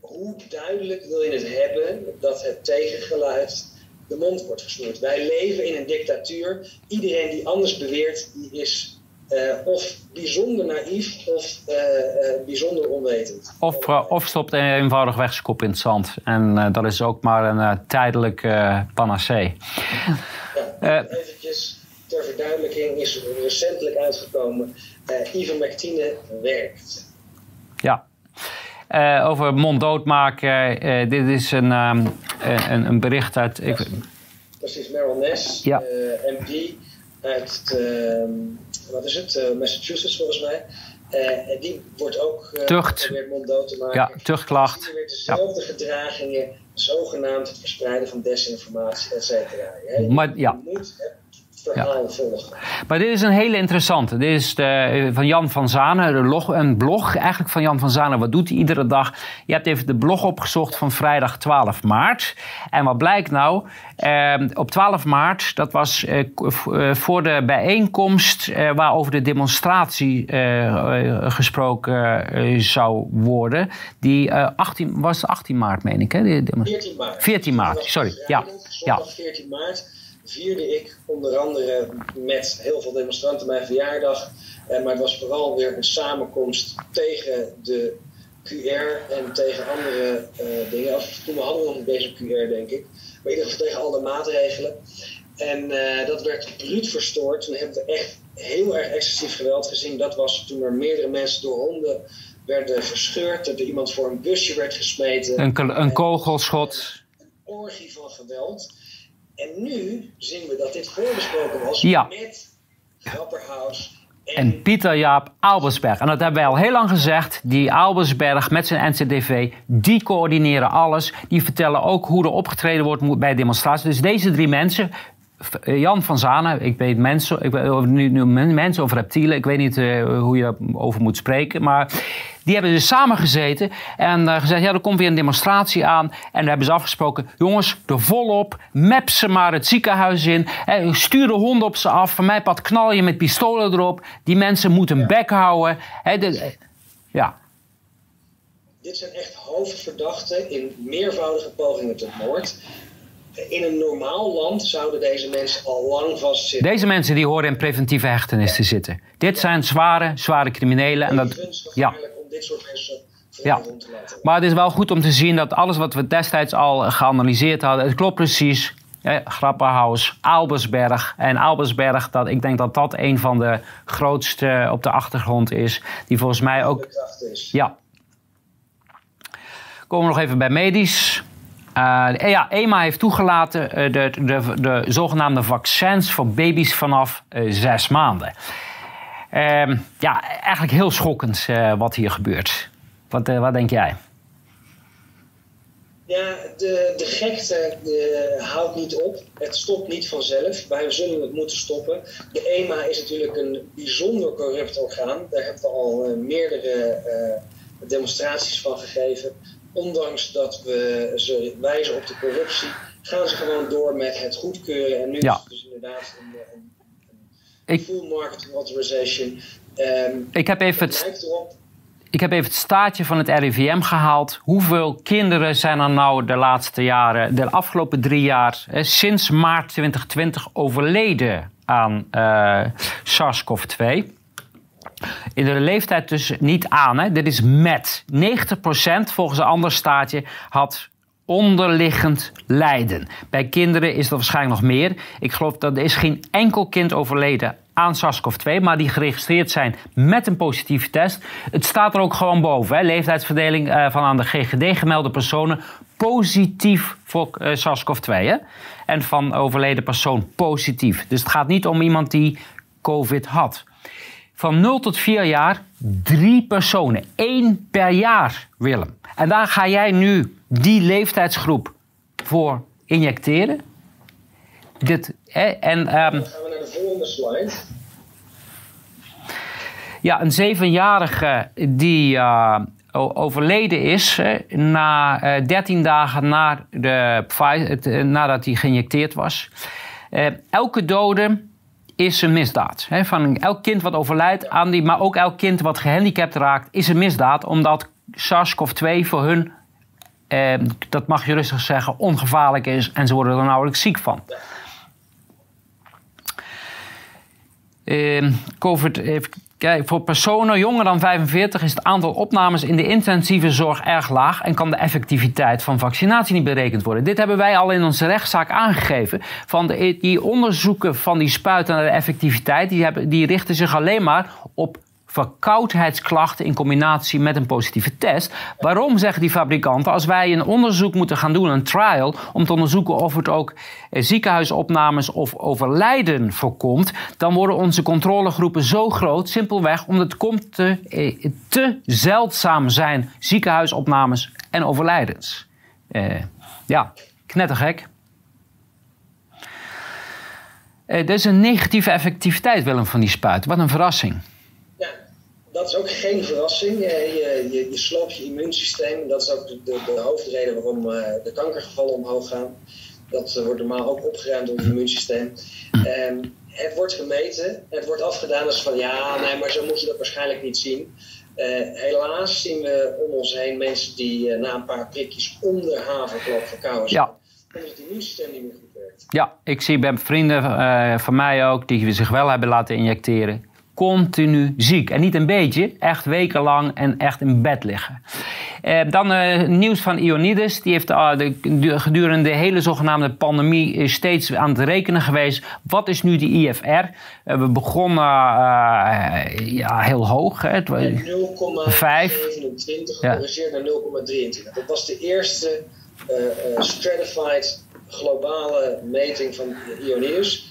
hoe duidelijk wil je het hebben dat het tegengeluid de mond wordt gesnoerd? Wij leven in een dictatuur. Iedereen die anders beweert, die is uh, of bijzonder naïef of uh, uh, bijzonder onwetend. Of, of stopt eenvoudig weg zijn kop in het zand. En dat is ook maar een tijdelijk panacee. Ja, eventjes ter verduidelijking is recentelijk uitgekomen. ivermectine werkt. Ja. over monddood maken. dit is een, um, een, een, bericht uit... Ik... Precies, Meryl Ness, ja. MD uit... Ehm, wat is het, uh, Massachusetts volgens mij. Uh, die wordt ook uh, Tucht. monddood te maken. Ja, tuchtklacht. Die weer dezelfde ja. gedragingen, zogenaamd het verspreiden van desinformatie, et cetera. Maar ja. Je moet ja. Maar dit is een hele interessante. Dit is de, van Jan van Zanen, een blog eigenlijk van Jan van Zanen. Wat doet hij iedere dag? Je hebt even de blog opgezocht van vrijdag 12 maart. En wat blijkt nou? Eh, op 12 maart, dat was eh, eh, voor de bijeenkomst eh, waarover de demonstratie eh, gesproken eh, zou worden. Die 18, was 18 maart, meen ik. Hè? 14 maart. 14 maart, sorry. Ja. ja. 14 maart vierde ik onder andere met heel veel demonstranten mijn verjaardag. Eh, maar het was vooral weer een samenkomst tegen de QR en tegen andere uh, dingen. Of, toen hadden we nog niet deze QR, denk ik. Maar in ieder geval tegen alle maatregelen. En uh, dat werd bruut verstoord. Toen hebben we echt heel erg excessief geweld gezien. Dat was toen er meerdere mensen door honden werden verscheurd. Dat er iemand voor een busje werd gesmeten. Een, een kogelschot. Een orgie van geweld. En nu zien we dat dit voorbesproken was met Grapperhaus en, en Pieter Jaap Albersberg. En dat hebben wij al heel lang gezegd. Die Albersberg met zijn NCDV, die coördineren alles. Die vertellen ook hoe er opgetreden wordt bij demonstraties. Dus deze drie mensen, Jan van Zanen, ik weet mensen, ik weet, nu, nu mensen of reptielen, ik weet niet uh, hoe je over moet spreken, maar die hebben dus samengezeten en uh, gezegd, ja, er komt weer een demonstratie aan. En dan hebben ze afgesproken, jongens, er volop, map ze maar het ziekenhuis in, eh, stuur de honden op ze af, van mij pad knal je met pistolen erop, die mensen moeten ja. bek houden. Hè, de, ja. Dit zijn echt hoofdverdachten in meervoudige pogingen tot moord in een normaal land zouden deze mensen al lang vastzitten. Deze mensen die horen in preventieve hechtenis te zitten. Dit zijn zware, zware criminelen. En dat, ja. Om dit soort mensen ja. Maar het is wel goed om te zien dat alles wat we destijds al geanalyseerd hadden, het klopt precies. Eh, Grapperhaus, Albersberg. En Albersberg, dat, ik denk dat dat een van de grootste op de achtergrond is. Die volgens mij ook. Ja. Komen we nog even bij medisch. Uh, ja, EMA heeft toegelaten uh, de, de, de, zogenaamde vaccins voor baby's vanaf uh, zes maanden. Ehm, ja, eigenlijk heel schokkend wat hier gebeurt. Wat, wat denk jij? Ja, de, de gekte de, houdt niet op. Het stopt niet vanzelf. Wij zullen het moeten stoppen. De EMA is natuurlijk een bijzonder corrupt orgaan. Daar hebben we al meerdere demonstraties van gegeven. Ondanks dat we ze wijzen op de corruptie, gaan ze gewoon door met het goedkeuren. En nu is het dus inderdaad een, een, een full market authorization. Um, ik heb even het, ik heb even het staatje van het RIVM gehaald. Hoeveel kinderen zijn er nou de laatste jaren, de afgelopen drie jaar, sinds maart 2020 overleden aan uh, SARS-CoV-2? In de leeftijd dus niet aan, hè? dit is met. 90% volgens een ander staatje had onderliggend lijden. Bij kinderen is dat waarschijnlijk nog meer. Ik geloof dat er is geen enkel kind overleden aan SARS-CoV-2, maar die geregistreerd zijn met een positieve test. Het staat er ook gewoon boven. Hè? Leeftijdsverdeling uh, van aan de GGD gemelde personen positief voor uh, SARS-CoV-2. En van overleden persoon positief. Dus het gaat niet om iemand die COVID had. Van 0 tot 4 jaar drie personen. één per jaar, Willem. En daar ga jij nu die leeftijdsgroep voor injecteren. Dit, en, um, gaan we naar de volgende slide. Ja, een zevenjarige die uh, overleden is na uh, eh, 13 dagen na de, uh, nadat hij geïnjecteerd was. elke dode is een misdaad. Hè, van elk kind wat overlijdt aan die, maar ook elk kind wat gehandicapt raakt, is een misdaad, omdat SARS-CoV-2 voor hun, dat mag je rustig zeggen, ongevaarlijk is en ze worden er nauwelijks ziek van. Uh, COVID heeft Kijk, voor personen jonger dan 45 is het aantal opnames in de intensieve zorg erg laag en kan de effectiviteit van vaccinatie niet berekend worden. Dit hebben wij al in onze rechtszaak aangegeven. Van de, die onderzoeken van die spuiten naar de effectiviteit, die, hebben, die richten zich alleen maar op verkoudheidsklachten in combinatie met een positieve test. Waarom zeggen die fabrikanten, als wij een onderzoek moeten gaan doen, een trial, om te onderzoeken of het ook eh, ziekenhuisopnames of overlijden voorkomt, dan worden onze controlegroepen zo groot, simpelweg omdat het komt te, eh, te zeldzaam zijn, ziekenhuisopnames en overlijdens. Eh, ja, knettergek. Er is een negatieve effectiviteit, Willem, van die spuit. Wat een verrassing dat is ook geen verrassing. Je, je, je sloopt je immuunsysteem. Dat is ook de, de, hoofdreden waarom uh, de kankergevallen omhoog gaan. Dat uh, wordt normaal ook opgeruimd door het immuunsysteem. Um, het wordt gemeten. Het wordt afgedaan als van ja, nee, maar zo moet je dat waarschijnlijk niet zien. Uh, helaas zien we om ons heen mensen die na een paar prikjes onder haverklap verkouden zijn. Ja. Omdat het immuunsysteem niet meer goed werkt. Ja, ik zie bij vrienden van mij ook die zich wel hebben laten injecteren continu ziek. En niet een beetje, echt wekenlang en echt in bed liggen. Eh, dan uh, nieuws van Ionides. Die heeft uh, de, gedurende de hele zogenaamde pandemie steeds aan het rekenen geweest. Wat is nu de IFR? we begonnen ja, heel hoog. 0,27 gecorrigeerd naar 0,23. Dat was de eerste stratified globale meting van Ionides.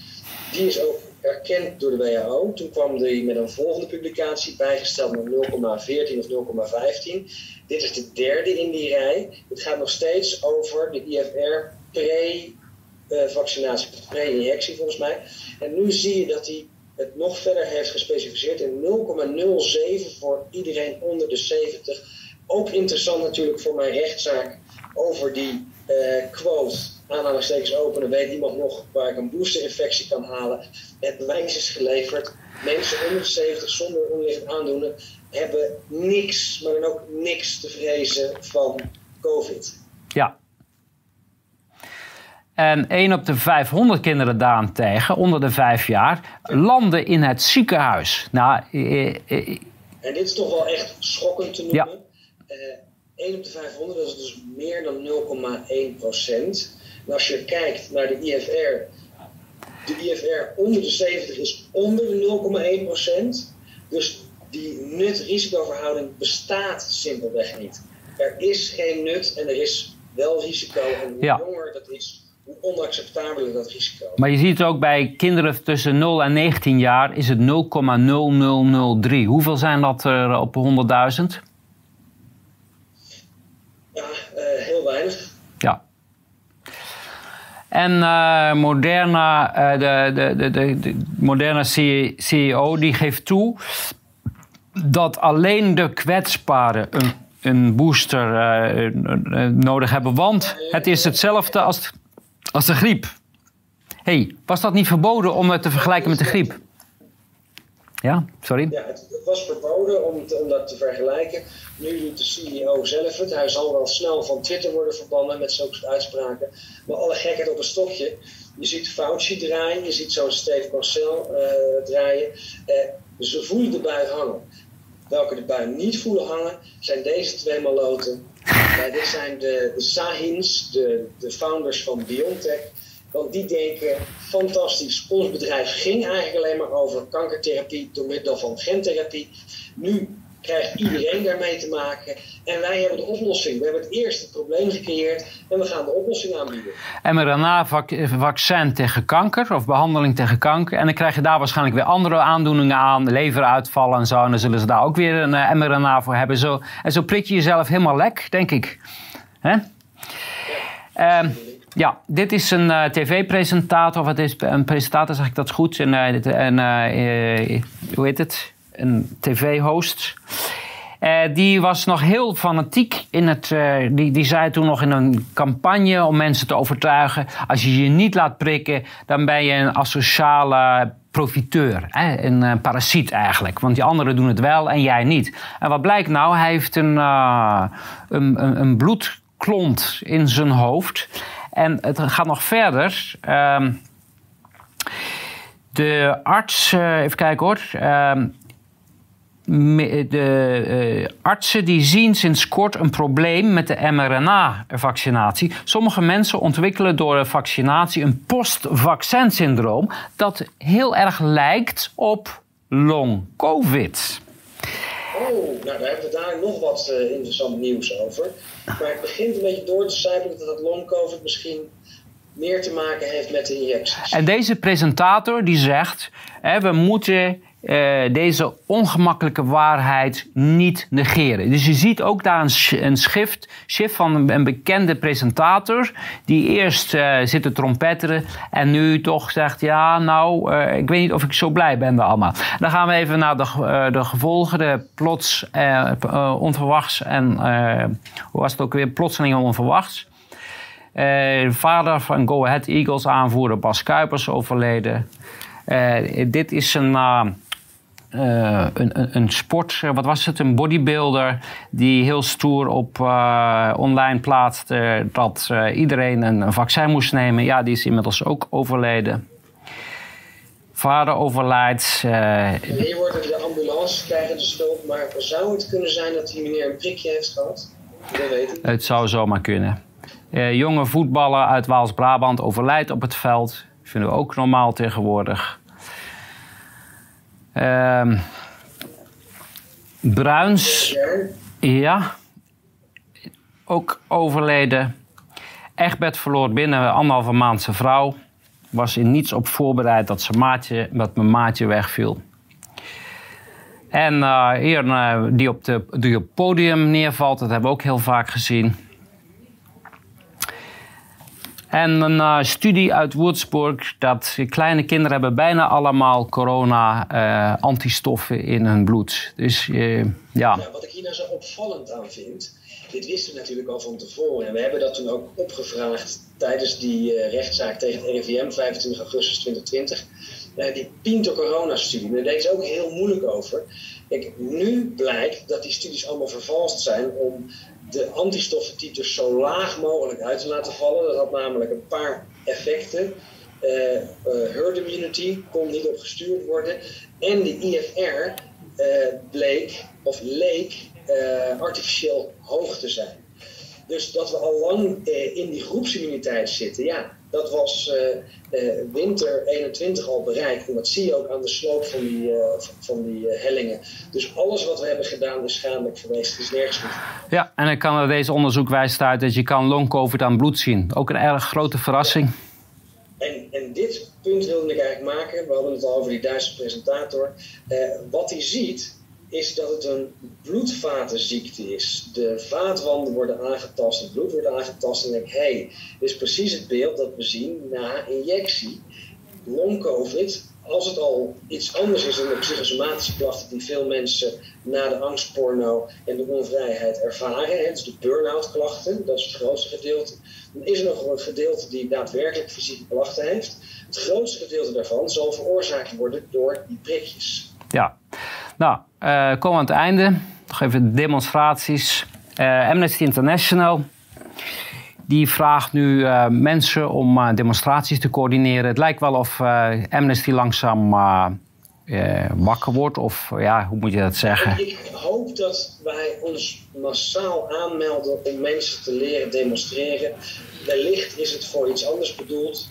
Die is ook erkend door de WHO. Toen kwam die met een volgende publicatie, bijgesteld naar 0,14 of 0,15. Dit is de derde in die rij. Het gaat nog steeds over de IFR pre-vaccinatie, pre-injectie volgens mij. En nu zie je dat hij het nog verder heeft gespecificeerd in 0,07 voor iedereen onder de 70. Ook interessant natuurlijk voor mijn rechtszaak over die uh, quote aanhalingstekens openen, weet iemand nog waar ik een boosterinfectie kan halen. Het bewijs is geleverd. Mensen onder de 70 zonder onderliggend aandoenen hebben niks, maar dan ook niks te vrezen van COVID. Ja. En 1 op de 500 kinderen daarentegen, onder de 5 jaar, landen in het ziekenhuis. Nou, eh, eh, eh, en dit is toch wel echt schokkend te noemen. Ja. 1 op de 500, dat is dus meer dan 0,1 procent. En als je kijkt naar de IFR, de IFR onder de 70 is onder de 0,1 procent. Dus die nut-risicoverhouding bestaat simpelweg niet. Er is geen nut en er is wel risico. En hoe jonger dat is, hoe onacceptabeler dat risico. Maar je ziet het ook bij kinderen tussen 0 en 19 jaar is het 0,0003. Hoeveel zijn dat er op 100.000? En uh, Moderna, uh, de, de, de, de, Moderna CEO, die geeft toe dat alleen de kwetsbaren een, een booster uh, nodig hebben. Want het is hetzelfde als, als de griep. hey, was dat niet verboden om het te vergelijken met de griep? Ja, sorry. Ja, het, was verboden om, om dat te vergelijken. Nu doet de CEO zelf het. Hij zal wel snel van Twitter worden verbannen met zulke soort uitspraken. Maar alle gekheid op een stokje. Je ziet Fauci draaien, je ziet zo'n Steve Marcel uh, draaien. Uh, ze voelen de bui hangen. Welke de bui niet voelen hangen, zijn deze twee maloten. Uh, dit zijn de, de Sahins, de, de founders van BioNTech. Want die denken, fantastisch, ons bedrijf ging eigenlijk alleen maar over kankertherapie door middel van gentherapie. Nu krijgt iedereen daarmee te maken. En wij hebben de oplossing. We hebben het eerste probleem gecreëerd en we gaan de oplossing aanbieden. mRNA-vaccin tegen kanker of behandeling tegen kanker. En dan krijg je daar waarschijnlijk weer andere aandoeningen aan, leveruitvallen en zo. En dan zullen ze daar ook weer een uh, mRNA voor hebben. Zo, en zo prik je jezelf helemaal lek, denk ik. Hè? Ja, uh, ja, dit is een uh, tv-presentator, of het is een presentator, zeg ik dat goed. En, uh, hoe heet het? Een tv-host. die was nog heel fanatiek in het. die, die zei toen nog in een campagne om mensen te overtuigen. Als je je niet laat prikken, dan ben je een asociale profiteur. Hè? Een parasiet eigenlijk. Want die anderen doen het wel en jij niet. En wat blijkt nou? Hij heeft een, een, een, een bloedklont in zijn hoofd. En het gaat nog verder. Ehm, de arts, uh, even kijken hoor. Ehm, de uh, artsen die zien sinds kort een probleem met de mRNA-vaccinatie. Sommige mensen ontwikkelen door de vaccinatie een post-vaccin-syndroom dat heel erg lijkt op long-covid. Oh, nou daar hebben we daar nog wat uh, interessant nieuws over. Maar het begint een beetje door te sijpelen dat het long-covid misschien meer te maken heeft met de injecties. En deze presentator die zegt, hè, we moeten uh, deze ongemakkelijke waarheid niet negeren. Dus je ziet ook daar een, een schrift, shift van een, bekende presentator die eerst uh, zit te trompetteren en nu toch zegt ja nou uh, ik weet niet of ik zo blij ben daar allemaal. Dan gaan we even naar de, de gevolgen, de plots onverwachts en hoe was het ook weer plotseling onverwachts. vader van Go Ahead Eagles aanvoerder Bas Kuipers overleden. dit is een uh, een, een, sport, eh, wat was het, een bodybuilder die heel stoer op uh, online plaatste dat uh, iedereen een, vaccin moest nemen. Ja, die is inmiddels ook overleden. Vader overlijdt. Hier wordt de ambulance krijgen de schuld, maar zou het kunnen zijn dat die meneer een prikje heeft gehad? Dat weet ik. Het zou zomaar kunnen. jonge voetballer uit Waals-Brabant overlijdt op het veld. Vinden we ook normaal tegenwoordig. Uh, Bruins, ja, ook overleden. Egbert verloor binnen anderhalve maand zijn vrouw. Was in niets op voorbereid dat, zijn maatje, dat mijn maatje wegviel. En uh, hier uh, die, op de, die op het podium neervalt, dat hebben we ook heel vaak gezien. En een uh, studie uit Würzburg dat kleine kinderen hebben bijna allemaal corona-antistoffen uh, in hun bloed. Dus uh, ja. ja. Wat ik hier nou zo opvallend aan vind, dit wisten we natuurlijk al van tevoren. En we hebben dat toen ook opgevraagd tijdens die rechtszaak tegen het RIVM 25 augustus 2020. die Pinto-corona-studie, daar deden ze ook heel moeilijk over. Kijk, nu blijkt dat die studies allemaal vervalst zijn om de antistoffentiters zo laag mogelijk uit te laten vallen. Dat had namelijk een paar effecten. Uh, uh, herd immunity kon niet op gestuurd worden. En de IFR uh, bleek of leek artificieel hoog te zijn. Dus dat we al lang in die groepsimmuniteit zitten, ja, dat was uh, winter 21 al bereikt. En dat zie je ook aan de sloop van die, uh, van die hellingen. Dus alles wat we hebben gedaan is schadelijk geweest. Het is nergens goed. Ja, en dan kan deze onderzoek wijst uit dat je kan long-covid aan bloed zien. Ook een erg grote verrassing. En, en dit punt wilde ik eigenlijk maken. We hadden het al over die Duitse presentator. wat hij ziet is dat het een bloedvatenziekte is. De vaatwanden worden aangetast, het bloed wordt aangetast. En denk hé, hey, dit is precies het beeld dat we zien na injectie. Long-covid als het al iets anders is dan de psychosomatische klachten die veel mensen na de angstporno en de onvrijheid ervaren, hè, dus de burn-out klachten, dat is het grootste gedeelte, dan is er nog een gedeelte die daadwerkelijk fysieke klachten heeft. Het grootste gedeelte daarvan zal veroorzaakt worden door die prikjes. Ja, nou, komen we aan het einde. Nog even demonstraties. Uh, Amnesty International die vraagt nu uh, mensen om demonstraties te coördineren. Het lijkt wel of Amnesty langzaam wakker wordt, of ja, hoe moet je dat zeggen? Ik hoop dat wij ons massaal aanmelden om mensen te leren demonstreren. Wellicht is het voor iets anders bedoeld.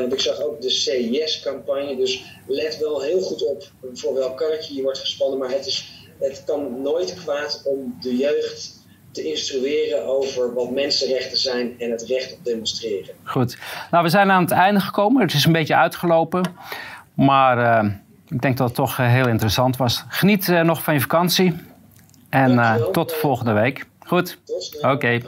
Want ik zag ook de CIS-campagne, dus let wel heel goed op voor welk karretje je wordt gespannen. Maar het, is, het kan nooit kwaad om de jeugd te instrueren over wat mensenrechten zijn en het recht op demonstreren. Goed. Nou, we zijn aan het einde gekomen. Het is een beetje uitgelopen. Maar uh, ik denk dat het toch uh, heel interessant was. Geniet uh, nog van je vakantie. En tot volgende week. Goed? Oké. Okay.